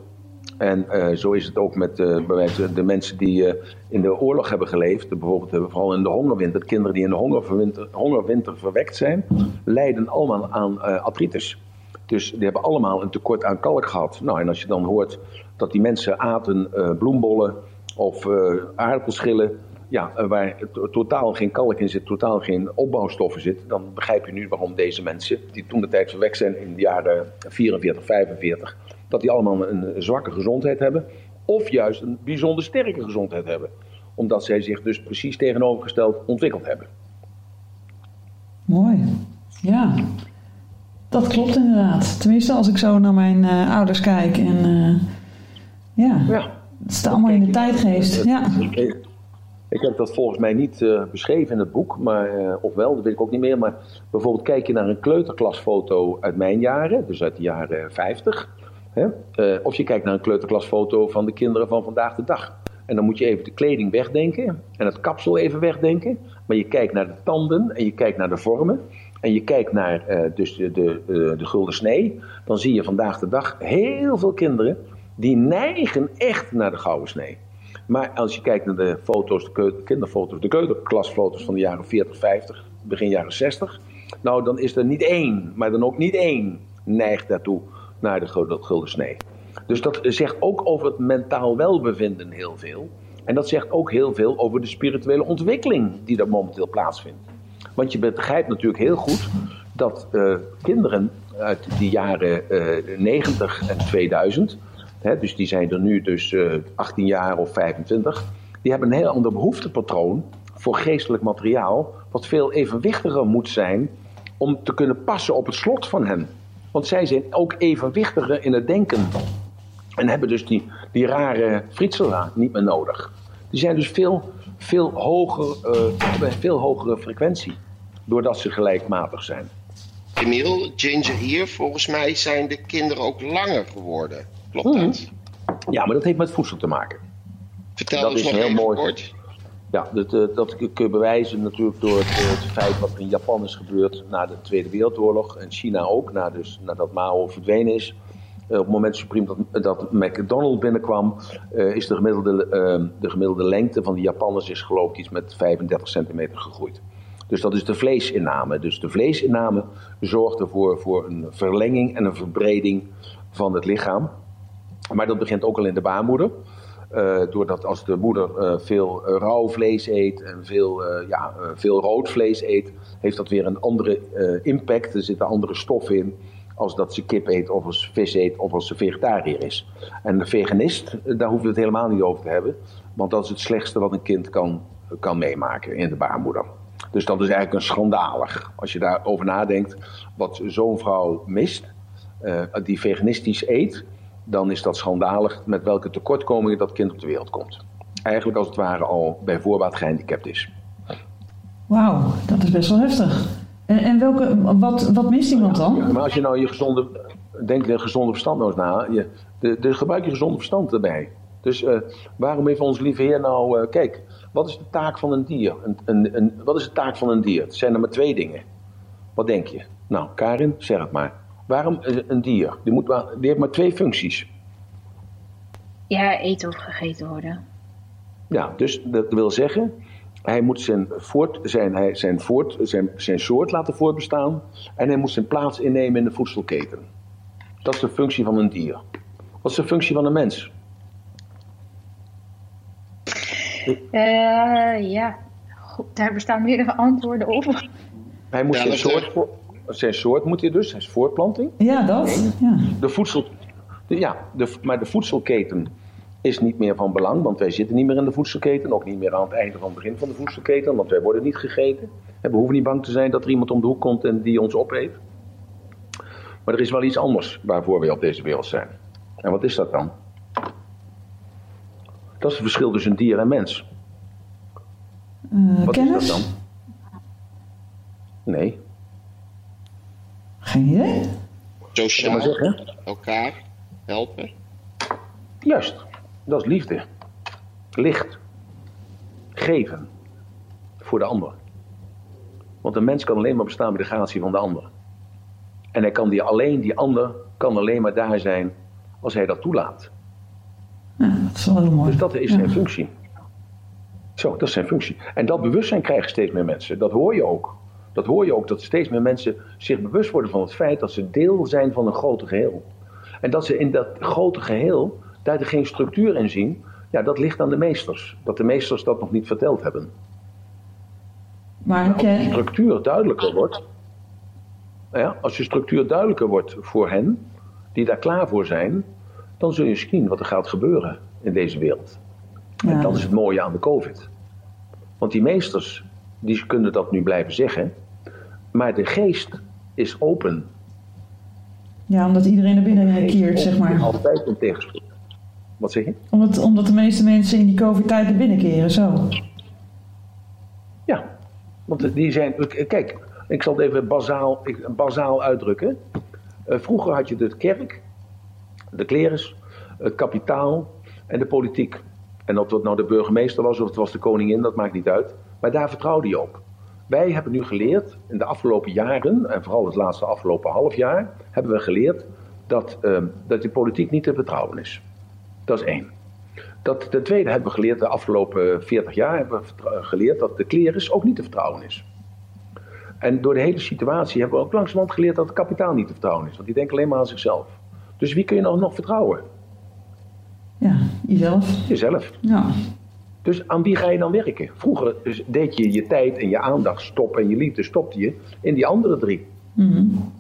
En zo is het ook met de mensen die in de oorlog hebben geleefd. Bijvoorbeeld vooral in de hongerwinter. Kinderen die in de hongerwinter, hongerwinter verwekt zijn, lijden allemaal aan artritis. Dus die hebben allemaal een tekort aan kalk gehad. Nou, en als je dan hoort dat die mensen aten eh, bloembollen of eh aardappelschillen... Ja, eh, waar to- totaal geen kalk in zit, totaal geen opbouwstoffen zit... dan begrijp je nu waarom deze mensen, die toen de tijd verwekt zijn in de jaren 44, 45... dat die allemaal een zwakke gezondheid hebben... of juist een bijzonder sterke gezondheid hebben. Omdat zij zich dus precies tegenovergesteld ontwikkeld hebben. Mooi. Ja. Dat klopt inderdaad. Tenminste, als ik zo naar mijn ouders kijk. En ja, Ja. het staat allemaal in de tijdgeest. Ja. Ik, ik heb dat volgens mij niet eh, beschreven in het boek, maar, eh, of wel, dat weet ik ook niet meer. Maar bijvoorbeeld kijk je naar een kleuterklasfoto uit mijn jaren, dus uit de jaren 50. Hè? eh, of je kijkt naar een kleuterklasfoto van de kinderen van vandaag de dag. En dan moet je even de kleding wegdenken en het kapsel even wegdenken. Maar je kijkt naar de tanden en je kijkt naar de vormen. En je kijkt naar eh, dus de, de, eh, de gulden snee. Dan zie je vandaag de dag heel veel kinderen die neigen echt naar de gouden snee. Maar als je kijkt naar de foto's, de kinderfoto's, de kleuterklasfoto's van de jaren 40, 50, begin jaren 60. Nou, dan is er niet één, maar dan ook niet één neigt daartoe naar de gulden, snee. Dus dat zegt ook over het mentaal welbevinden heel veel. En dat zegt ook heel veel over de spirituele ontwikkeling die er momenteel plaatsvindt. Want je begrijpt natuurlijk heel goed dat eh, kinderen uit de jaren eh 90 en 2000, hè, dus die zijn er nu dus eh 18 jaar of 25, die hebben een heel ander behoeftepatroon voor geestelijk materiaal, wat veel evenwichtiger moet zijn om te kunnen passen op het slot van hen. Want zij zijn ook evenwichtiger in het denken. En hebben dus die, die rare fritsela niet meer nodig. Die zijn dus veel, veel, hoger, eh, hebben een veel hogere frequentie. Doordat ze gelijkmatig zijn. Emiel, Ginger hier, volgens mij zijn de kinderen ook langer geworden. Klopt dat? Ja, maar dat heeft met voedsel te maken. Vertel Dat ons is nog heel mooi. kort. Ja, dat, eh, dat kun je bewijzen natuurlijk door het, eh, het feit wat er in Japan is gebeurd na de Tweede Wereldoorlog. En China ook, na dus, nadat Mao verdwenen is. op het moment supreme dat, dat McDonald's binnenkwam, is de gemiddelde, de gemiddelde lengte van de Japanners is geloof ik iets met 35 centimeter gegroeid. Dus dat is de vleesinname. Dus de vleesinname zorgt ervoor voor een verlenging en een verbreding van het lichaam. Maar dat begint ook al in de baarmoeder. Uh, doordat als de moeder uh, veel uh, rauw vlees eet en veel, ja, veel rood vlees eet, heeft dat weer een andere impact. Er zitten andere stoffen in als dat ze kip eet of als vis eet of als ze vegetariër is. En de veganist, daar hoeven we het helemaal niet over te hebben. Want dat is het slechtste wat een kind kan, kan meemaken in de baarmoeder. Dus dat is eigenlijk een schandalig. Als je daarover nadenkt, wat zo'n vrouw mist, die veganistisch eet, dan is dat schandalig met welke tekortkomingen dat kind op de wereld komt. Eigenlijk als het ware al bij voorbaat gehandicapt is. Wauw, dat is best wel heftig. En, en welke, wat, wat mist iemand dan? Ja, maar als je nou je gezonde, denk je gezonde verstand nou eens na, je, de, de, gebruik je gezonde verstand erbij. Dus uh, waarom heeft ons lieve Heer nou, uh, kijk, wat is de taak van een dier? Een, een, een, wat is de taak van een dier? Het zijn er maar twee dingen. Wat denk je? Nou, Karin, zeg het maar. Waarom een dier? Die, moet maar, die heeft maar twee functies. Ja, eten of gegeten worden. Ja, dus dat wil zeggen, hij moet zijn, voort, zijn, hij, zijn, voort, zijn, zijn soort laten voortbestaan en hij moet zijn plaats innemen in de voedselketen. Dat is de functie van een dier. Wat is de functie van een mens? Uh, ja, Goed, daar bestaan meerdere antwoorden op. Hij moet zijn soort, zijn soort moet hij dus, zijn voortplanting. Ja, dat. Ja. De voedsel, ja, de, maar de voedselketen is niet meer van belang, want wij zitten niet meer in de voedselketen. Ook niet meer aan het einde van het begin van de voedselketen, want wij worden niet gegeten. En we hoeven niet bang te zijn dat er iemand om de hoek komt en die ons opeet. Maar er is wel iets anders waarvoor wij op deze wereld zijn. En wat is dat dan? Dat is het verschil tussen dier en mens. Uh, wat kennis? is dat dan? Nee. Geen idee. Sociaal, zeggen. elkaar helpen. Juist, dat is liefde. Licht. Geven. Voor de ander. Want een mens kan alleen maar bestaan bij de gratie van de ander. En hij kan die alleen, die ander, kan alleen maar daar zijn als hij dat toelaat. Ja, dat is wel heel mooi. Dus dat is zijn functie. Zo, dat is zijn functie. En dat bewustzijn krijgen steeds meer mensen. Dat hoor je ook. Dat hoor je ook, dat steeds meer mensen zich bewust worden van het feit dat ze deel zijn van een groter geheel. En dat ze in dat grote geheel daar geen structuur in zien, ja, dat ligt aan de meesters. Dat de meesters dat nog niet verteld hebben. Maar als de structuur duidelijker wordt, ja, als je structuur duidelijker wordt voor hen, die daar klaar voor zijn, dan zul je zien wat er gaat gebeuren in deze wereld. Ja. En dat is het mooie aan de COVID. Want die meesters, die kunnen dat nu blijven zeggen, maar de geest is open. Ja, omdat iedereen naar binnen keert, zeg maar. Altijd een tegenspoed. Wat zeg je? Omdat, omdat de meeste mensen in die COVID-tijd naar binnen keren, zo. Ja, want die zijn. Kijk, ik zal het even bazaal, bazaal uitdrukken. Uh, vroeger had je de kerk, de klerus, het kapitaal en de politiek. En of dat nou de burgemeester was of het was de koningin, dat maakt niet uit. Maar daar vertrouwde je op. Wij hebben nu geleerd, in de afgelopen jaren, en vooral het laatste afgelopen half jaar, hebben we geleerd dat, uh, dat de politiek niet te vertrouwen is. Dat is één. Dat, ten tweede hebben we geleerd, de afgelopen 40 jaar hebben we geleerd dat de klerus ook niet te vertrouwen is. En door de hele situatie hebben we ook langzamerhand geleerd dat het kapitaal niet te vertrouwen is. Want die denken alleen maar aan zichzelf. Dus wie kun je nog, nog vertrouwen? Ja, jezelf. Jezelf. Ja. Dus aan wie ga je dan werken? Vroeger dus deed je je tijd en je aandacht stoppen en je liefde stopte je in die andere drie. Mm -hmm.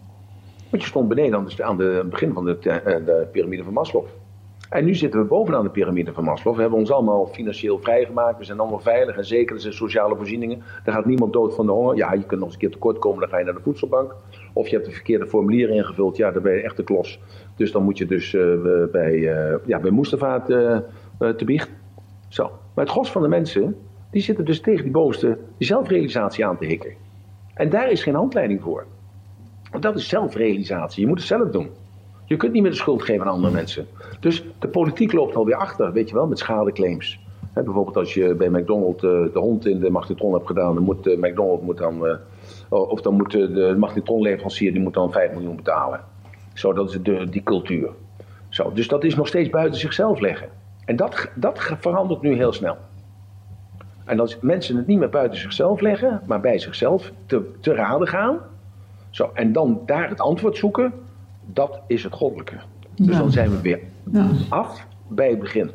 Want je stond beneden aan, de, aan het begin van de, de piramide van Maslow. En nu zitten we bovenaan de piramide van Maslow. We hebben ons allemaal financieel vrijgemaakt. We zijn allemaal veilig en zeker. Er zijn sociale voorzieningen. Er gaat niemand dood van de honger. Ja, je kunt nog eens een keer tekort komen. Dan ga je naar de voedselbank. Of je hebt de verkeerde formulieren ingevuld. Ja, dan ben je echt de klos. Dus dan moet je dus uh, bij, uh, ja, bij uh, te biecht. Zo. Maar het gros van de mensen, die zitten dus tegen die bovenste zelfrealisatie aan te hikken. En daar is geen handleiding voor. Want dat is zelfrealisatie. Je moet het zelf doen. Je kunt niet meer de schuld geven aan andere mensen. Dus de politiek loopt alweer achter, weet je wel, met schadeclaims. Bijvoorbeeld als je bij McDonald's uh, de hond in de magnetron hebt gedaan, dan moet uh, McDonald's moet dan, uh, of dan moet de magnetronleverancier die moet dan 5 miljoen betalen. Zo, dat is de, die cultuur. Zo, dus dat is nog steeds buiten zichzelf leggen. En dat, dat verandert nu heel snel. En als mensen het niet meer buiten zichzelf leggen, maar bij zichzelf te, te raden gaan. Zo, en dan daar het antwoord zoeken, dat is het goddelijke. Dus Ja. dan zijn we weer Ja. af bij het begin.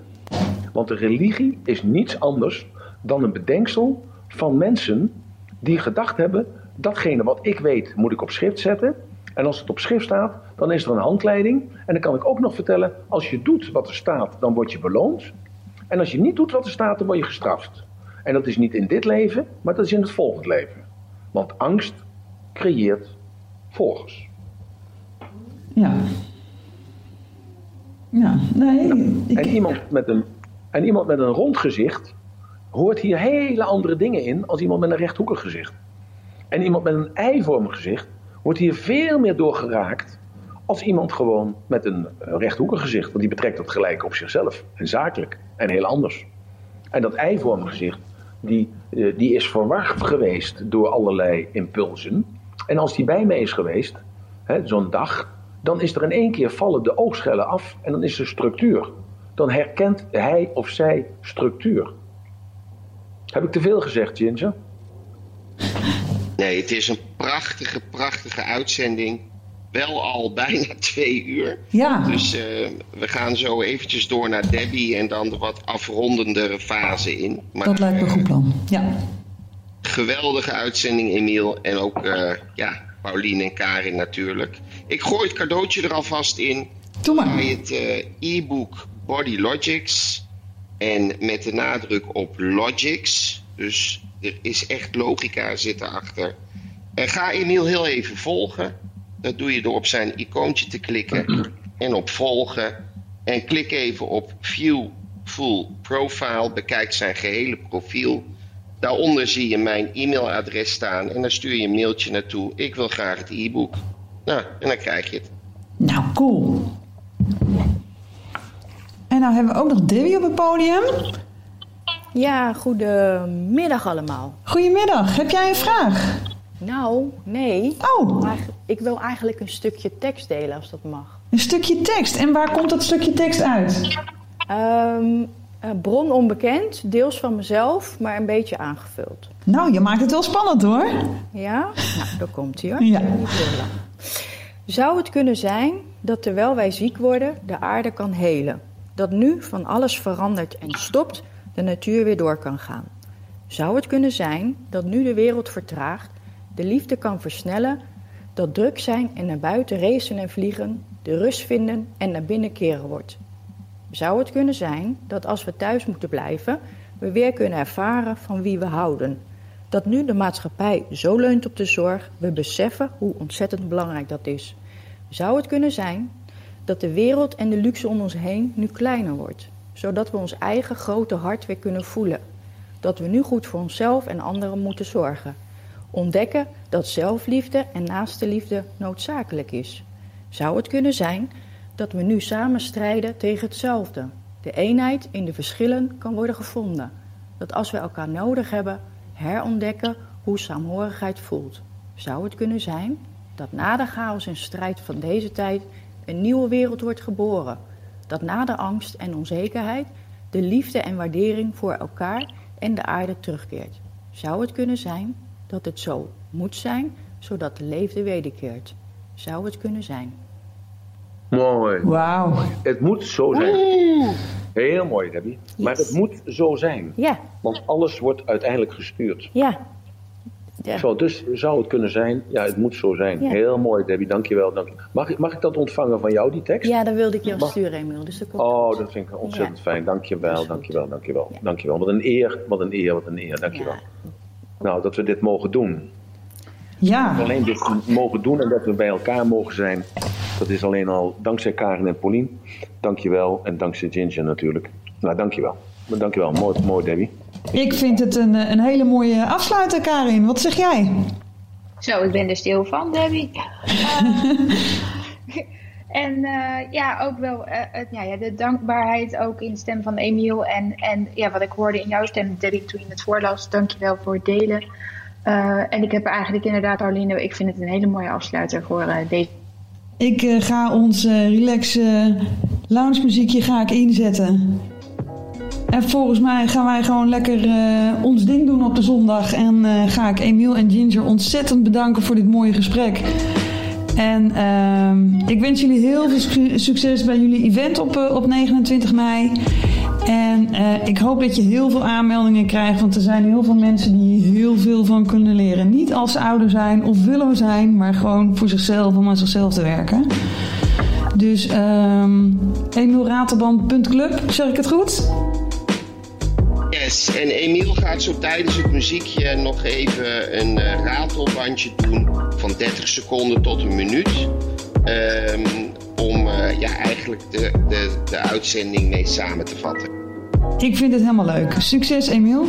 Want de religie is niets anders dan een bedenksel van mensen die gedacht hebben: datgene wat ik weet moet ik op schrift zetten. En als het op schrift staat, dan is er een handleiding. En dan kan ik ook nog vertellen: als je doet wat er staat, dan word je beloond. En als je niet doet wat er staat, dan word je gestraft. En dat is niet in dit leven, maar dat is in het volgende leven. Want angst creëert volgers. Ja. Ja, nee. Ik, En iemand met een, en iemand met een rond gezicht hoort hier hele andere dingen in als iemand met een rechthoekig gezicht. En iemand met een eivormig gezicht wordt hier veel meer door geraakt als iemand gewoon met een eh, rechthoekig gezicht. Want die betrekt dat gelijk op zichzelf en zakelijk en heel anders. En dat eivormig gezicht, die, eh, die is verward geweest door allerlei impulsen. En als die bij mij is geweest, zo'n dag, dan is er in één keer vallen de oogschellen af en dan is er structuur. Dan herkent hij of zij structuur. Heb ik te veel gezegd, Ginger? Nee, het is een prachtige, prachtige uitzending. Wel al [laughs] bijna twee uur. ja. Dus eh, we gaan zo eventjes door naar Debbie en dan de wat afrondendere fase in. Maar dat lijkt me een goed plan. Ja. geweldige uitzending, Emiel. En ook eh, ja, Paulien en Karin natuurlijk. Ik gooi het cadeautje er alvast in. Doe maar. Bij het eh, e-book Body Logics. En met de nadruk op Logics. Dus er is echt logica zit erachter. En ga Emiel heel even volgen. Dat doe je door op zijn icoontje te klikken en op volgen. En klik even op View Full Profile. Bekijk zijn gehele profiel. Daaronder zie je mijn e-mailadres staan. En dan stuur je een mailtje naartoe. Ik wil graag het e-book. Nou, en dan krijg je het. Nou, cool. En nou hebben we ook nog Debbie op het podium. Ja, goedemiddag allemaal. Goedemiddag, heb jij een vraag? Nou, nee. Oh, Ik wil eigenlijk een stukje tekst delen als dat mag. een stukje tekst. En waar komt dat stukje tekst uit? Ehm, eh, bron onbekend, deels van mezelf, maar een beetje aangevuld. Nou, je maakt het wel spannend hoor. Ja? Nou, daar komt hij hoor. Ja. Zou het kunnen zijn dat terwijl wij ziek worden, de aarde kan helen? Dat nu van alles verandert en stopt, de natuur weer door kan gaan? Zou het kunnen zijn dat nu de wereld vertraagt, de liefde kan versnellen, dat druk zijn en naar buiten racen en vliegen, de rust vinden en naar binnen keren wordt? Zou het kunnen zijn dat als we thuis moeten blijven, we weer kunnen ervaren van wie we houden? Dat nu de maatschappij zo leunt op de zorg, we beseffen hoe ontzettend belangrijk dat is. Zou het kunnen zijn dat de wereld en de luxe om ons heen nu kleiner wordt, zodat we ons eigen grote hart weer kunnen voelen? Dat we nu goed voor onszelf en anderen moeten zorgen. Ontdekken dat zelfliefde en naaste liefde noodzakelijk is. Zou het kunnen zijn dat we nu samen strijden tegen hetzelfde? De eenheid in de verschillen kan worden gevonden. Dat als we elkaar nodig hebben, herontdekken hoe saamhorigheid voelt. Zou het kunnen zijn dat na de chaos en strijd van deze tijd een nieuwe wereld wordt geboren? Dat na de angst en onzekerheid de liefde en waardering voor elkaar en de aarde terugkeert? Zou het kunnen zijn dat het zo moet zijn, zodat de leefde wederkeert? Zou het kunnen zijn? Mooi. Wauw. Het moet zo zijn. Heel mooi, Debbie. Maar het moet zo zijn. Ja, Want alles wordt uiteindelijk gestuurd. ja. Ja. Zo, dus zou het kunnen zijn? Ja, het moet zo zijn. Ja. Heel mooi, Debbie. Dankjewel. Dank je. Mag, ik, mag ik dat ontvangen van jou, die tekst? Ja, dat wilde ik je Mag- sturen, Emiel. Dus dat komt Oh, dat vind ik ontzettend Ja. fijn. Dankjewel, Dat dankjewel, dankjewel. Ja. Dankjewel. Wat een eer, wat een eer, wat een eer. Dankjewel. Ja. Nou, dat we dit mogen doen. Ja, Alleen dit mogen doen en dat we bij elkaar mogen zijn. Dat is alleen al dankzij Karin en Paulien. Dankjewel. En dankzij Ginger natuurlijk. Nou, dankjewel. Maar Dankjewel. Mooi, mooi Debbie. Ik vind het een, eh, een hele mooie afsluiter, Karin. Wat zeg jij? Zo, ik ben er stil van, Debbie. [laughs] Eh, en eh, ja, ook wel het, ja, ja, de dankbaarheid ook in de stem van Emiel. En, en ja, wat ik hoorde in jouw stem, Debbie, toen je het voorlas. Dankjewel voor het delen. En ik heb eigenlijk inderdaad, Arline, ik vind het een hele mooie afsluiter voor deze Ik ga ons relax uh, lounge muziekje ga ik inzetten. En volgens mij gaan wij gewoon lekker ons ding doen op de zondag. En ga ik Emiel en Ginger ontzettend bedanken voor dit mooie gesprek. En ehm, ik wens jullie heel veel succes bij jullie event op, op 29 mei. En ik hoop dat je heel veel aanmeldingen krijgt, want er zijn heel veel mensen die heel veel van kunnen leren. Niet als ze ouder zijn of willen zijn, maar gewoon voor zichzelf om aan zichzelf te werken. Dus um, ehm, emielratelband.club, zeg ik het goed? Yes, en Emiel gaat zo tijdens het muziekje nog even een uh, ratelbandje doen van 30 seconden tot een minuut. Um, om uh, ja, eigenlijk de, de, de uitzending mee samen te vatten. Ik vind het helemaal leuk. Succes, Emiel.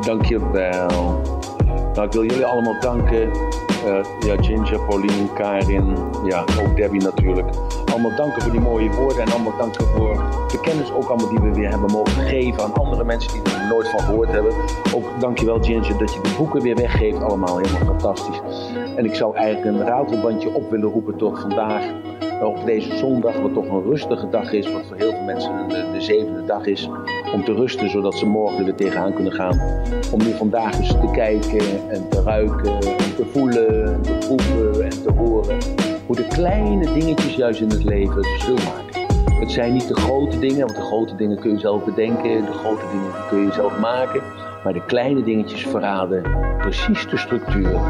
Dankjewel. Nou, ik wil jullie allemaal danken. Uh, ja, Ginger, Pauline, Karin, ja, ook Debbie natuurlijk. Allemaal danken voor die mooie woorden en allemaal danken voor de kennis ook allemaal die we weer hebben mogen geven aan andere mensen die er nooit van gehoord hebben. Ook dankjewel Ginger dat je de boeken weer weggeeft, allemaal helemaal fantastisch. En ik zou eigenlijk een ratelbandje op willen roepen toch vandaag op deze zondag, wat toch een rustige dag is, wat voor heel veel mensen de, de zevende dag is, om te rusten, zodat ze morgen weer tegenaan kunnen gaan. Om nu vandaag eens te kijken en te ruiken en te voelen en te proeven en te horen hoe de kleine dingetjes juist in het leven het verschil maken. Het zijn niet de grote dingen, want de grote dingen kun je zelf bedenken, de grote dingen kun je zelf maken. Maar de kleine dingetjes verraden precies de structuur,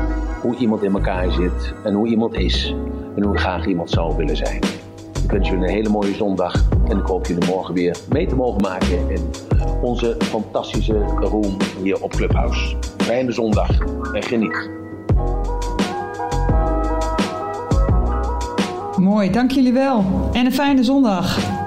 hoe iemand in elkaar zit en hoe iemand is en hoe graag iemand zou willen zijn. Ik wens jullie een hele mooie zondag en ik hoop jullie morgen weer mee te mogen maken in onze fantastische room hier op Clubhouse. Fijne zondag en geniet. Mooi, dank jullie wel. En een fijne zondag.